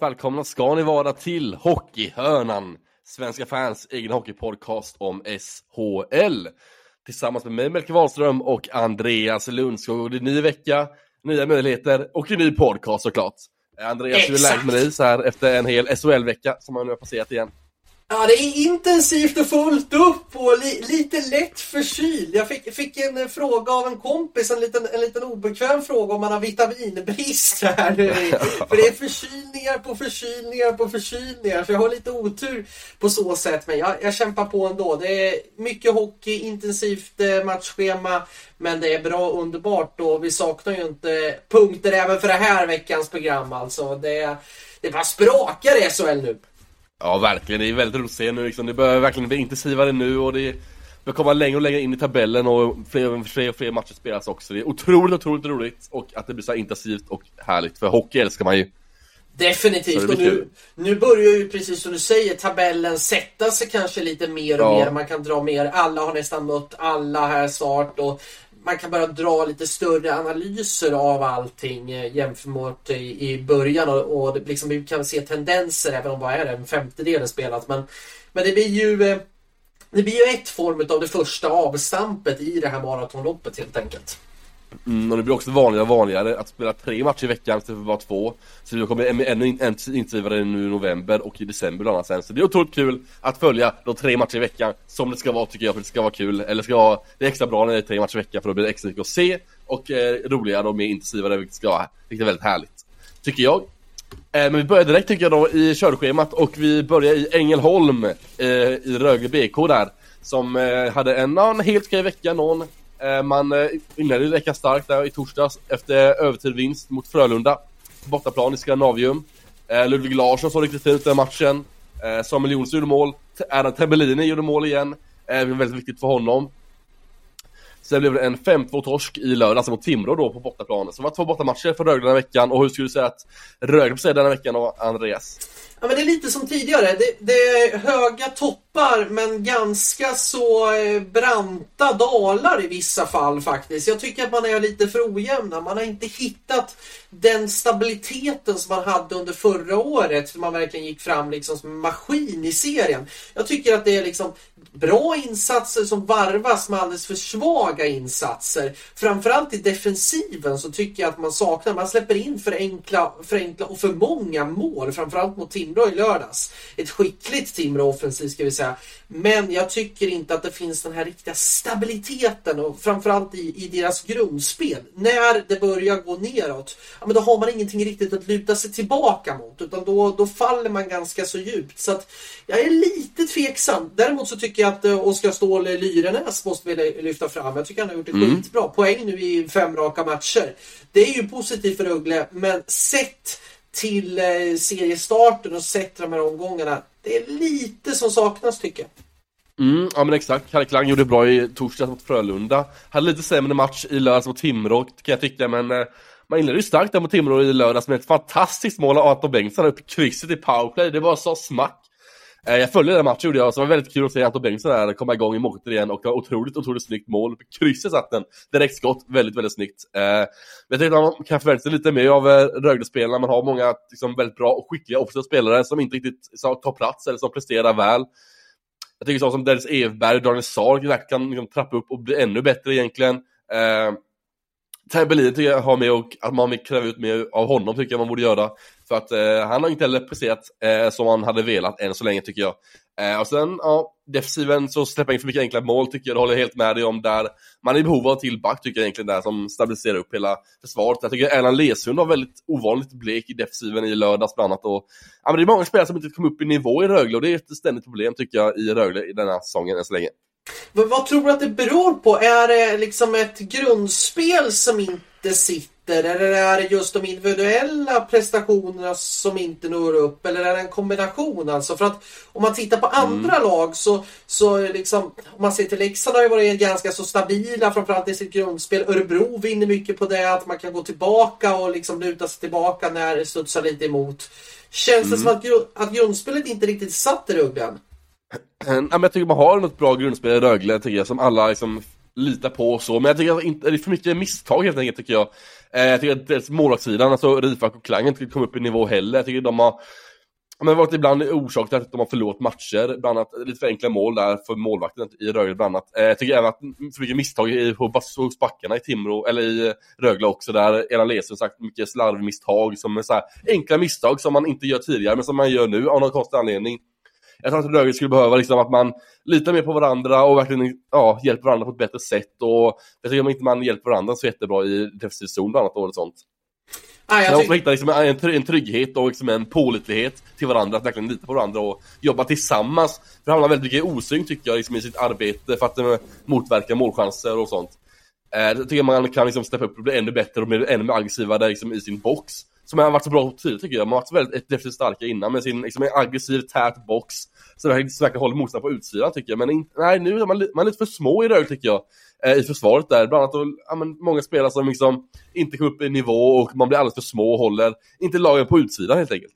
varmt välkomna ska ni vara till Hockeyhörnan, Svenska fans egen hockeypodcast om SHL. Tillsammans med mig Melker Wahlström och Andreas Lundskog. Det är ny vecka, nya möjligheter och en ny podcast såklart. Andreas, hur är läget med dig så här efter en hel SHL-vecka som man nu har passerat igen? Ja, det är intensivt och fullt upp och li lite lätt förkyld. Jag fick, fick en eh, fråga av en kompis, en liten, en liten obekväm fråga om man har vitaminbrist här. För det är förkylningar på förkylningar på förkylningar. Så jag har lite otur på så sätt. Men jag, jag kämpar på ändå. Det är mycket hockey, intensivt eh, matchschema. Men det är bra underbart och vi saknar ju inte punkter även för det här veckans program alltså. Det, det bara sprakar i SHL nu. Ja, verkligen. Det är väldigt roligt att se nu. Liksom. Det börjar verkligen bli intensivare nu och det börjar komma längre och längre in i tabellen och fler, fler och fler matcher spelas också. Det är otroligt, otroligt roligt och att det blir så intensivt och härligt. För hockey älskar man ju. Definitivt. Och nu, nu börjar ju precis som du säger tabellen sätta sig kanske lite mer och ja. mer. Man kan dra mer. Alla har nästan mött alla här snart. Och man kan börja dra lite större analyser av allting eh, jämfört i, i början och, och liksom, vi kan se tendenser även om bara är en femtedel spelat. Men, men det blir ju eh, det blir ju ett form av det första avstampet i det här maratonloppet helt enkelt. Mm, och det blir också vanligare och vanligare att spela tre matcher i veckan istället för bara två. Så det kommer ännu intensivare nu i november och i december bland annat sen. Så det är otroligt kul att följa de tre matcher i veckan som det ska vara tycker jag för det ska vara kul. Eller ska vara, det är extra bra när det är tre matcher i veckan för då blir det extra mycket att se och eh, roligare och mer intensivare vilket ska vara vilket är väldigt härligt. Tycker jag. Eh, men vi börjar direkt tycker jag då i körschemat och vi börjar i Ängelholm eh, i Rögle BK där. Som eh, hade en, en helt okej vecka, någon Eh, man eh, inledde lika starkt där i torsdags efter övertidvinst mot Frölunda. Bortaplan i Skandinavium. Eh, Ludvig Larsson såg riktigt fint den matchen. Samuel Jonsson gjorde mål. Adam Tebellini gjorde mål igen. Det var väldigt viktigt för honom. Sen blev det en 5-2 torsk i lördags alltså mot Timrå då på bortaplan. Så det var två bortamatcher för Rögle den här veckan. Och hur skulle du säga att Rögle på denna veckan Andreas? Ja men det är lite som tidigare. Det, det är höga toppar men ganska så eh, branta dalar i vissa fall faktiskt. Jag tycker att man är lite för ojämna. Man har inte hittat den stabiliteten som man hade under förra året. För man verkligen gick fram liksom som en maskin i serien. Jag tycker att det är liksom bra insatser som varvas med alldeles för svaga insatser. Framförallt i defensiven så tycker jag att man saknar, man släpper in för enkla, för enkla och för många mål. Framförallt mot Timrå i lördags. Ett skickligt Timrå offensivt ska vi säga. Men jag tycker inte att det finns den här riktiga stabiliteten och framförallt i, i deras grundspel. När det börjar gå neråt, ja, men då har man ingenting riktigt att luta sig tillbaka mot utan då, då faller man ganska så djupt. Så att jag är lite tveksam. Däremot så tycker jag att uh, Oskar Ståhl Lyrenäs måste vi lyfta fram. Jag tycker han har gjort ett mm. skitbra poäng nu i fem raka matcher. Det är ju positivt för Rögle, men sett till eh, seriestarten och sett de här omgångarna. Det är lite som saknas tycker jag. Mm, ja men exakt, Kalle Klang gjorde bra i torsdags mot Frölunda. Hade lite sämre match i lördags mot Timrå kan jag tycka men eh, man inledde ju starkt där mot Timrå i lördags med ett fantastiskt mål av Anton Bengtsson upp i krysset i powerplay. Det var så smack. Eh, jag följde den matchen gjorde jag, så det var väldigt kul att se Anton Bengtsson där komma igång i målet igen och det var otroligt, otroligt snyggt mål. Krysset satt den, direkt skott, väldigt, väldigt snyggt. Eh, men jag tänkte att man kan förvänta sig lite mer av eh, Rögle-spelarna, man har många liksom, väldigt bra och skickliga offensiva spelare som inte riktigt tar plats eller som presterar väl. Jag tycker sånt som Dennis Evberg och Daniel Sarg kan liksom, trappa upp och bli ännu bättre egentligen. Eh, tycker jag har med och att man vill kräva ut mer av honom tycker jag man borde göra. För att eh, han har inte heller presterat eh, som han hade velat än så länge tycker jag. Eh, och sen, ja, defensiven så släpper in för mycket enkla mål tycker jag, det håller jag helt med dig om där. Man är i behov av till back tycker jag egentligen där som stabiliserar upp hela försvaret. Jag tycker Erland Lesund var väldigt ovanligt blek i defensiven i lördags bland annat. Och, ja, men det är många spelare som inte kom upp i nivå i Rögle och det är ett ständigt problem tycker jag i Rögle i denna säsongen än så länge. Vad tror du att det beror på? Är det liksom ett grundspel som inte sitter? Eller är det just de individuella prestationerna som inte når upp? Eller är det en kombination alltså? För att om man tittar på andra mm. lag så, så liksom, om man ser till Leksand har ju varit ganska så stabila framförallt i sitt grundspel. Örebro vinner mycket på det, att man kan gå tillbaka och liksom luta sig tillbaka när det studsar lite emot. Känns mm. det som att, att grundspelet inte riktigt satt i ruggen? Ja, men jag tycker man har något bra grundspel i Rögle, tycker jag, som alla liksom litar på och så, men jag tycker att det är för mycket misstag helt enkelt tycker jag. Eh, jag tycker att dels målvaktssidan, alltså Rifak och Klang inte kommer upp i nivå heller. Jag tycker de har men varit ibland orsak till att de har förlorat matcher, bland annat lite för enkla mål där för målvakten i Rögle bland annat. Eh, jag tycker även att för mycket misstag i, hos backarna i Timrå, eller i Rögle också, där Elan Lesen sagt mycket slarvmisstag som är så här, enkla misstag som man inte gör tidigare, men som man gör nu av någon konstig anledning. Jag tror att Rögle skulle behöva liksom att man litar mer på varandra och verkligen ja, hjälper varandra på ett bättre sätt. Och jag tycker om inte man hjälper varandra så jättebra i defensiv zon bland annat och sånt. Ah, jag måste hitta liksom en, en trygghet och liksom en pålitlighet till varandra, att verkligen lita på varandra och jobba tillsammans. För det handlar väldigt mycket osynk tycker jag liksom, i sitt arbete för att uh, motverka målchanser och sånt. Uh, jag tycker man kan liksom steppa upp och bli ännu bättre och bli ännu mer aggressivare liksom, i sin box. Som har varit så bra tidigare tycker jag. Man har varit väldigt defensivt starka innan med sin liksom, aggressiv, tät box. Så det verkligen håller motståndaren på utsidan tycker jag. Men in, nej, nu är man, man är lite för små i Rögle tycker jag. Eh, I försvaret där. Bland annat och, ja, men, många spelare som liksom inte kommer upp i nivå och man blir alldeles för små och håller inte lagen på utsidan helt enkelt.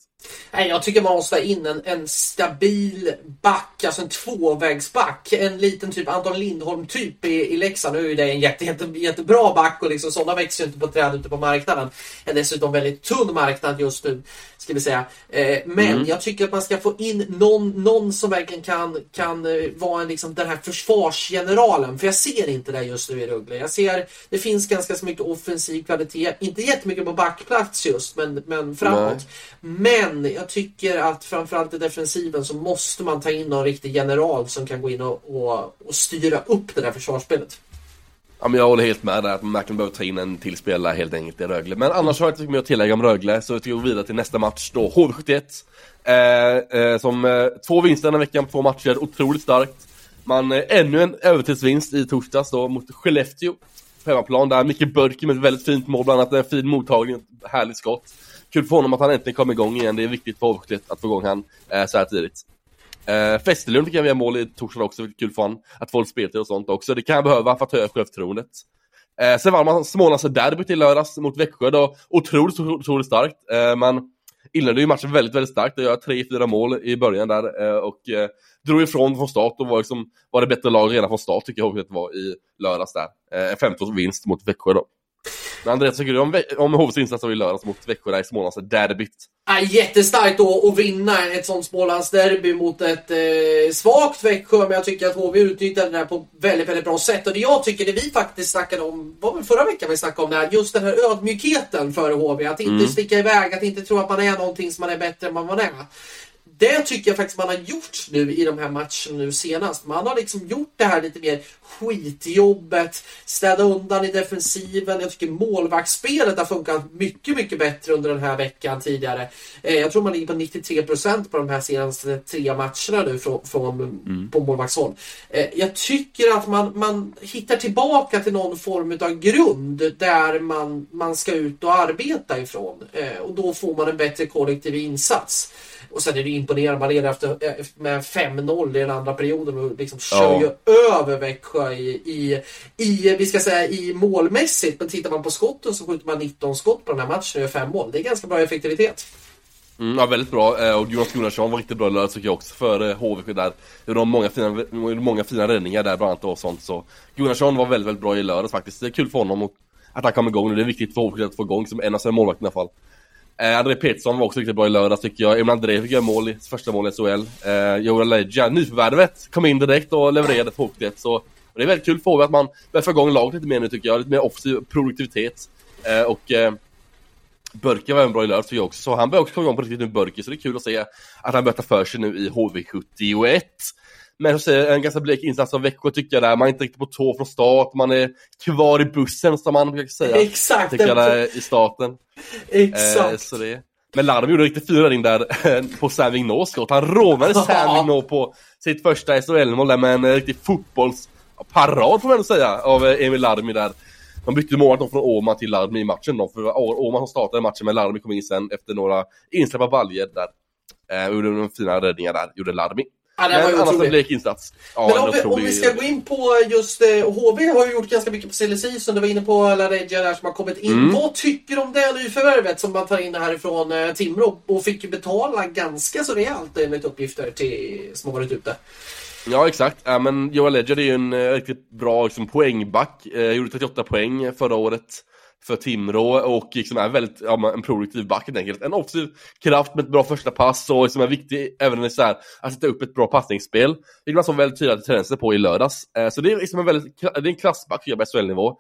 Nej, jag tycker man måste ha in en, en stabil back, alltså en tvåvägsback. En liten typ Anton Lindholm-typ i, i Leksand. Nu är det en jätte, jätte, jättebra back och liksom, sådana växer ju inte på träd ute på marknaden. En dessutom väldigt tunn marknad just nu, ska vi säga. Eh, men mm. jag tycker att man ska få in någon, någon som verkligen kan, kan eh, vara en, liksom, den här försvarsgeneralen. För jag ser inte det just nu i Rögle. Jag ser, det finns ganska så mycket offensiv kvalitet. Inte jättemycket på backplats just, men, men framåt. Nej. Men jag tycker att framförallt i defensiven så måste man ta in någon riktig general som kan gå in och, och, och styra upp det där försvarsspelet. Ja, men jag håller helt med där att man verkligen behöver ta in en till spelare helt enkelt i Rögle. Men annars har jag inte mer att tillägga om Rögle, så vi går vidare till nästa match då. HV71. Eh, eh, som eh, två vinster den här veckan på två matcher, otroligt starkt. Man, eh, ännu en övertidsvinst i torsdags då mot Skellefteå. På hemmaplan där, Micke Börke med ett väldigt fint mål, bland annat en fin mottagning, ett härligt skott kul för honom att han äntligen kom igång igen. Det är viktigt för HV71 att få igång han eh, så här tidigt. Eh, Festerlund fick jag via mål i torsdag också, kul för honom. Att få lite speltid och sånt också. Det kan jag behöva för att höja självförtroendet. Eh, sen vann man Smålands derby till lördags mot Växjö då. Otroligt, otroligt starkt. Eh, man inledde ju matchen väldigt, väldigt starkt. Jag tre, fyra mål i början där eh, och eh, drog ifrån från start och var, liksom, var det bättre lag redan från start tycker jag att det var i lördags där. Eh, en 15 vinst mot Växjö då. Men Andreas, tycker du om, om HVs insatser i lördags mot Växjö där i Smålandsderbyt? Ja, jättestarkt då att vinna ett sånt Smålandsderby mot ett eh, svagt Växjö, men jag tycker att HV utnyttjade det här på väldigt, väldigt bra sätt. Och det jag tycker, det vi faktiskt snackade om, var väl förra veckan vi snackade om det här, just den här ödmjukheten för HV. Att inte mm. sticka iväg, att inte tro att man är någonting som man är bättre än vad man är det tycker jag faktiskt man har gjort nu i de här matcherna nu senast. Man har liksom gjort det här lite mer skitjobbet, städa undan i defensiven. Jag tycker målvaktsspelet har funkat mycket, mycket bättre under den här veckan tidigare. Eh, jag tror man ligger på 93 procent på de här senaste tre matcherna nu från, från mm. på målvaktshåll. Eh, jag tycker att man, man hittar tillbaka till någon form av grund där man, man ska ut och arbeta ifrån. Eh, och då får man en bättre kollektiv insats. Och sen är det imponerande. Man leder efter, med 5-0 i den andra perioden och liksom kör ju över Växjö i, i, i, vi ska säga, i målmässigt. Men tittar man på skotten så skjuter man 19 skott på den här matchen och gör 5 mål. Det är ganska bra effektivitet. Mm, ja, väldigt bra. Eh, och Jonas Gunnarsson var riktigt bra i lördags tycker jag också för HVK där. Det var många fina, många fina räddningar där bland annat och sånt. Så Gunnarsson var väldigt, väldigt bra i lördags faktiskt. Det är kul för honom att han kom igång nu. Det är viktigt för HVK att få igång som en av sina målvakter i alla fall. Eh, André Petersson var också riktigt bra i lördags tycker jag. Emil André fick göra mål i första målet i SHL. Eh, Joel Legia, nyförvärvet, kom in direkt och levererade på det. Så det är väldigt kul för att man börjar få igång laget lite mer nu tycker jag. Lite mer offensiv produktivitet. Eh, och eh, Börke var en bra i lördags tycker jag också. Så han börjar också komma igång på riktigt nu, Börke. Så det är kul att se att han börjar ta för sig nu i HV71. Men så en ganska blek insats av Växjö tycker jag där. Man är inte riktigt på tå från start. Man är kvar i bussen som man brukar säga. Exakt! Tycker jag där, i starten. Exakt! Eh, så det. Men Larm gjorde en riktigt fin räddning där på Sam Vigneaus skott. Han rånade Sam Vigneaus på sitt första SHL-mål där med en riktig fotbollsparad får man ändå säga av eh, Emil Larmi där. De bytte målet från Åman till Larmi i matchen då, för Åman som startade matchen med Larmi kom in sen efter några insläppta baljor där. Eh, gjorde några fina räddningar där, gjorde Larmi. Ja, det men annars en blek insats. Ja, men om vi, om vi, ska gå in på just eh, HV har ju gjort ganska mycket på silly season. Du var inne på Laregia där som har kommit in. Mm. Vad tycker du om det nyförvärvet som man tar in härifrån eh, Timrå och fick ju betala ganska så rejält enligt uppgifter till, som har varit ute? Ja exakt, ja, men Joel Ledger är ju en eh, riktigt bra liksom, poängback, eh, gjorde 38 poäng förra året för Timrå och liksom är väldigt, ja, en produktiv back helt enkelt. En offensiv kraft med ett bra första pass och liksom är viktig även så här, att sätta upp ett bra passningsspel. Vilket man såg väldigt tydliga tendenser på i lördags. Eh, så det är liksom en väldigt, det är en klassback på SHL-nivå.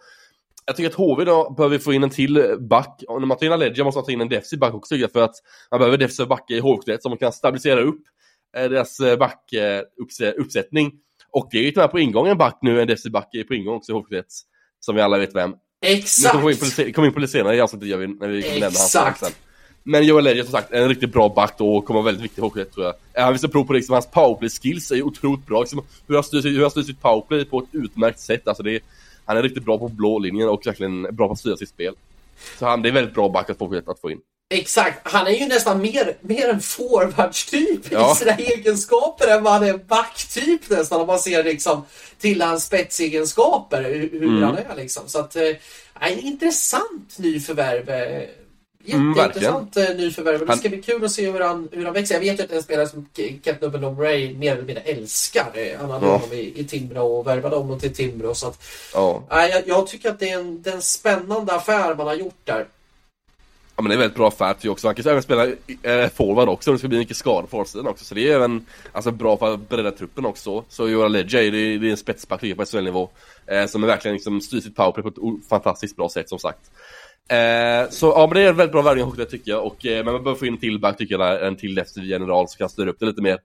Jag tycker att HV då behöver få in en till back, och när man tar in Aledja måste man ta in en defensiv back också för att man behöver defensiva backar i HV som man kan stabilisera upp eh, deras eh, backuppsättning. Eh, och det är ju tyvärr på ingång en back nu, en defensiv back är på ingång också i HV som vi alla vet vem. Exakt! Vi kommer in, in på det senare i avsnittet gör vi, när vi kommer nämna hans sen. Men Joel Elliot som sagt, en riktigt bra back då och kommer vara väldigt viktig i hockey tror jag. Han visar prov på det, liksom, hans powerplay-skills är otroligt bra. Liksom, hur han styr, styr sitt powerplay på ett utmärkt sätt. Alltså, det är, han är riktigt bra på blå linjen och verkligen bra på att styra sitt spel. Så han, det är väldigt bra back att få, att få in. Exakt, han är ju nästan mer, mer en forwardstyp ja. i sina egenskaper än vad han är backtyp nästan om man ser liksom till hans spetsegenskaper, hur, mm. han är liksom. Så att, äh, intressant nyförvärv. Eh, mm, jätteintressant mm, nyförvärv. Det ska bli kul att se hur han, hur han växer. Jag vet ju att det är en spelare som Kent Nubben Ray mer eller mindre älskar. Han hade ja. honom i, i Timrå och värvade honom till Timrå. Så att, ja. äh, jag, jag, tycker att det är en, det är en spännande affär man har gjort där. Ja men det är väldigt bra färg också. Han kan även spela eh, forward också. Det ska bli mycket skador på sidan också. Så det är även alltså, bra för att bredda truppen också. Så Joran Ledger är, det, det är en spetsback på SHL-nivå. Eh, som är verkligen liksom, styr sitt powerplay på ett fantastiskt bra sätt som sagt. Eh, så ja men det är en väldigt bra värvning också tycker jag. Och, eh, men man behöver få in en till back tycker jag. En till defensiv general som kan styra upp det lite mer. Eh,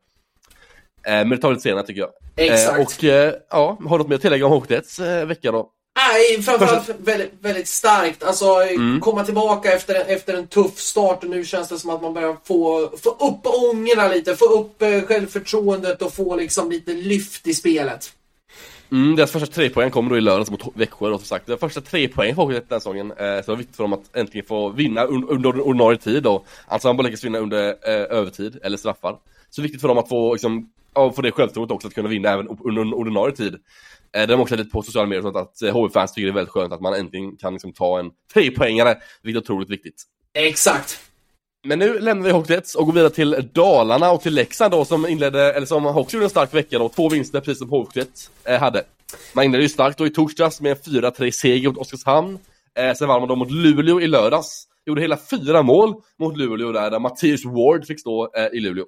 men det tar vi lite senare tycker jag. Exakt. Eh, och ja, har du något mer att tillägga om Hockeyets vecka då? Nej, framförallt väldigt, väldigt starkt. Alltså mm. komma tillbaka efter, efter en tuff start och nu känns det som att man börjar få, få upp ångorna lite, få upp eh, självförtroendet och få liksom lite lyft i spelet. Mm, deras första tre poäng kommer då i lördags mot Växjö då som sagt. Deras första tre poäng får den här säsongen. Eh, så det var viktigt för dem att äntligen få vinna un under ordinarie tid då. Alltså han bara lyckas vinna under eh, övertid eller straffar. Så viktigt för dem att få liksom, ja, få det självförtroendet också att kunna vinna även under ordinarie tid. Eh, de också lite på sociala medier och sånt att HV-fans eh, tycker det är väldigt skönt att man äntligen kan liksom ta en trepoängare, vilket är otroligt viktigt. Exakt! Men nu lämnar vi Hockeyets och går vidare till Dalarna och till Leksand då som inledde, eller som också gjorde en stark vecka då, två vinster precis som Hockeyets eh, hade. Man inledde ju starkt då i torsdags med en 4-3 seger mot Oskarshamn. Eh, sen vann man då mot Luleå i lördags. Gjorde hela fyra mål mot Luleå där, där Mattias Ward fick stå eh, i Luleå.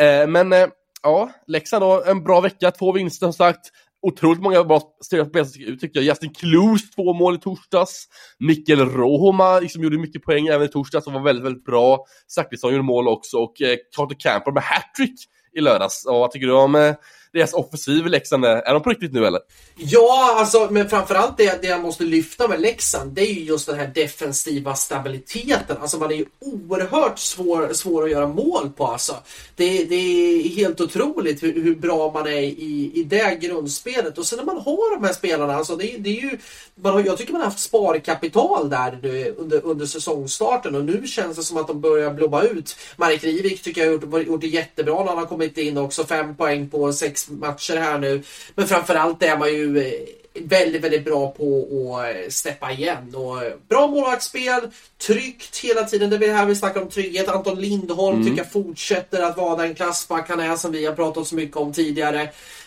Eh, men ja, Leksand då, en bra vecka, två vinster som sagt otroligt många bra spelare som ut tycker jag. Justin Kloos två mål i torsdags. Mikkel Rohoma liksom gjorde mycket poäng även i torsdags och var väldigt, väldigt bra. Zachrisson gjorde mål också och eh, Carter Camper med hattrick i lördags. Och vad tycker du om eh, deras offensiv i Leksand, är de på riktigt nu eller? Ja, alltså, men framförallt det, det jag måste lyfta med Leksand, det är ju just den här defensiva stabiliteten. Alltså man är ju oerhört svår, svår att göra mål på alltså. Det, det är helt otroligt hur, hur, bra man är i, i det grundspelet. Och sen när man har de här spelarna, alltså det, det är ju, man har, jag tycker man har haft sparkapital där nu, under, under säsongstarten och nu känns det som att de börjar blomma ut. Marek Rivik tycker jag har gjort, gjort det jättebra när han har kommit in också. Fem poäng på sex matcher här nu. Men framförallt är man ju eh, väldigt, väldigt bra på att eh, steppa igen. Och eh, bra målvaktsspel, tryggt hela tiden. Det är här vi snackar om trygghet. Anton Lindholm mm. tycker jag fortsätter att vara den klassback han är som vi har pratat så mycket om tidigare.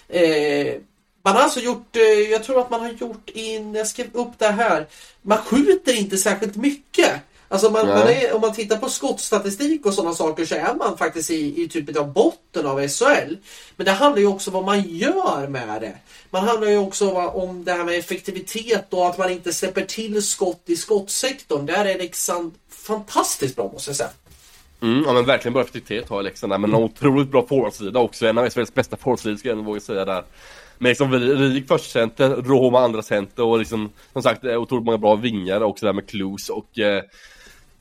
Eh, man har alltså gjort, jag tror att man har gjort in, jag skrev upp det här, man skjuter inte särskilt mycket. Alltså man, man är, om man tittar på skottstatistik och sådana saker så är man faktiskt i, i typ av botten av SHL. Men det handlar ju också om vad man gör med det. Man handlar ju också om det här med effektivitet och att man inte släpper till skott i skottsektorn. Där är Leksand fantastiskt bra måste jag säga. Mm, ja men verkligen bra effektivitet har Leksand där, men en otroligt bra forwardsida också. En av SHLs bästa forwardsidor skulle jag våga säga där. Med liksom Rik första center, Roma andra center och liksom som sagt otroligt många bra vingar också där med Clues och eh,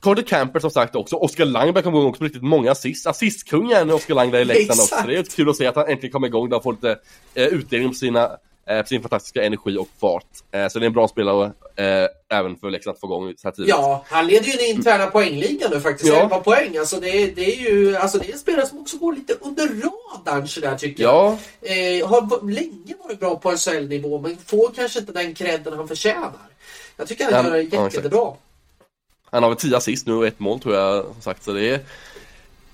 Carter Camper som sagt också, Oskar Langberg kommer igång också på riktigt många assist. Assistkungen Oskar Langberg i Leksand också. Det är kul att se att han äntligen kommer igång där och får lite eh, utdelning på sina eh, sin fantastiska energi och fart. Eh, så det är en bra spelare eh, även för Leksand att få igång så här tidigt. Ja, han leder ju den interna poängligan nu faktiskt. Ja. 11 poäng. Alltså det, är, det är ju alltså det är en spelare som också går lite under radarn sådär tycker ja. jag. Eh, har länge varit bra på SHL-nivå men får kanske inte den credden han förtjänar. Jag tycker han gör det jättebra. Han har väl 10 assist nu och ett mål tror jag som sagt så det är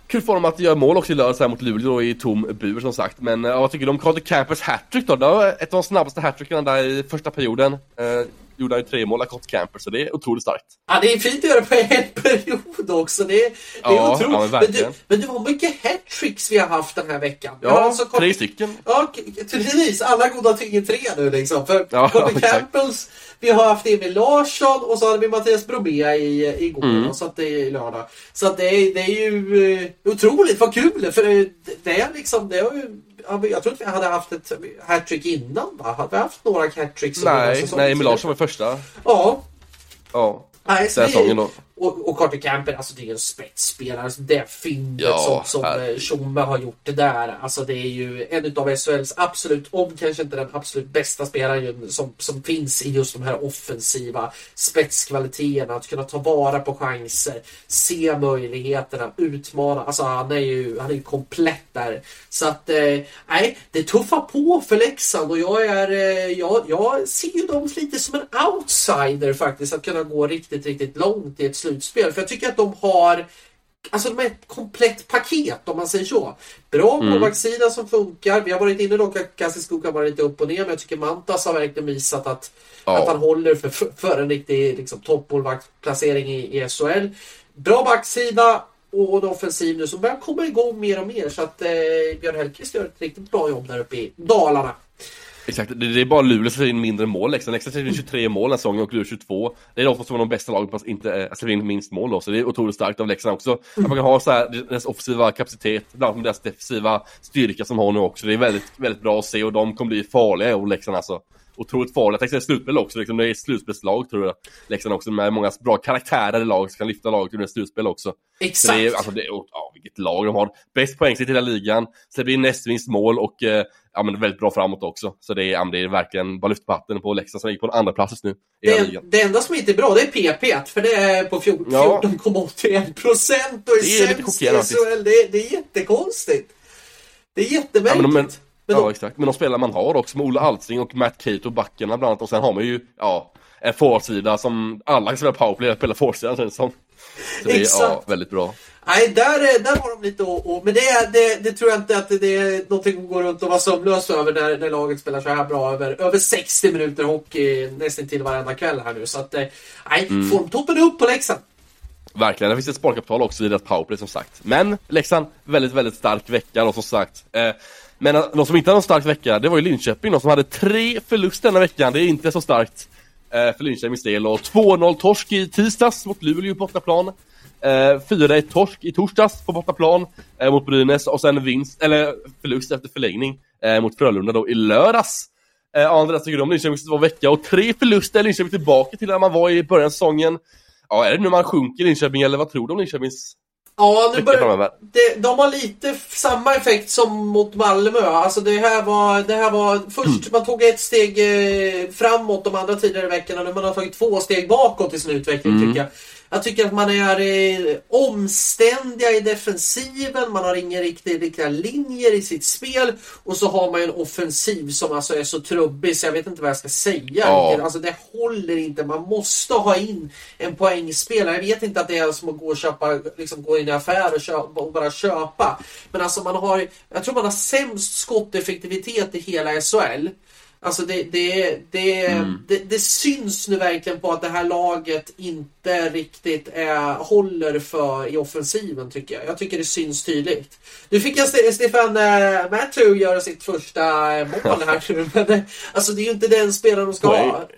kul för dem att göra mål också i lördags här mot Luleå i tom bur som sagt. Men ja, vad tycker du om Carter Campers hattrick då? Det var ett av de snabbaste hattrickarna där i första perioden. Eh, gjorde han ju tre mål, Carter Camper, så det är otroligt starkt. Ja, det är fint att göra på en period också. Det är, det är Ja, otroligt. ja, men men, du, men det var mycket hattricks vi har haft den här veckan. Ja, har alltså tre stycken. Ja, precis. Alla goda ting är tre nu liksom. För Ja, exakt. Campbells, vi har haft Emil Larsson och så hade vi Mattias Bromé i, igår. Mm. Så att det är lördag. Så att det är, det är ju eh, otroligt vad kul. För det, det är liksom, det har ju, jag tror att vi hade haft ett hattrick innan va? Hade vi haft några hattricks? Nej, nej, Emil? Larsson var första. Ja. Ja, Nej, så den säsongen då. Och, och Carter Camper, alltså det är en spetsspelare. Alltså det fyndet Ja, som, som herregud. eh, Tjomme har gjort det där. Alltså det är ju en utav SHLs absolut, om kanske inte den absolut bästa spelaren ju som, som finns i just de här offensiva spetskvaliteterna. Att kunna ta vara på chanser, se möjligheterna, utmana. Alltså han är ju, han är ju komplett där. Så att, eh, nej, det tuffar på för Leksand och jag är, eh, jag, jag ser ju dem lite som en outsider faktiskt. Att kunna gå riktigt, riktigt långt i ett slutspel. För jag tycker att de har Alltså de är ett komplett paket om man säger så. Bra Mm. målvaktssida som funkar. Vi har varit inne dock att Kassiskog har varit lite upp och ner men jag tycker Mantas har verkligen visat att, Ja. att han håller för, för, för en riktig liksom, toppmålvaktsplacering i, i SHL. Bra backsida och en offensiv nu som börjar komma igång mer och mer så att eh, Björn Hellkvist gör ett riktigt bra jobb där uppe i Dalarna. Exakt, det, det är bara Luleå som släpper in mindre mål. Leksand Leksand släpper in 23 mål den här säsongen och Luleå 22. Det är de som är de bästa lagen på att inte eh, äh, släppa in minst mål då, så det är otroligt starkt av Leksand också. Att man kan ha så här, deras offensiva kapacitet, bland med deras defensiva styrka som de har nu också. Det är väldigt, väldigt bra att se och de kommer bli farliga och Leksand alltså. Otroligt farliga. Jag tänkte säga slutspel också, liksom, det är ett slutspelslag tror jag. Leksand också med många bra karaktärer i lag som kan lyfta laget under slutspel också. Så Exakt. det är, alltså det är, ja, vilket lag de har. Bäst poängsnitt i hela ligan, släpper in näst minst mål och eh, ja, men väldigt bra framåt också. Så det är, ja, det är verkligen bara lyft på hatten på Leksand som ligger på en andra plats just nu Det, ligan. det enda som inte är bra det är PP för det är på 14 Ja. 14,81 procent och är, Det är lite sämst i. SHL. Det, det är jättekonstigt. Det är Ja, jättemärkligt. men, men, Men ja, de- exakt. Men de spelare man har också med Olle Alsing och Matt Cato och backarna bland annat. Och sen har man ju, ja, en forwardsida som alla kan spela powerplay, spela forwardsidan känns som. Så det är ja, väldigt bra. Nej, där, är- där har de lite och, och Men det, det, det tror jag inte att det är någonting att gå runt och vara sömnlös över när, när laget spelar så här bra över, över 60 minuter hockey nästan till varenda kväll här nu. Så att, eh, nej, Mm. formtoppen är upp på Leksand. Verkligen, det finns ett sparkapital också i deras powerplay som sagt. Men Leksand, väldigt, väldigt stark vecka då som sagt. Eh, men de som inte hade någon stark vecka, det var ju Linköping då, som hade tre förluster denna veckan. Det är inte så starkt eh, för Linköpings del. Och 2-0 torsk i tisdags mot Luleå på bortaplan. Eh, 4-1 torsk i torsdags på bortaplan eh, mot Brynäs och sen vinst, eller förlust efter förlängning eh, mot Frölunda då i lördags. Eh, Andreas, tycker du om Linköpings två vecka och tre förluster, är Linköping tillbaka till där man var i början av säsongen. Ja, är det nu man sjunker i Linköping eller vad tror du om Linköpings Ja, nu börjar, det, de har lite samma effekt som mot Malmö. Alltså det här var, det här var först man tog ett steg eh, framåt de andra tidigare veckorna. Nu man har tagit två steg bakåt i sin utveckling Mm. tycker jag. Jag tycker att man är eh, omständiga i defensiven. Man har inga riktiga, riktiga linjer i sitt spel. Och så har man en offensiv som alltså är så trubbig så jag vet inte vad jag ska säga. Ja. Alltså det håller inte. Man måste ha in en poängspelare. Jag vet inte att det är som att gå och köpa, liksom gå in i affär och, köpa, och bara köpa. Men alltså man har, jag tror man har sämst skotteffektivitet i hela SHL. Alltså det, det, det, Mm. det, det syns nu verkligen på att det här laget inte riktigt är, håller för i offensiven tycker jag. Jag tycker det syns tydligt. Nu fick jag Ste- Stefan äh, Matthew göra sitt första eh, mål här nu. Men eh, alltså det är ju inte den spelaren de ska Poäng. ha.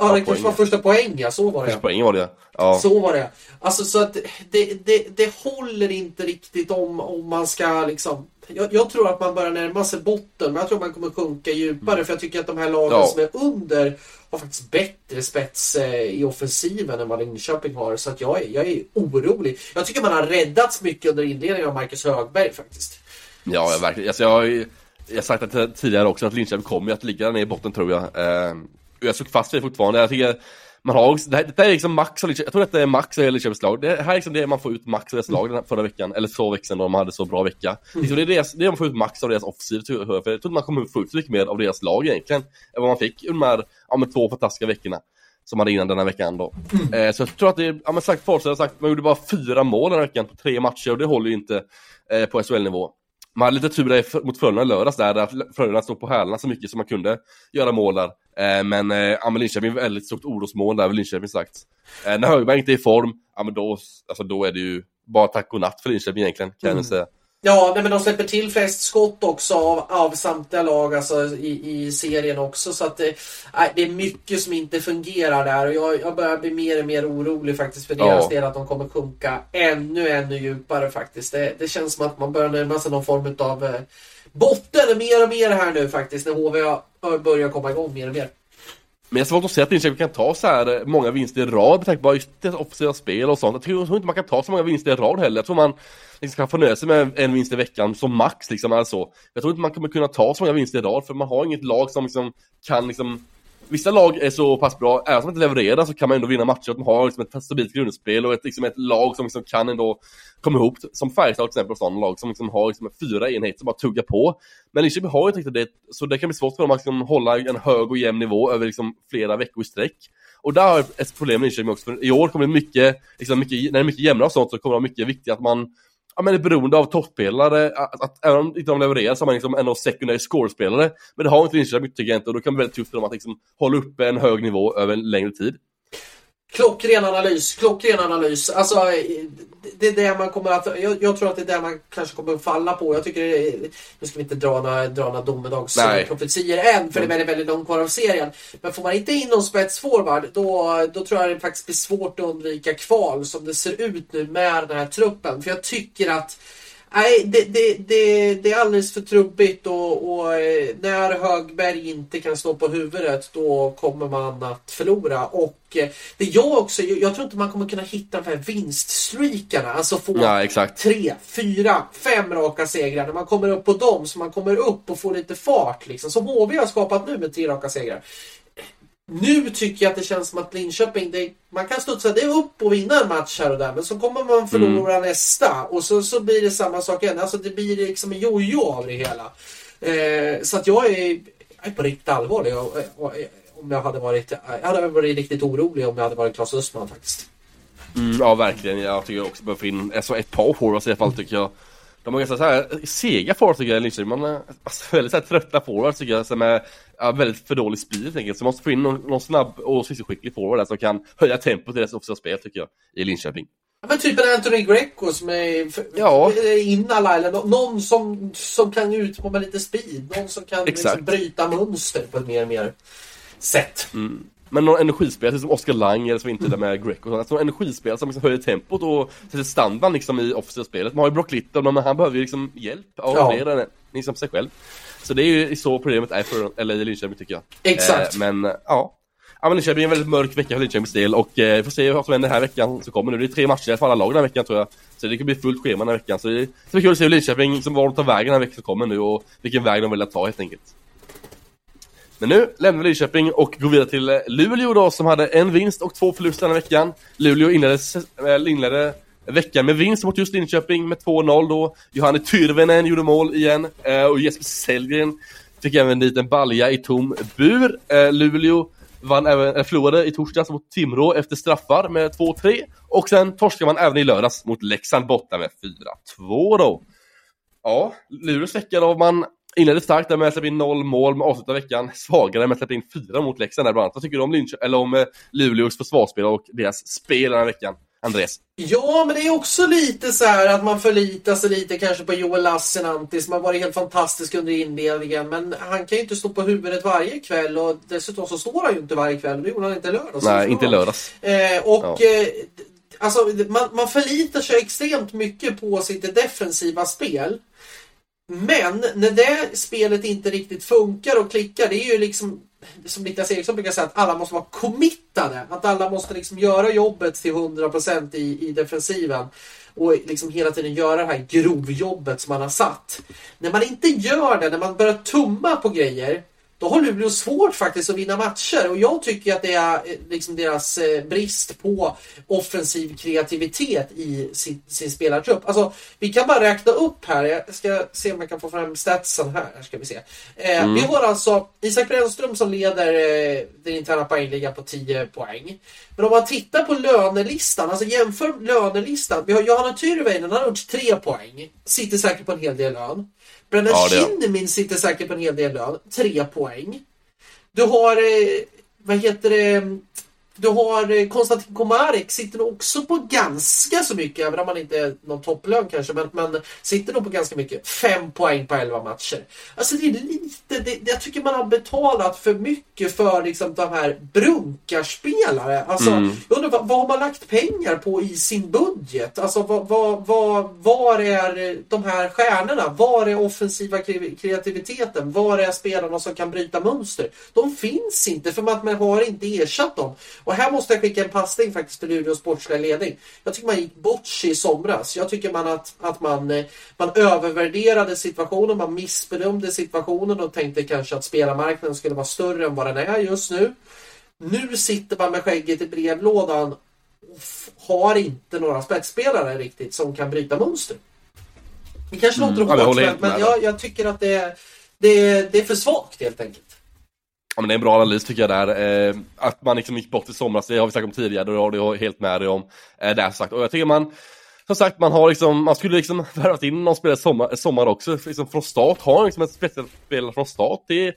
Ja, det kanske poäng. var första poäng, ja. Så var det. Första poängen var det ja. Så var det. Alltså så att det, det, det håller inte riktigt om, om man ska liksom... Jag, jag tror att man börjar närma sig botten, men jag tror man kommer sjunka djupare. För jag tycker att de här lagen Ja. som är under har faktiskt bättre spets eh, i offensiven än vad Linköping har. Så att jag, är, jag är orolig. Jag tycker man har räddats mycket under inledningen av Marcus Högberg faktiskt. Ja, jag, verkligen. Alltså, jag, har ju- jag har sagt det tidigare också att Linköping kommer att ligga där nere i botten tror jag. Eh, jag såg fast vid det fortfarande. Jag tycker man har också, det, här, det här är liksom max Linköping, jag tror detta är max av Linköpings lag. Det här är liksom det man får ut max av deras lag den här förra veckan, eller två veckor sedan då de hade så bra vecka. Liksom det är det är man får ut max av deras offensiv, för jag tror inte man kommer få ut så mycket mer av deras lag egentligen, än vad man fick under de här, ja, med två fantastiska veckorna. som hade innan denna veckan då. Mm. Eh, så jag tror att det är, ja men sagt Forza har sagt, man gjorde bara fyra mål den här veckan på tre matcher och det håller ju inte eh, på SHL-nivå. Man hade lite tur där mot Frölunda i lördags där, där Frölunda stod på hälarna så mycket som man kunde göra mål där. Eh, men eh, ja, men Linköping var väldigt stort orosmål där, Linköping sagt. Eh, när Högberg inte är i form, ja men då, alltså, då är det ju bara tack och natt för Linköping egentligen, kan mm. jag säga. Ja, nej, men de släpper till flest skott också av, av samtliga lag alltså, i, i serien också. Så att det, nej, det är mycket som inte fungerar där och jag, jag börjar bli mer och mer orolig faktiskt för deras ja. del att de kommer sjunka ännu, ännu djupare faktiskt. Det, det känns som att man börjar närma sig någon form av botten mer och mer här nu faktiskt när HV börjar komma igång mer och mer. Men jag har svårt att se att Linköping kan ta så här eh, många vinster i rad med tanke på just det offensiva spel och sånt. Jag tror inte man kan ta så många vinster i rad heller. Jag tror man liksom kan få nöja sig med en vinst i veckan som max liksom. Alltså. Jag tror inte man kommer kunna ta så många vinster i rad för man har inget lag som liksom kan liksom Vissa lag är så pass bra, även om de inte levererar så kan man ändå vinna matcher. Att de har liksom ett stabilt grundspel och ett, liksom ett lag som liksom kan ändå komma ihop. Som Färjestad till exempel, och sådana lag som liksom har liksom fyra enheter som bara tuggar på. Men Linköping har ju inte riktigt det, så det kan bli svårt för dem att liksom hålla en hög och jämn nivå över liksom flera veckor i sträck. Och där har jag ett problem med Linköping också, för i år kommer det mycket, liksom mycket när det är mycket jämnare och sånt så kommer det vara mycket viktigt att man ja, men är beroende av toppspelare, att, att även om inte de levererar så har man liksom av secondary score-spelare. Men det har inte Linköping tycker jag inte och då kan det bli väldigt tufft för dem att liksom hålla uppe en hög nivå över en längre tid. Klockren analys, klockren analys. Alltså, det är det man kommer att... Jag, jag, tror att det är det man kanske kommer att falla på. Jag tycker är, Nu ska vi inte dra några, dra några domedagsprofetier än, för det är väldigt, väldigt långt kvar av serien. Men får man inte in någon spetsforward, då, då tror jag det faktiskt blir svårt att undvika kval som det ser ut nu med den här truppen. För jag tycker att Nej, det, det, det, det, är alldeles för trubbigt och, och, eh, när Högberg inte kan stå på huvudet då kommer man att förlora. Och eh, det jag också, jag tror inte man kommer kunna hitta de här vinststreakarna. Alltså få ja, tre, fyra, fem raka segrar. När man kommer upp på dem så man kommer upp och får lite fart liksom. Som HV har skapat nu med tre raka segrar. Nu tycker jag att det känns som att Linköping, det, man kan studsa det upp och vinna en match här och där men så kommer man förlora mm. nästa och så, så blir det samma sak igen. Alltså det blir liksom en jojo av det hela. Eh, så att jag är, jag är på riktigt allvarlig. Och, och, om jag hade varit, jag hade varit riktigt orolig om jag hade varit Claes Östman faktiskt. Mm, ja verkligen, jag tycker också behöver få in alltså ett par forwards i alla fall tycker jag. De har ganska så här sega forwards tycker jag, Linköping. Man är alltså, väldigt så här, trötta forwards tycker jag, som är ja, väldigt för dålig speed helt enkelt. Så man måste få in någon, någon snabb och sysselskicklig forward där som kan höja tempot i deras offensiva spel tycker jag, i Linköping. Ja, men typ en Anthony Greco som är ja. in alla, eller någon som, som kan ut med lite speed. Någon som kan liksom, bryta mönster på ett mer och mer sätt. Mm. Men någon energispelare som Oscar Lang eller som inte är där med Greco. Alltså någon energispelare som liksom höjer tempot och sätter standard liksom i spelet. Man har ju Brock Little men han behöver ju liksom hjälp av ja. än liksom sig själv. Så det är ju så problemet är för LA Linköping tycker jag. Exakt. Eh, men ja. Ja men Linköping är en väldigt mörk vecka för Linköpings del och eh, vi får se vad som händer den här veckan som kommer nu. Det är tre matcher för alla lag den här veckan tror jag. Så det kan bli fullt schema den här veckan. Så det ska bli kul att se hur Linköping, som var de tar vägen den här veckan som kommer nu och vilken väg de vill ta helt enkelt. Men nu lämnar vi Linköping och går vidare till eh, Luleå då som hade en vinst och två förluster den här veckan. Luleå inledde, eh, inledde veckan med vinst mot just Linköping med 2-0 då. Johanne Tyrvänen gjorde mål igen eh, och Jesper Sellgren fick även en liten balja i tom bur. Luleå vann även, äh, förlorade i torsdags mot Timrå efter straffar med 2-3 och sen torskade man även i lördags mot Leksand borta med 4-2 då. Ja, Luleås vecka då man Inledde starkt där med att släppa in noll mål, med avsluta veckan svagare med att släppa in fyra mot Leksand där bland annat. Vad tycker du om, Lynch eller om eh, Luleås försvarsspel och deras spel den här veckan? Andres? Ja, men det är också lite så här att man förlitar sig lite kanske på Joel Lassinantti som har varit helt fantastisk under inledningen. Men han kan ju inte stå på huvudet varje kväll och dessutom så står han ju inte varje kväll. Det gjorde han inte lördags. Nej, inte lördags. Eh, och ja. eh, alltså, man, man förlitar sig extremt mycket på sitt defensiva spel. Men när det spelet inte riktigt funkar och klickar, det är ju liksom som Niklas Eriksson brukar säga, att alla måste vara committade. Att alla måste liksom göra jobbet till 100% i, i defensiven. Och liksom hela tiden göra det här grovjobbet som man har satt. När man inte gör det, när man börjar tumma på grejer, då har Luleå svårt faktiskt att vinna matcher och jag tycker att det är eh, liksom deras eh, brist på offensiv kreativitet i sin, sin spelartrupp. Alltså, vi kan bara räkna upp här, jag ska se om jag kan få fram statsen här, ska vi se. Eh, mm. Vi har alltså Isak Brännström som leder eh, den interna poängligan på 10 poäng. Men om man tittar på lönelistan, alltså jämför lönelistan. Vi har Johanna Tyrväinen, han har gjort 3 poäng, sitter säkert på en hel del lön. Brennan ja, Kinnamin sitter säkert på en hel del lön. Tre poäng. Du har, eh, vad heter det, du har eh, Konstantin Komarek sitter nog också på ganska så mycket, även om han inte är någon topplön kanske, men, men sitter nog på ganska mycket. Fem poäng på elva matcher. Alltså det är lite, det, jag tycker man har betalat för mycket för liksom de här brunkarspelare. Alltså, mm. jag undrar vad, vad har man lagt pengar på i sin budget? Alltså vad, vad, vad, var är de här stjärnorna? Var är offensiva kreativiteten? Var är spelarna som kan bryta mönster? De finns inte för att man har inte ersatt dem. Och här måste jag skicka en passning faktiskt till Luleås sportsliga ledning. Jag tycker man gick bort sig i somras. Jag tycker man att, att man, eh, man övervärderade situationen, man missbedömde situationen och tänkte kanske att spelarmarknaden skulle vara större än vad den är just nu. Nu sitter man med skägget i brevlådan och har inte några spetsspelare riktigt som kan bryta mönster. Det kanske låter mm, hårt, men, men jag, jag, tycker att det, det, det är för svagt helt enkelt. Ja, men det är en bra analys tycker jag där. Eh, att man liksom gick bort i somras, det har vi sagt om tidigare och det har jag helt med dig om. Eh, där sagt. Och jag tycker man, som sagt, man har liksom, man skulle liksom värvat in någon spelare sommar, sommar också, liksom från start, har liksom ett spelare från start. Det,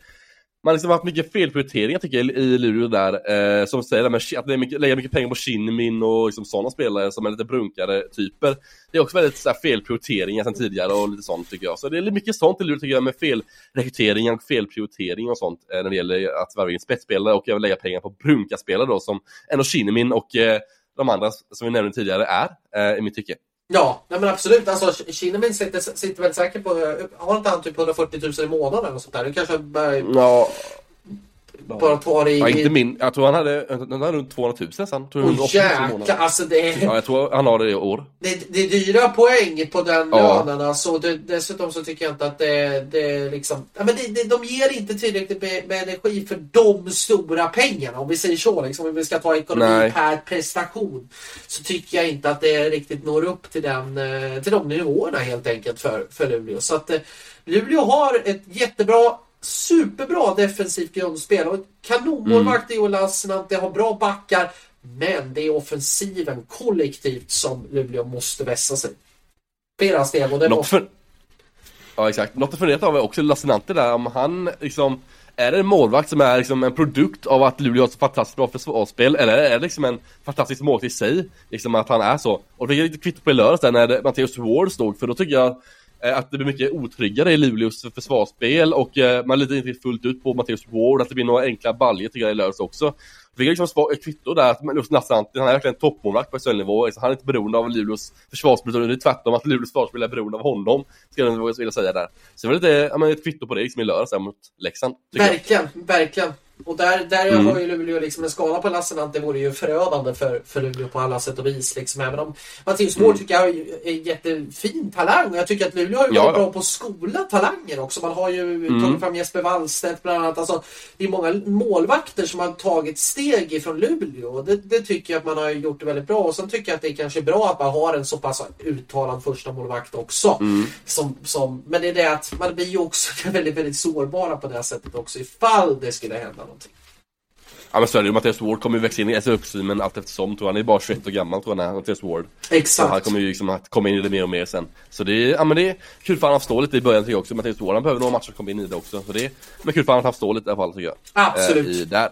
man har liksom haft mycket felprioriteringar tycker jag i Luleå där. Eh, som säger att det är mycket, lägga mycket pengar på Shinmin och liksom sådana spelare som är lite brunkare typer. Det är också väldigt så här, felprioriteringar sedan tidigare och lite sånt tycker jag. Så det är mycket sånt i Luleå tycker jag med felrekryteringar och felprioritering och sånt eh, när det gäller att värva in spetsspelare och lägga pengar på brunkarspelare då som ändå Shinmin och eh, de andra som vi nämnde tidigare är eh, i mitt tycke. Ja, nej men absolut. Alltså, Kinnamin sitter, sitter väl säkert på, eh, har inte han typ 140 000 i månaden eller sånt där? Det kanske börjar... Ja, bara kvar i... Ja, inte min. Jag tror han hade, han hade runt 200 000 sen. Tror oh, jäklar, alltså det är... Ja, jag tror han har det i år. Det, det är dyra poäng på den ja. lönen alltså. Det, dessutom så tycker jag inte att det, det liksom... Ja, men det, det, de ger inte tillräckligt med, med, energi för de stora pengarna. Om vi säger så, liksom, om vi ska ta ekonomi Nej. per prestation. Så tycker jag inte att det riktigt når upp till, den, eh, till de nivåerna helt enkelt för, för Luleå. Så att eh, Luleå har ett jättebra superbra defensivt grundspel och kanonmålvakt mm. i Joel Lassinantti har bra backar. Men det är offensiven kollektivt som Luleå måste vässa sig. Flera steg och det måste... För... Ja exakt, något att fundera på också Lassinantti där om han liksom är det en målvakt som är liksom en produkt av att Luleå har ett fantastiskt bra försvarsspel eller är det liksom en fantastisk målvakt i sig? Liksom att han är så. Och det lite kvitto på i lördags där när Matteus Ward stod för då tycker jag Eh, att det blir mycket otryggare i Luleås försvarsspel och eh, man litar inte fullt ut på Matteus Ward, att det blir några enkla baljor tycker jag i lördags också. Vi liksom ett kvitto där att just Nassanti, han är verkligen toppmålvakt på SHL-nivå. Han är inte beroende av Luleås försvarsspel, utan det är tvärtom att Luleås försvarsspel är beroende av honom. Skulle jag vilja säga där. Så det var lite, ja, men ett kvitto på det liksom i lördags mot Leksand. Verkligen, jag. verkligen. Och där, där mm. har ju Luleå liksom en skala på Lassinantti vore ju förödande för, för Luleå på alla sätt och vis. Liksom. Även om Mattias Mård mm. tycker jag är jättefin talang. Och jag tycker att Luleå har ju varit ja. bra på att skola talanger också. Man har ju mm. tagit fram Jesper Wallstedt bland annat. Alltså, det är många målvakter som har tagit steg ifrån Luleå. Det, det tycker jag att man har gjort det väldigt bra. Och sen tycker jag att det är kanske bra att man har en så pass uttalad första målvakt också. Mm. Som, som, men det är det att man blir ju också väldigt, väldigt sårbara på det här sättet också ifall det skulle hända någonting. Ja men så är det ju, Mattias Ward kommer ju växa in i SHL-kostymen allt eftersom tror Han är bara 21 år gammal tror jag Mattias Ward. Exakt. Så han kommer ju liksom att komma in i det mer och mer sen. Så det är, ja men det är kul för han att stå lite i början tycker jag också. Mattias Ward, han behöver några matcher att komma in i det också. Så det är men kul för han att stå lite i alla fall tycker jag. Absolut. Eh, där.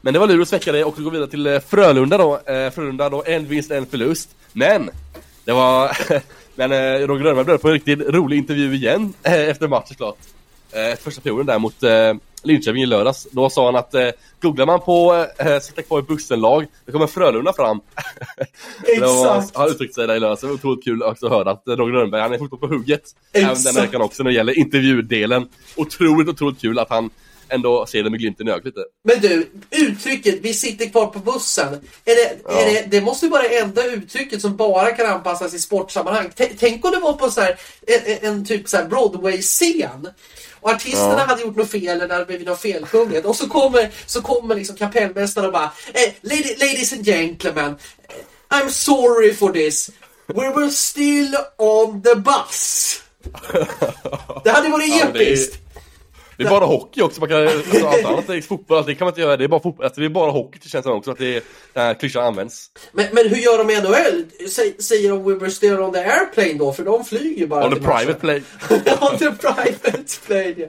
Men det var Luleås vecka det och vi går vidare till eh, Frölunda då. Eh, Frölunda då, en vinst, en förlust. Men! Det var... men eh, Roger Rönnberg blev på en riktigt rolig intervju igen eh, efter matchen såklart. Eh, första perioden där mot eh, Linköping i lördags. Då sa han att eh, googlar man på eh, sitta kvar i bussen-lag, då kommer Frölunda fram. Exakt! Han uttryckte sig där i lördags, det var otroligt kul också att höra att Roger Rönnberg, han är fortfarande på hugget. Exakt. Även den veckan också när det gäller intervjudelen. Otroligt, otroligt kul att han ändå ser det med glimten i ögat lite. Men du, uttrycket 'vi sitter kvar på bussen' är det, ja. är det, det måste ju vara det enda uttrycket som bara kan anpassas i sportsammanhang. T tänk om det var på så här, en, en typ så Broadway-scen Och artisterna Ja. hade gjort något fel eller det hade blivit något felsjunget. Och så kommer, så kommer liksom kapellmästaren och bara eh, lady, Ladies and gentlemen, eh, I'm sorry for this. We were still on the bus. Det hade varit episkt. Det är bara hockey också, man kan, alltså, allt annat är fotboll, alltså, det kan man inte göra, det är bara fotboll, alltså, det är bara hockey det känns som också att det den här klyschan används. Men, men hur gör de i NHL? Sä- Säger de we were still on the airplane då? För de flyger ju bara On the private play. on the private plane, ja.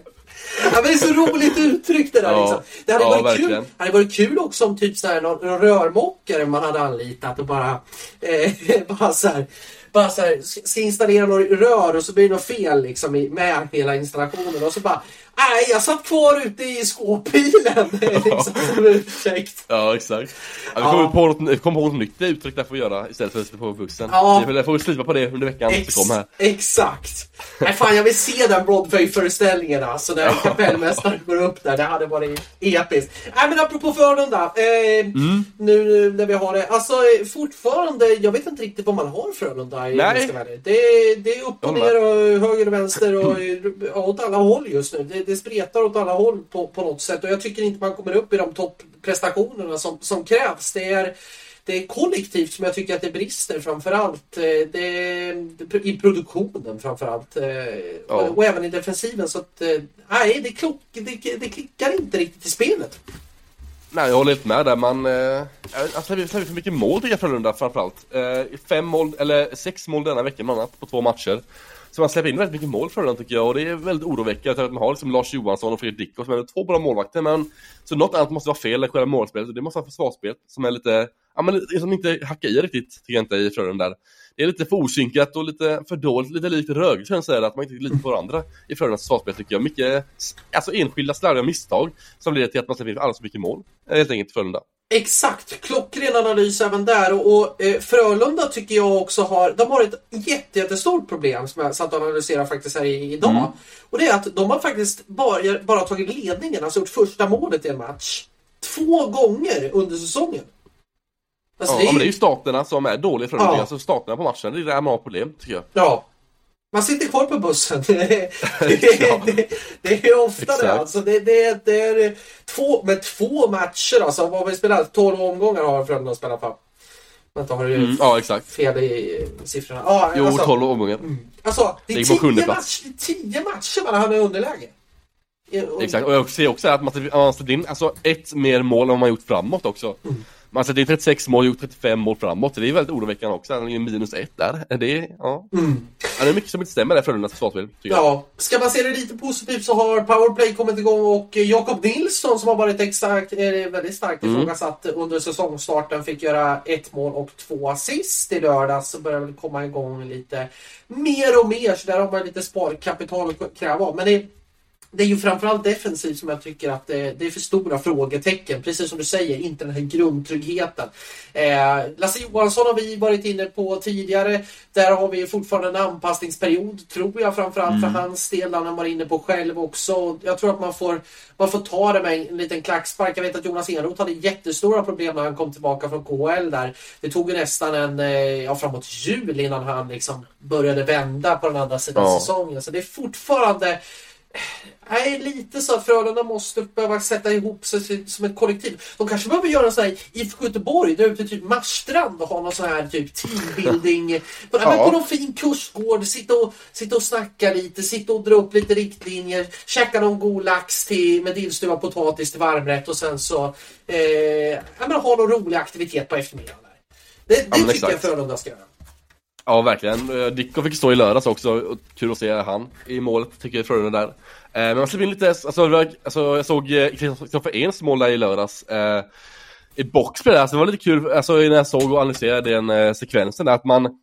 Ja, men det är så roligt uttryck det där Ja. liksom. Det hade, Ja, varit kul, verkligen. hade varit kul också om typ så här, någon, någon rörmokare man hade anlitat och bara, eh, bara så här, bara så här, ska installera något rör och så blir det något fel liksom med hela installationen och så bara Nej, jag satt kvar ute i skåpbilen liksom, som ursäkt. Ja, exakt. Ja, vi Ja. kommer på något, kommer på något nytt uttryck där för att göra istället för att sitta på bussen. Ja. Vi får slipa på det under veckan Ex- som kommer här. Exakt. Nej, fan, jag vill se den Broadway-föreställningen alltså, kapellmästaren går upp där. Det hade varit episkt. Nej, men apropå Frölunda. Eh, Mm. Nu nu när vi har det. Alltså fortfarande, jag vet inte riktigt vad man har Frölunda i Nej. det, är- det är upp och ner och höger och vänster och åt alla håll just nu. Det, det spretar åt alla håll på, på något sätt och jag tycker inte man kommer upp i de topprestationerna som, som krävs. Det är det är kollektivt som jag tycker att det brister framförallt. eh, Det, I produktionen framförallt. eh, Ja. Och, och även i defensiven. Så att, eh, nej, det, klock, det, det klickar inte riktigt i spelet. Nej, jag håller helt med där. Man, eh, alltså, släpper för mycket mål tycker jag Frölunda framförallt. Eh, fem mål, eller sex mål denna vecka bland annat på två matcher. Så man släpper in väldigt mycket mål Frölunda tycker jag och det är väldigt oroväckande. Att man har liksom Lars Johansson och Fredrik Dickos som är två bra målvakter men så något annat måste vara fel i själva målspelet och det måste vara försvarsspelet, som är lite, ja men som inte hackar i riktigt tycker jag inte i Frölunda där. Det är lite för osynkat och lite för dåligt, lite likt Rögle kan jag säga att man inte litar på varandra i Frölundas försvarsspel tycker jag. Mycket, alltså enskilda slarviga misstag som leder till att man släpper in alldeles för mycket mål. Eh, helt enkelt i Frölunda. Exakt, klockren analys även där. Och, och eh, Frölunda tycker jag också har, de har ett jätte, jättestort problem som jag satt och analyserade faktiskt här i, idag. Mm. Och det är att de har faktiskt bara, bara tagit ledningen, alltså gjort första målet i en match. Två gånger under säsongen. Alltså, Ja, det är men det är ju, staterna som är dåliga Frölunda, Ja. alltså staterna på matchen, det är där man har problem tycker jag. ja. Man sitter kvar på bussen. det, det, det är ofta det. Alltså, det, det, det är två, med två matcher alltså. Vad vi spelat? 12 omgångar har Frölunda spelat på. Vänta, har du Mm, ja, exakt. fel i siffrorna? Ja, Jo, alltså, 12 omgångar. Alltså, det är tio, match, tio matcher man har i underläge. Exakt, och jag ser också att man har släppt in alltså, ett mer mål än man gjort framåt också. Man släppt in 36 mål och gjort 35 mål framåt, det är väldigt oroväckande också. Han är minus ett där. Är Det, ja. Mm. ja, det är mycket som inte stämmer där Frölundas försvarsspel. Ja, ska man se det lite positivt så har Powerplay kommit igång och eh, Jakob Nilsson som har varit extra, eh, väldigt starkt Mm. ifrågasatt under säsongstarten fick göra ett mål och två assist i lördags. Så börjar väl komma igång lite mer och mer så där har man lite sparkapital att kräva av. Men det, det är ju framförallt defensivt som jag tycker att det, det är för stora frågetecken. Precis som du säger, inte den här grundtryggheten. Eh, Lasse Johansson har vi varit inne på tidigare. Där har vi fortfarande en anpassningsperiod, tror jag framförallt för hans del. Han varit inne på själv också. Jag tror att man får, man får ta det med en liten klackspark. Jag vet att Jonas Enroth hade jättestora problem när han kom tillbaka från KHL där. Det tog ju nästan en, eh, ja, framåt jul innan han liksom började vända på den andra sidan Ja. säsongen. Så det är fortfarande Nej, lite så att Frölunda måste behöva sätta ihop sig som ett kollektiv. De kanske behöver göra en sån här IFK Göteborg, där ute typ Marstrand och ha någon sån här typ teambuilding. På, ja. Ja. på någon fin kursgård, sitta och, sitta och snacka lite, sitta och dra upp lite riktlinjer, käka någon god lax till, med dillstuvad potatis till varmrätt och sen så eh, ja, men ha någon rolig aktivitet på eftermiddagen. Där. Det, det men tycker exakt. jag Frölunda ska göra. Ja, verkligen. Eh, Dicko fick stå i lördags också, och kul att se han i målet, tycker jag, Frölunda där. Eh, men man släpper in lite, alltså, alltså jag såg eh, Kristoffer Ehns mål där i lördags. Eh, I boxplay där, alltså det var lite kul, alltså när jag såg och analyserade den eh, sekvensen där, att man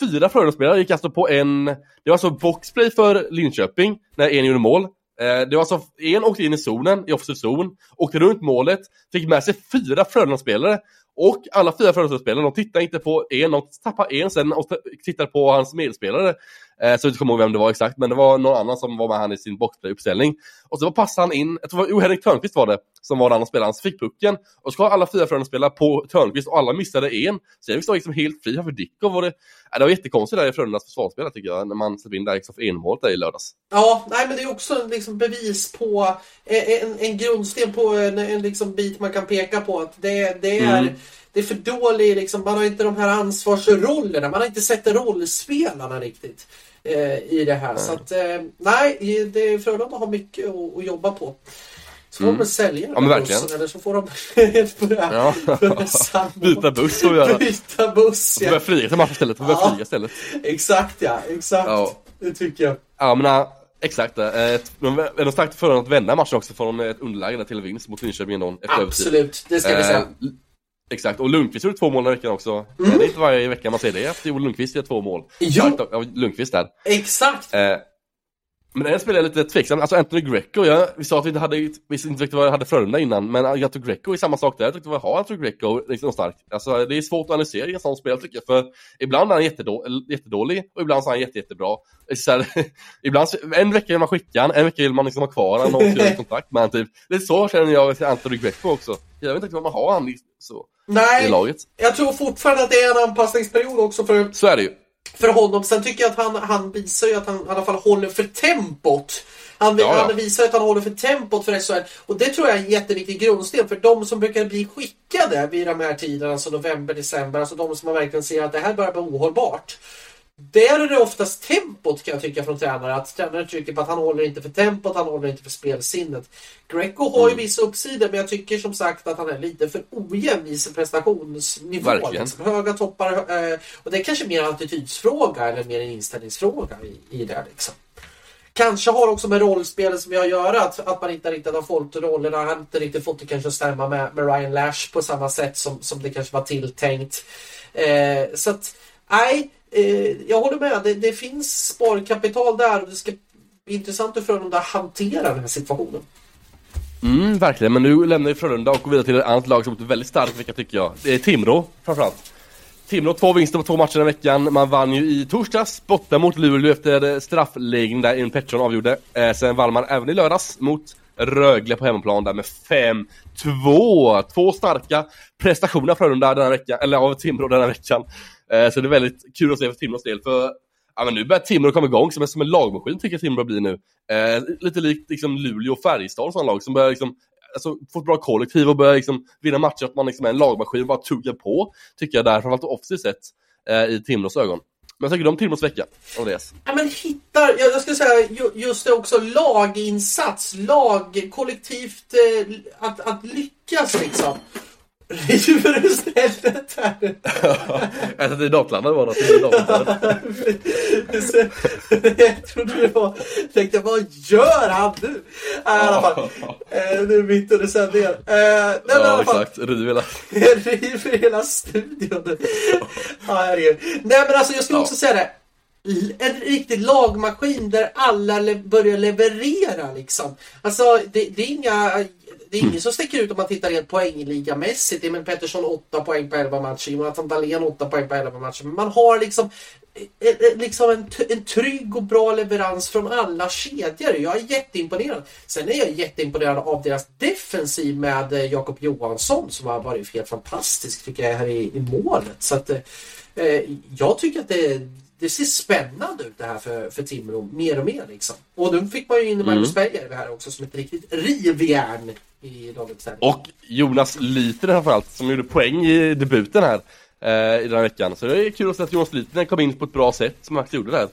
Fyra Frölunda-spelare gick alltså på en, det var alltså boxplay för Linköping, när en gjorde mål. Eh, Det var alltså, en åkte in i zonen, i offensiv zon, åkte runt målet, fick med sig fyra Frölunda-spelare. Och alla fyra Frölunda-spelare, de tittar inte på en, de tappar en sen och tittar på hans medspelare. Eh, så jag inte kommer ihåg vem det var exakt, men det var någon annan som var med han i sin boxplay-uppställning. Och så passade han in, jag tror det var Henrik Törnqvist var det, som var den andra spelaren, så fick pucken. Och så ska alla fyra Frölunda spela på Törnqvist och alla missade en. Så jag stod liksom helt fri för Dickov. Var det, ja, det var jättekonstigt där i Frölundas försvarsspel tycker jag, när man släppte in där liksom för enmålet där i lördags. Ja, nej men det är också liksom bevis på eh, en, en grundsten på en, en liksom bit man kan peka på att det, det är mm det är för dålig, liksom, man har inte de här ansvarsrollerna, man har inte sett rollspelarna riktigt eh, i det här. Nej. Så att, eh, nej, det, Frölunda har mycket att, att jobba på. Så får mm. de sälja den ja, bussen eller så får de börja, ja. börja Byta buss vi göra. Byta buss ja. Börja flyga till match istället. Börja ja. flyga istället. Exakt ja, exakt. Ja. Det tycker jag. Ja men äh, exakt. Äh, de är starkt för att vända matchen också från ett underläge till vinst mot Linköping ändå. Absolut, det ska vi säga. Äh, Exakt, och Lundqvist gjorde två mål den veckan också. Mm. Det är inte varje vecka man ser det, att Joel Lundqvist gör två mål. Jo. Ja, Lundqvist där. Exakt! Eh, men en spelare är lite tveksam, alltså Anthony Greco, jag, vi sa att vi inte hade, vi inte vad jag hade Frölunda innan, men Anthony Greco är samma sak där, jag tyckte vad har Anthony Greco liksom starkt? Alltså det är svårt att analysera i en sån spel tycker jag, för ibland är han jättedålig, jättedålig och ibland så är han jätte, jättebra. Så här, ibland, en vecka vill man skicka han, en vecka vill man liksom ha kvar han och göra kontakt med han typ. Det är så känner jag till Anthony Greco också. Jag vet inte vad man har han så. Nej, i laget. jag tror fortfarande att det är en anpassningsperiod också för... Så är det ju för honom. Sen tycker jag att han, han visar ju att han i alla fall håller för tempot. Han, ja, ja. han visar att han håller för tempot för SHL. Och det tror jag är en jätteviktig grundsten för de som brukar bli skickade vid de här tiderna, alltså november, december, alltså de som man verkligen ser att det här börjar bli ohållbart. Där är det oftast tempot kan jag tycka från tränare. Att tränare trycker på att han håller inte för tempot, han håller inte för spelsinnet. Greco har ju mm. vissa uppsidor men jag tycker som sagt att han är lite för ojämn i sin prestationsnivå. Liksom. Höga toppar eh, och det är kanske mer en attitydsfråga eller mer en inställningsfråga i, i det liksom. Kanske har också med rollspelet som jag gör att, att man inte riktigt har fått rollerna. Han har inte riktigt fått det kanske att stämma med, med Ryan Lash på samma sätt som, som det kanske var tilltänkt. Eh, så att, nej eh, jag håller med. Det, det, finns sparkapital där och det ska bli intressant att Frölunda hanterar den här situationen. Mm, verkligen. Men nu lämnar vi Frölunda och går vidare till ett annat lag som är väldigt starkt vecka tycker jag. Det är Timrå framförallt. Timrå två vinster på två matcher den veckan. Man vann ju i torsdags borta mot Luleå efter straffläggning där Emil Pettersson avgjorde. Eh, sen vann man även i lördags mot Rögle på hemmaplan där med 5-2. Två starka prestationer Frölunda denna veckan, eller av Timrå denna veckan. Eh, så det är väldigt kul att se för Timrås del. För ja, men nu börjar Timrå komma igång som en, som en lagmaskin tycker jag Timrå blir nu. Eh, lite likt liksom, Luleå och Färjestad och sådana lag som börjar liksom, alltså, få ett bra kollektiv och börjar liksom, vinna matcher. Att man liksom är en lagmaskin och bara tuggar på. Tycker jag där, framförallt offensivt sett eh, i Timrås ögon. Men vad tycker du om Timrås vecka, Andreas? Ja, men hittar, jag, skulle säga just det också, laginsats, lag, kollektivt, eh, att, att lyckas liksom. River istället här. Jag tänkte i Docklandet var det. Jag trodde det var... Jag tänkte vad gör han nu? I alla fall. Eh, nu mitt under sändningen. Eh, ja exakt, river hela... river hela studion. ja, herregud. Nej men alltså jag skulle också säga det en riktig lagmaskin där alla le börjar leverera liksom. Alltså det, det är inga det är ingen som sticker ut om man tittar rent poängligamässigt. Emil Pettersson 8 poäng på 11 matcher, Jonathan Dahlén 8 poäng på 11 matcher. Men man har liksom, eh, eh, liksom en, en trygg och bra leverans från alla kedjor. Jag är jätteimponerad. Sen är jag jätteimponerad av deras defensiv med eh, Jakob Johansson som har varit helt fantastisk tycker jag här i, i målet. Så att, eh, jag tycker att det det ser spännande ut det här för, för Timrå mer och mer liksom. Och nu fick man ju in Magnus mm. Berger här också som ett riktigt rivjärn i dagens Och Jonas Liter framförallt som gjorde poäng i debuten här eh, i den här veckan. Så det är kul att se att Jonas Liter kom in på ett bra sätt som han gjorde där.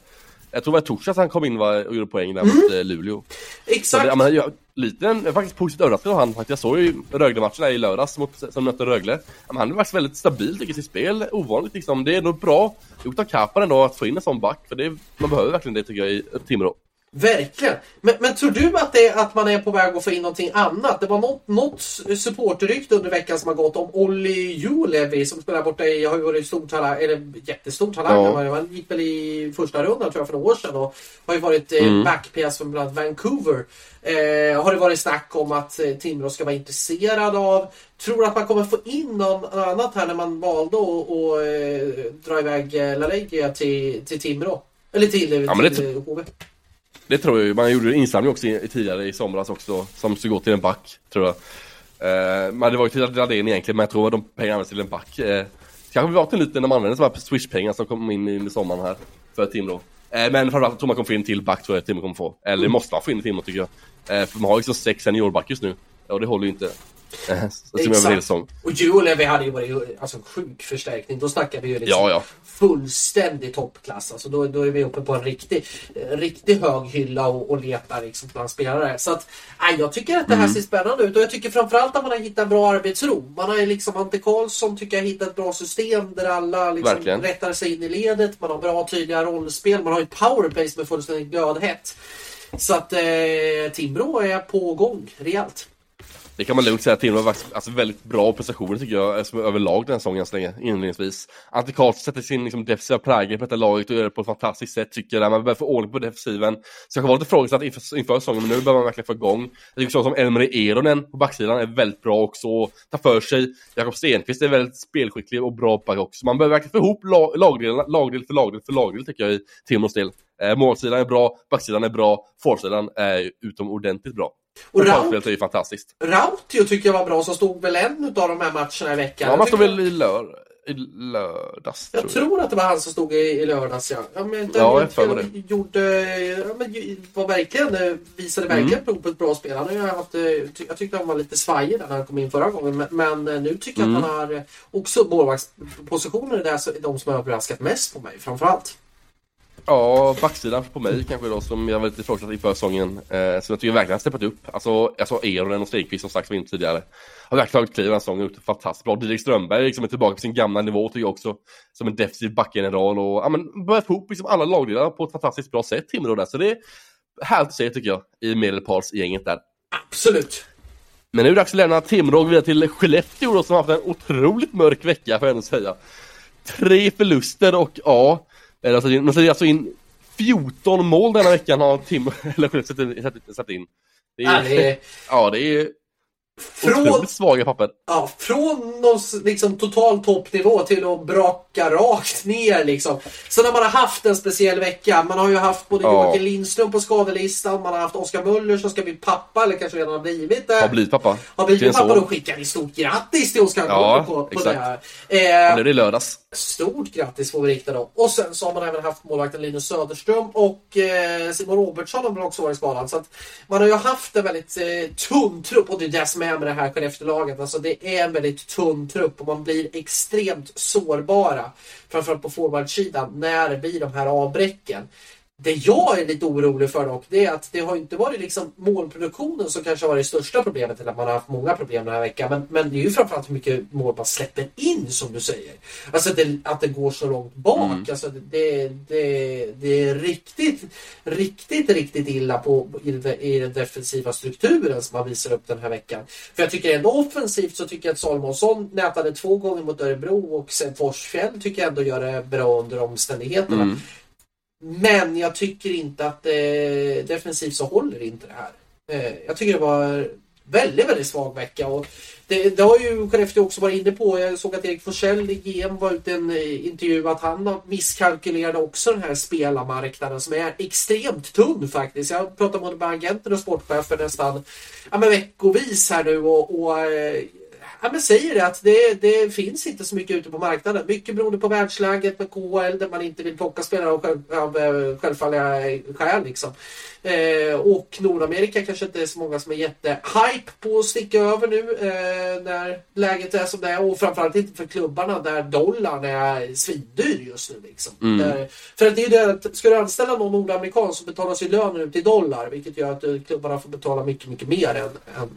Jag tror det var torsdags han kom in och gjorde poäng där mm. mot eh, Luleå. Exakt. Det, men, jag, liten, jag är faktiskt positivt överraskad av han faktiskt. Jag såg ju Rögle-matchen i lördags mot, som mötte Rögle. Men han är faktiskt väldigt stabil tycker jag i sitt spel. Ovanligt liksom. Det är nog bra gjort av Kapan ändå att få in en sån back. För det, man behöver verkligen det tycker jag i Timrå. Verkligen. Men, men, tror du att, det, att man är på väg att få in någonting annat? Det var något, något supporterrykte under veckan som har gått om Olli Julevi som spelar borta i, har ju varit stor talang, eller jättestor talang. Ja. Han gick väl i första rundan tror jag för några år sedan och har ju varit eh, mm. backpass för bland annat Vancouver. Eh, har det varit snack om att eh, Timrå ska vara intresserad av. Tror du att man kommer få in något annat här när man valde att, att eh, dra iväg LaLeggia till, till Timrå? Eller till, Ja, till eh, HV. Det tror jag ju. Man gjorde insamling också i, tidigare i somras också, som skulle gå till en back, tror jag. Eh, men det var ju till Radén egentligen, men jag tror att de pengarna används till en back. Eh, kanske var till lite när man använde sådana här Swish-pengar som kom in i sommaren här, för Timrå. Eh, men framförallt tror man kommer få in till back, tror jag Timrå kommer få. Eller det måste man få in Timrå tycker jag. Eh, för man har liksom sex seniorback just nu. Och det håller ju inte. Eh, som säsong. Och Julevi hade ju varit alltså, en sjuk förstärkning. Då snackar vi ju liksom Ja, ja. Fullständig toppklass. Alltså, då, då är vi uppe på en riktig, en riktig hög hylla och, och letar liksom bland spelare. Så att, nej, jag tycker att det Mm. här ser spännande ut och jag tycker framförallt att man har hittat bra arbetsro. Man har liksom Ante Karlsson tycker jag hittat ett bra system där alla liksom Verkligen. rättar sig in i ledet. Man har bra tydliga rollspel. Man har ett powerplay som är fullständigt glödhett. Så att eh, Timrå är på gång rejält. Det kan man lugnt säga, Timrå har alltså, väldigt bra prestationer tycker jag, eh, som överlag den här säsongen så länge, inledningsvis. Ante Karlsson sätter sin liksom, defensiva prägel på detta laget och gör det på ett fantastiskt sätt tycker jag. Man behöver få ordning på defensiven. Så jag var lite frågesatt inför, inför säsongen, men nu behöver man verkligen få igång. Jag tycker så som Elmer Eronen på backsidan är väldigt bra också, och tar för sig. Jakob Stenqvist är väldigt spelskicklig och bra back också. Man behöver verkligen få ihop lag, lagdelarna, lagdel för lagdel för lagdel tycker jag i Timrås del. Eh, målsidan är bra, backsidan är bra, forwardsidan är utomordentligt bra. Och Och Raut- powerspelet är ju fantastiskt. Rautio tycker jag var bra som stod väl en av de här matcherna i veckan. Ja, Jag man tycker- väl i, lör, i lördags, Jag tror tror att det var han som stod i, i lördags ja. Ja, men, Ja, jag, jag för mig gjorde, ja, men, var verkligen, visade verkligen Mm. prov på ett bra spel. Han har haft, eh, jag tyckte han var lite svajig när han kom in förra gången. Men, men eh, nu tycker jag att Mm. han har eh, också målvaktspositioner är där så- de som har överraskat mest på mig framförallt. Ja, backsidan på mig kanske då som jag var lite ifrågasatt inför säsongen. Eh, som jag tycker verkligen har steppat upp. Alltså, jag sa Eronen och Stegqvist som sagt var in tidigare. Har verkligen tagit kliv den här säsongen det fantastiskt bra. Didrik Strömberg liksom är tillbaka på sin gamla nivå tycker jag också. Som en defensiv backgeneral och ja, men börjat få ihop liksom alla lagdelar på ett fantastiskt bra sätt Timrå där. Så det är härligt att se tycker jag i medelparsgänget där. Absolut. Men nu är det dags att lämna Timrå och vidare till Skellefteå då, som har haft en otroligt mörk vecka får jag ändå säga. Tre förluster och ja, eller alltså, de sätter alltså in 14 mål denna veckan har Timrå, eller satt- satt- satt in. Det Ja, är, det är, ja, det är från, otroligt svaga papper. Ja, från någon liksom, total toppnivå till att braka rakt ner liksom. Så när man har haft en speciell vecka, man har ju haft både Ja. Joakim Lindström på skadelistan, man har haft Oskar Möller som ska bli pappa, eller kanske redan har blivit det. Har blivit pappa. Har blivit pappa, då skickar vi stort grattis till Oskar Ja, på, på exakt. det här. Nu Eh, är det lördags. Stort grattis får vi rikta då. Och sen så har man även haft målvakten Linus Söderström och eh, Simon Robertsson har också varit skadad. Så att man har ju haft en väldigt eh, tunn trupp och det är det som är med det här Skellefteålaget. Alltså det är en väldigt tunn trupp och man blir extremt sårbara. Framförallt på forwardsidan när det blir de här avbräcken. Det jag är lite orolig för dock, det är att det har inte varit liksom målproduktionen som kanske har varit det största problemet, eller att man har haft många problem den här veckan. Men, men det är ju framförallt hur mycket mål man släpper in, som du säger. Alltså att det, att det går så långt bak. Mm. Alltså det, det, det är riktigt, riktigt, riktigt illa på, i, den, i den defensiva strukturen som man visar upp den här veckan. För jag tycker ändå offensivt så tycker jag att Salomonsson nätade två gånger mot Örebro och sen Forsfjäll tycker jag ändå gör det bra under omständigheterna. Mm. Men jag tycker inte att eh, defensivt så håller inte det här. Eh, jag tycker det var väldigt, väldigt svag vecka. Och det, det har ju Skellefteå också varit inne på. Jag såg att Erik Forsell i GM var ute i en eh, intervju att han misskalkylerade också den här spelarmarknaden som är extremt tunn faktiskt. Jag pratar med både och sportchefer nästan ja, men veckovis här nu och, och eh, ja, men säger det att det, det finns inte så mycket ute på marknaden. Mycket beroende på världsläget med KHL där man inte vill plocka spelare av, själv, av eh, självfalliga skäl. Liksom. Eh, och Nordamerika kanske inte är så många som är jättehype på att sticka över nu eh, när läget är som det är. Och framförallt inte för klubbarna där dollarn är svindyr just nu. Liksom. Mm. Där, för att det är det att ska du anställa någon nordamerikan så betalas ju lönen ut i dollar. Vilket gör att eh, klubbarna får betala mycket, mycket mer än, än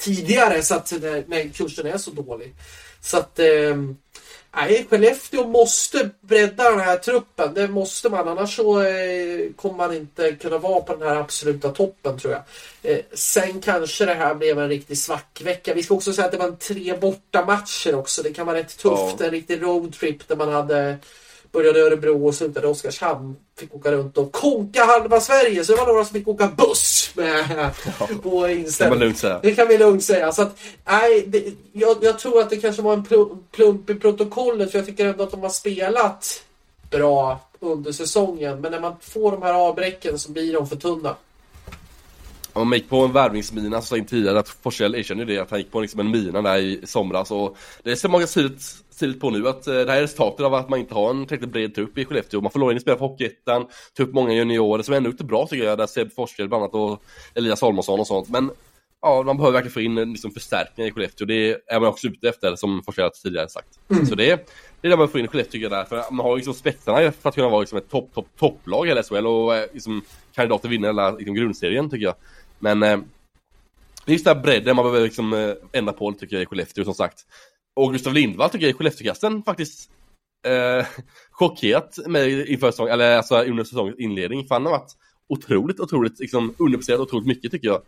tidigare så att när, när kursen är så dålig. Så att eh, nej, Skellefteå måste bredda den här truppen. Det måste man. Annars så eh, kommer man inte kunna vara på den här absoluta toppen tror jag. Eh, sen kanske det här blev en riktig svackvecka. Vi ska också säga att det var en tre borta matcher också. Det kan vara rätt tufft. Ja. En riktig roadtrip där man hade Började i Örebro och slutade i Oskarshamn. Fick åka runt och konka halva Sverige. Så det var några som fick åka buss med på inställning. Det kan vi lugnt säga. Så att, nej, det, jag, jag tror att det kanske var en plu- plump i protokollet. För jag tycker ändå att de har spelat bra under säsongen. Men när man får de här avbräcken så blir de för tunna. Man gick på en värvningsmina så in tidigare att Forsell erkände det att han gick på liksom en mina där i somras och det ser många tidigt på nu att eh, det här är resultatet av att man inte har en tillräckligt bred trupp i Skellefteå. Man får låna in spelare på Hockeyettan, ta upp många juniorer som ändå det bra tycker jag, där Seb Forsell bland annat och Elias Holmarsson och sånt. Men ja, man behöver verkligen få in liksom, förstärkningar i Skellefteå. Det är man också ute efter som Forsell tidigare sagt. Mm. Så det, det är det man får in i Skellefteå tycker jag där. För man har liksom spetsarna för att kunna vara liksom, ett topp, topp, topplag i SHL och eh, liksom, kandidat att vinna hela liksom, grundserien tycker jag. Men eh, det är just den här bredden man behöver liksom eh, ändra på tycker jag i Skellefteå som sagt. Och Gustav Lindvall tycker jag i Skellefteåkasten faktiskt eh, chockerat mig inför säsongen, eller alltså under säsongens inledning. För han har varit otroligt, otroligt liksom underpresterad otroligt mycket tycker jag.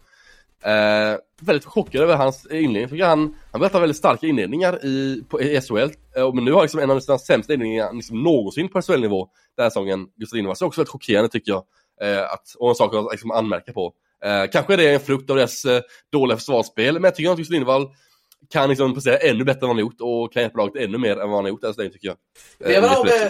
Eh, väldigt chockad över hans inledning. Tycker han, han berättar väldigt starka inledningar i, på, i SHL. Eh, men nu har liksom en av sina sämsta inledningar liksom någonsin på SHL-nivå den här säsongen. Gustav Lindvall. Så också väldigt chockerande tycker jag. Eh, att, och en sak att liksom anmärka på. Eh, kanske är det en frukt av deras eh, dåliga försvarsspel, men jag tycker att Gustav Lindvall kan liksom prestera ännu bättre än vad han gjort och kan hjälpa laget ännu mer än vad han gjort än så länge tycker jag.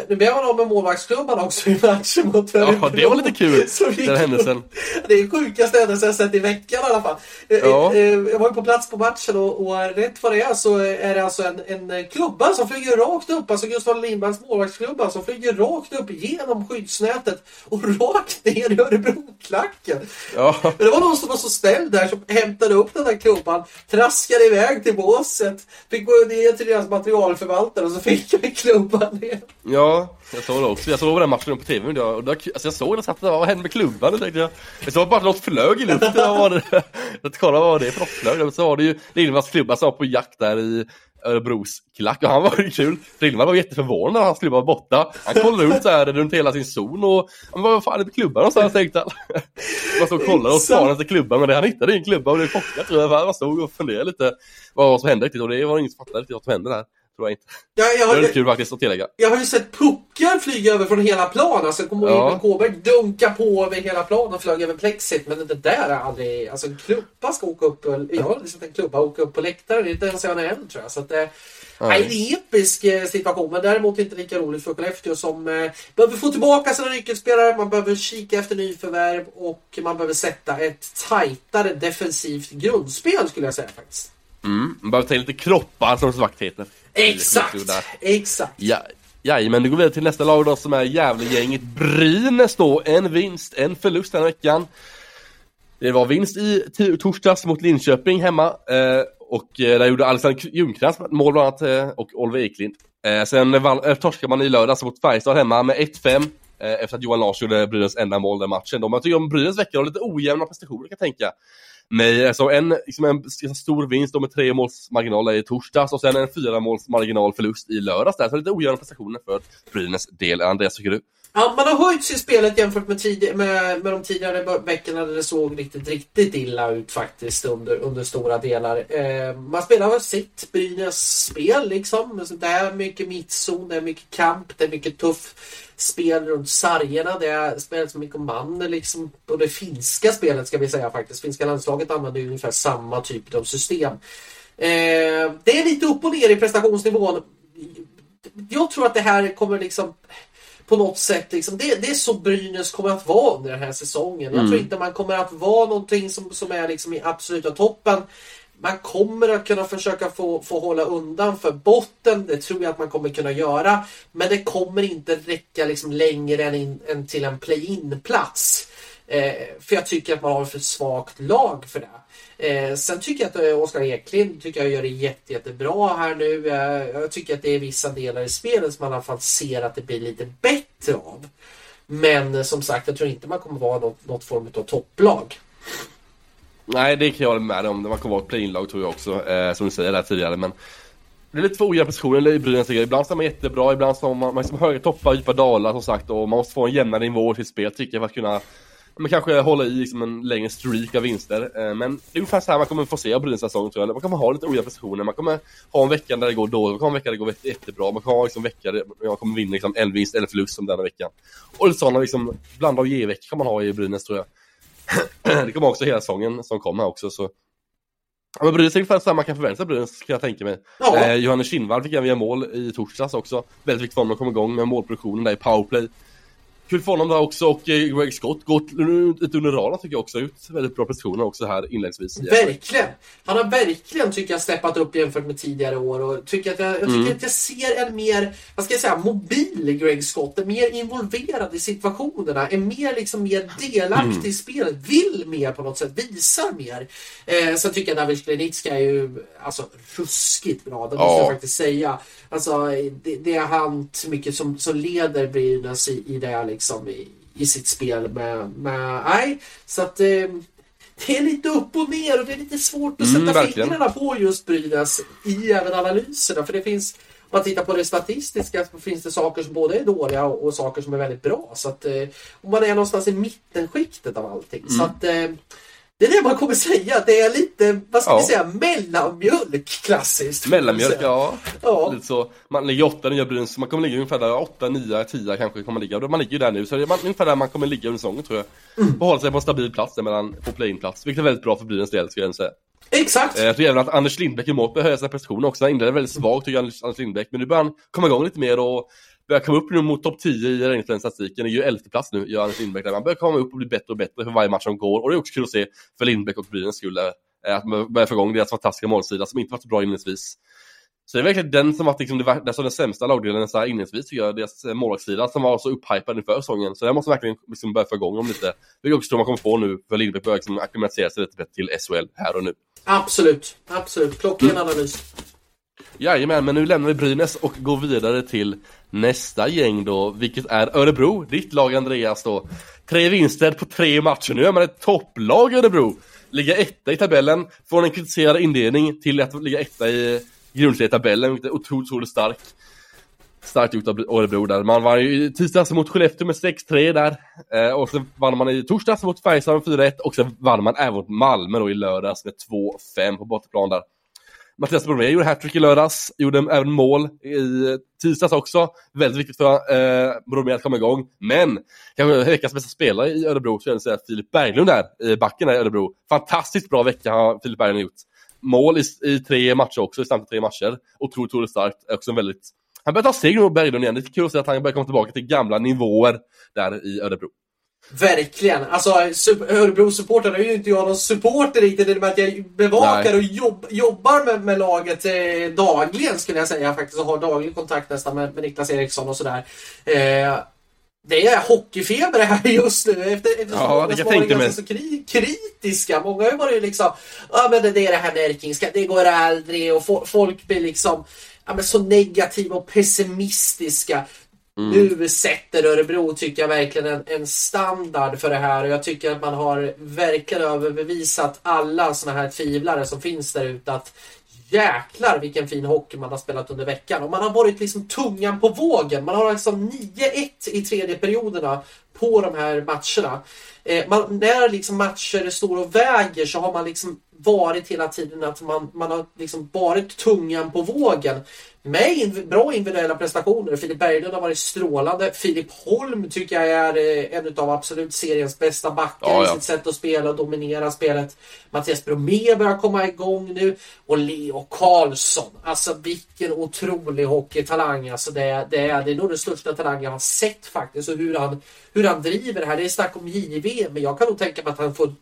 Nu blev han av med målvaktsklubban också i matchen mot Ja, det var lite kul, den händelsen. Det är sjukaste händelsen jag sett i veckan i alla fall. Eh, ja. Eh, jag var ju på plats på matchen och, och rätt vad det är så är det alltså en, en klubba som flyger rakt upp, alltså Gustav Lindvalls målvaktsklubba som flyger rakt upp genom skyddsnätet och rakt ner i Örebroklacken. Ja. Men det var någon som var så snäll där som hämtade upp den där klubban, traskade iväg till båset. Fick gå ner till deras materialförvaltare och så fick jag klubban ner. Ja, jag såg det också. Jag såg den matchen på tv. Och då, alltså jag såg den och satt där, vad hände med klubban? Tänkte jag. jag såg bara att något flög i luften. Vad var det? Jag kollade vad det är för något flög. Så var det ju Lillemans klubba som var på jakt där i Örebros klack och han var ju kul. Frillman var jätteförvånad när hans klubba var borta. Han kollade runt så här runt hela sin zon och han var vad fan är det klubban någonstans tänkte han. Man stod och kollade och spanade efter klubban men han hittade ingen klubba och det chockad tror jag. Han stod och funderade lite vad som hände riktigt och det var ingen som fattade riktigt vad som hände där. Tror jag inte. Ja, jag har, det är kul faktiskt att tillägga. Jag har ju sett puckar flyga över från hela plan. Alltså kommer ihåg ja. Kåberg dunka på över hela planen och flög över plexit. Men det där är aldrig... Alltså en klubba ska åka upp... Jag har sett en klubba åka upp på läktaren. Inte ens jag än tror jag. Så att, det, Nej, det är en episk eh, situation, men däremot inte lika roligt för Skellefteå som eh, behöver få tillbaka sina nyckelspelare, man behöver kika efter nyförvärv och man behöver sätta ett tajtare defensivt grundspel skulle jag säga faktiskt. Mm, man behöver ta in lite kroppar som svakt heter. Exakt, exakt. Ja, ja, men nu går vi till nästa lag då som är Gävlegänget Brynäs då. En vinst, en förlust den här veckan. Det var vinst i torsdags mot Linköping hemma. Eh, och eh, där gjorde Alexander Ljungcrantz mål bland annat eh, och Oliver Eklind. Eh, sen eh, torskade man i lördags mot Färjestad hemma med 1-5 eh, efter att Johan Lars gjorde Brynäs enda mål den matchen. De, jag tycker om Brynäs vecka har lite ojämna prestationer kan jag tänka. Nej, alltså en, liksom en stor vinst med tre måls marginal i torsdags och sen en fyra måls marginal förlust i lördags där. Så lite ojämna prestationer för Brynäs del. Andreas, tycker du? Ja, man har höjt sig i spelet jämfört med, tidig, med, med de tidigare veckorna där det såg riktigt, riktigt illa ut faktiskt under, under stora delar. Eh, man spelar sitt Brynäs spel liksom. Alltså, det är mycket mittzon, det är mycket kamp, det är mycket tuff spel runt sargerna. Det är spelet mycket man liksom. Och det finska spelet ska vi säga faktiskt. Finska landslaget använder ju ungefär samma typ av system. Eh, det är lite upp och ner i prestationsnivån. Jag tror att det här kommer liksom på något sätt. Liksom, det, det är så Brynäs kommer att vara under den här säsongen. Mm. Jag tror inte man kommer att vara någonting som, som är liksom i absoluta toppen. Man kommer att kunna försöka få, få hålla undan för botten. Det tror jag att man kommer kunna göra. Men det kommer inte räcka liksom längre än, in, än till en play-in plats. Eh, för jag tycker att man har för svagt lag för det. Eh, sen tycker jag att eh, Oskar Eklind tycker jag gör det jätte, jättebra här nu. Eh, jag tycker att det är vissa delar i spelet som man i alla fall ser att det blir lite bättre av. Men eh, som sagt, jag tror inte man kommer vara något, något form av topplag. Nej, det kan jag hålla med om. Man kommer vara ett play-in-lag tror jag också, eh, som du säger där tidigare. Men det är lite två ojämna positioner i Brynäs Ibland så är man jättebra, ibland så har man, man liksom höga toppar, djupa dalar som sagt. Och man måste få en jämnare nivå i sitt spel tycker jag för att kunna men kanske hålla i liksom en längre streak av vinster. Eh, men det är ungefär så här man kommer få se av Brynäs säsong tror jag. Man kommer ha lite ojämna prestationer. Man kommer ha en vecka där det går dåligt, man kommer ha en vecka där det går jättebra. Man kommer ha liksom vecka där man kommer vinna liksom en vinst eller förlust som denna veckan. Och lite sådana liksom blanda och ge-veckor kan man ha i Brynäs tror jag. det kommer också hela säsongen som kommer också så Ja, men Brynäs är ungefär samma man kan förvänta sig Brynäs kan jag tänka mig. Ja. Eh, Johannes Kinnvall fick även göra mål i torsdags också. Väldigt viktigt för honom att komma igång med målproduktionen där i powerplay. Kul för honom där också och eh, Greg Scott gått lite under radarn tycker jag också. Ut väldigt bra prestationer också här inledningsvis. Verkligen! Han har verkligen tycker jag steppat upp jämfört med tidigare år och tycker att jag, jag tycker mm. att jag ser en mer, vad ska jag säga, mobil Greg Scott. En mer involverad i situationerna, är mer liksom mer delaktig mm. i spelet, vill mer på något sätt, visar mer. Eh, sen tycker jag David Klenicka är ju alltså ruskigt bra, det måste ja. jag faktiskt säga. Alltså det, det är han mycket som, som leder Brynäs i, i det liksom i, i sitt spel med, med nej, så att eh, det är lite upp och ner och det är lite svårt att sätta mm, fingrarna på just Brynäs i även analyserna för det finns om man tittar på det statistiska så finns det saker som både är dåliga och, och saker som är väldigt bra. Så att, eh, om man är någonstans i mittenskiktet av allting. Mm. Så att, eh, det är det man kommer säga. Det är lite, vad ska ja. vi säga, mellanmjölk klassiskt. Mellanmjölk, ja. ja. Lite så. Man ligger 8, nya Brynäs, man kommer ligga ungefär där 8, 9, 10 kanske kommer ligga. Man ligger ju där nu, så det är ungefär där man kommer ligga under säsongen tror jag. Mm. Och hålla sig på en stabil plats där mellan, på play-in-plats. Vilket är väldigt bra för Brynäs del, skulle jag säga. Exakt! Eh, jag tror även att Anders Lindbäck i mål behöver höja sina prestationer också. Han inledde väldigt svagt tycker jag, Anders Lindbäck. Men nu börjar han komma igång lite mer och börjar komma upp nu mot topp 10 i Rängelstadion-statistiken. Det är ju elfte plats nu, Göran Lindbäck där. Man börjar komma upp och bli bättre och bättre för varje match som går. Och det är också kul att se för Lindbäck och Brynäs skull. Eh, att man börjar få igång deras fantastiska målsida som inte varit så bra inledningsvis. Så det är verkligen den som varit liksom det, det den sämsta lagdelen så här inledningsvis tycker jag, deras eh, målvaktssida som var så upphypad inför säsongen. Så det måste verkligen liksom börja få igång dem lite. Vilket också tror man kommer få nu, för Lindbäck börjar liksom acklimatisera sig lite bättre till SHL här och nu. Absolut, absolut. Klockren mm. analys. Jajamän, men nu lämnar vi Brynäs och går vidare till nästa gäng då, vilket är Örebro, ditt lag Andreas då. Tre vinster på tre matcher, nu är man ett topplag Örebro. Ligga etta i tabellen, från en kritiserad inledning till att ligga etta i grundserietabellen, vilket är otroligt, otroligt starkt. Starkt gjort av Örebro där. Man vann ju i tisdags mot Skellefteå med 6-3 där. Eh, och sen vann man i torsdags mot Färjestad med 4-1 och sen vann man även mot Malmö då i lördags med 2-5 på bortaplan där. Mattias Bromé gjorde hattrick i lördags, gjorde även mål i tisdags också. Väldigt viktigt för eh, Bromé att komma igång. Men, kanske veckans bästa spelare i Örebro, så jag säga Filip Berglund där, i backen där i Örebro. Fantastiskt bra vecka har Filip Berglund gjort. Mål i, i tre matcher också, i samtliga tre matcher. Otroligt, otroligt starkt. Också väldigt... Han börjar ta steg nu, Berglund igen. Det är kul att se att han börjar komma tillbaka till gamla nivåer där i Örebro. Verkligen. Alltså Örebro-supportrarna är ju inte jag någon supporter riktigt i och med att jag bevakar Nej. och jobb, jobbar med, med laget eh, dagligen skulle jag säga faktiskt och har daglig kontakt nästan med, med Niklas Eriksson och sådär. Eh, det är hockeyfeber här just nu efter, efter ja, det jag tänkte mig. så kri kritiska. Många har ju varit liksom, ja men det, det är det här Närkingska, det går aldrig och folk blir liksom ja, men så negativa och pessimistiska. Mm. Nu sätter Örebro, tycker jag, verkligen en, en, standard för det här och jag tycker att man har verkligen överbevisat alla såna här tvivlare som finns där ute att jäklar vilken fin hockey man har spelat under veckan och man har varit liksom tungan på vågen. Man har liksom 9-1 i tredje perioderna på de här matcherna. Eh, man, när liksom matcher står och väger så har man liksom varit hela tiden att man, man har liksom varit tungan på vågen med bra individuella prestationer. Filip Berglund har varit strålande. Filip Holm tycker jag är eh, en av absolut seriens bästa backar ja, ja. i sitt sätt att spela och dominera spelet. Mattias Bromé börjar komma igång nu och Leo Karlsson. Alltså vilken otrolig hockeytalang. Alltså det, det, är, det är nog den största talang jag har sett faktiskt. Och hur han, hur han driver det här. Det är snack om JV men jag kan nog tänka mig att han får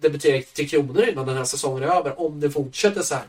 debutera till Kronor innan den här säsongen är över. Om det fortsätter så här.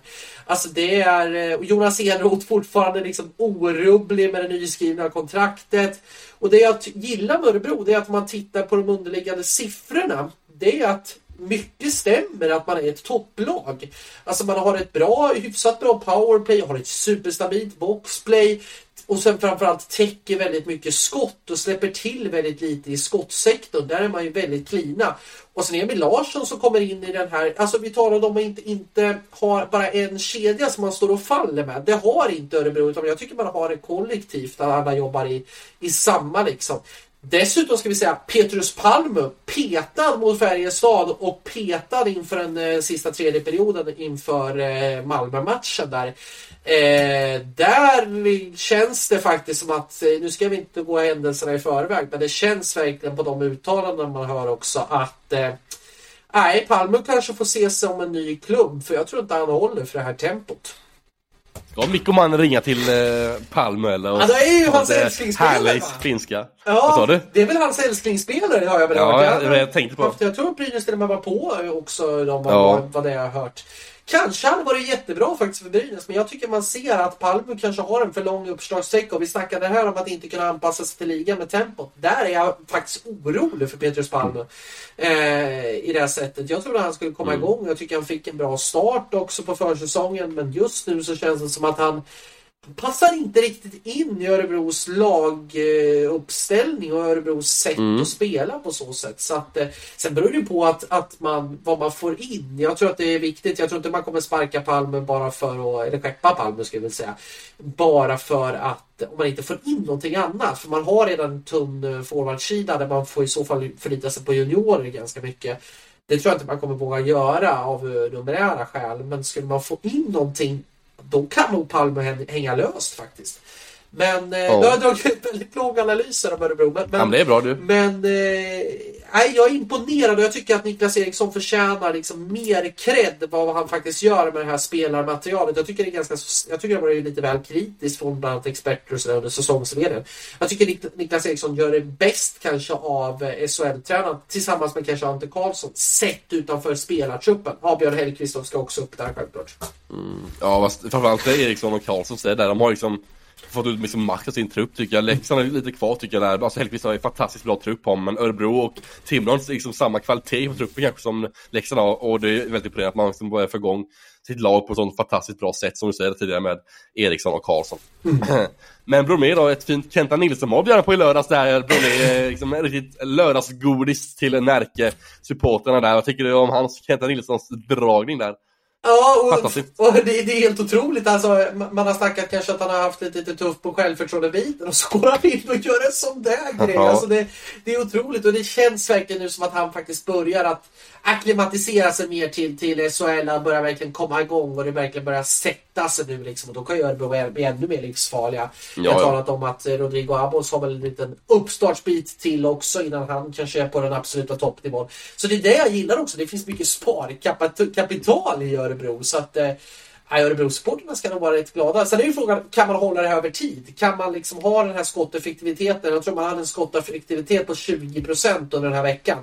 Alltså det är eh, Jonas Enroth fortfarande liksom orubblig med det nyskrivna kontraktet. Och det jag gillar med Örebro det är att man tittar på de underliggande siffrorna. Det är att mycket stämmer att man är ett topplag. Alltså man har ett bra, hyfsat bra powerplay, har ett superstabilt boxplay och sen framförallt täcker väldigt mycket skott och släpper till väldigt lite i skottsektorn. Där är man ju väldigt klina. Och sen Emil Larsson som kommer in i den här, alltså vi talade om att inte, inte ha bara en kedja som man står och faller med. Det har inte Örebro utan jag tycker man har det kollektivt där alla jobbar i, i samma liksom. Dessutom ska vi säga Petrus Palmu petad mot Färjestad och petad inför den eh, sista tredje perioden inför eh, Malmö-matchen där. Eh, där känns det faktiskt som att, eh, nu ska vi inte gå händelserna i förväg, men det känns verkligen på de uttalanden man hör också att eh, Nej, Palme kanske får se sig om en ny klubb för jag tror inte han håller för det här tempot. Ska Mikko Man ringa till eh, eller? Ja, det är ju hans är älsklingsspelare, finska. Ja, Vad sa du? det är väl hans älsklingsspelare har jag väl Ja, hört. jag- jag tänkte på. Jag tror att Brynäs till och med var på också, de, vad, Ja. vad det jag har hört. Kanske hade varit jättebra faktiskt för Brynäs, men jag tycker man ser att Palme kanske har en för lång uppslagssträcka och vi snackade här om att inte kunna anpassa sig till ligan med tempot. Där är jag faktiskt orolig för Petrus Palme eh, i det här sättet. Jag trodde han skulle komma Mm. igång. Jag tycker han fick en bra start också på försäsongen, men just nu så känns det som att han passar inte riktigt in i Örebros laguppställning och Örebros sätt Mm. att spela på så sätt. Så att, eh, sen beror det på att, att man, vad man får in. Jag tror att det är viktigt. Jag tror inte man kommer sparka Palme bara för att, eller skeppa Palme ska jag väl säga, bara för att om man inte får in någonting annat. För man har redan en tunn eh, forwardsida där man får i så fall förlita sig på juniorer ganska mycket. Det tror jag inte man kommer våga göra av eh, numerära skäl. Men skulle man få in någonting då kan nog Palme hän- hänga löst faktiskt. Men eh, Ja. nu har jag dragit väldigt långa analyser om Örebro. Men, Ja, men det är bra du. men eh, nej, jag är imponerad och jag tycker att Niklas Eriksson förtjänar liksom mer cred vad han faktiskt gör med det här spelarmaterialet. Jag tycker det är ganska, jag tycker det var lite väl kritiskt från bland annat experter och sådär under säsongsledningen. Jag tycker Niklas Eriksson gör det bäst kanske av eh, SHL-tränaren tillsammans med kanske Ante Karlsson sett utanför spelartruppen. Ja, Björn Hellkvist ska också upp där självklart. Mm. Ja, fast framförallt Eriksson och Karlsson så är det där. De har liksom fått ut liksom max av sin trupp tycker jag. Leksand är lite kvar tycker jag där. Alltså Hellkvist har ju fantastiskt bra trupp på men Örebro och Timrå har inte liksom samma kvalitet på truppen kanske som Leksand har. Och det är väldigt imponerande att man liksom börjar få igång sitt lag på ett sånt fantastiskt bra sätt som du säger tidigare med Eriksson och Karlsson. Men Bromé då, ett fint Kenta Nilsson-mobb gärna på i lördags där. Bromé, eh, liksom en riktigt lördagsgodis till Närke-supporterna där. Vad tycker du om hans Kenta Nilssons dragning där? Ja, och, och det, det är helt otroligt. Alltså, ma- man har snackat kanske att han har haft lite, lite tufft på självförtroende-biten och så går han in och gör en sån där grej. Alltså, det, det är otroligt och det känns verkligen nu som att han faktiskt börjar att akklimatisera sig mer till, till SHL. Börjar verkligen komma igång och det verkligen börjar sätta sig nu liksom. Och då kan ju Örebro bli ännu mer livsfarliga. Jag har Ja, ja. talat om att eh, Rodrigo Abos har väl en liten uppstartsbit till också innan han kanske är på den absoluta toppnivån. Så det är det jag gillar också. Det finns mycket sparkapital i Örebro. Så att eh, ja, Örebro-supporterna ska nog vara rätt glada. Sen är ju frågan, kan man hålla det här över tid? Kan man liksom ha den här skotteffektiviteten? Jag tror man hade en skotteffektivitet på 20% under den här veckan.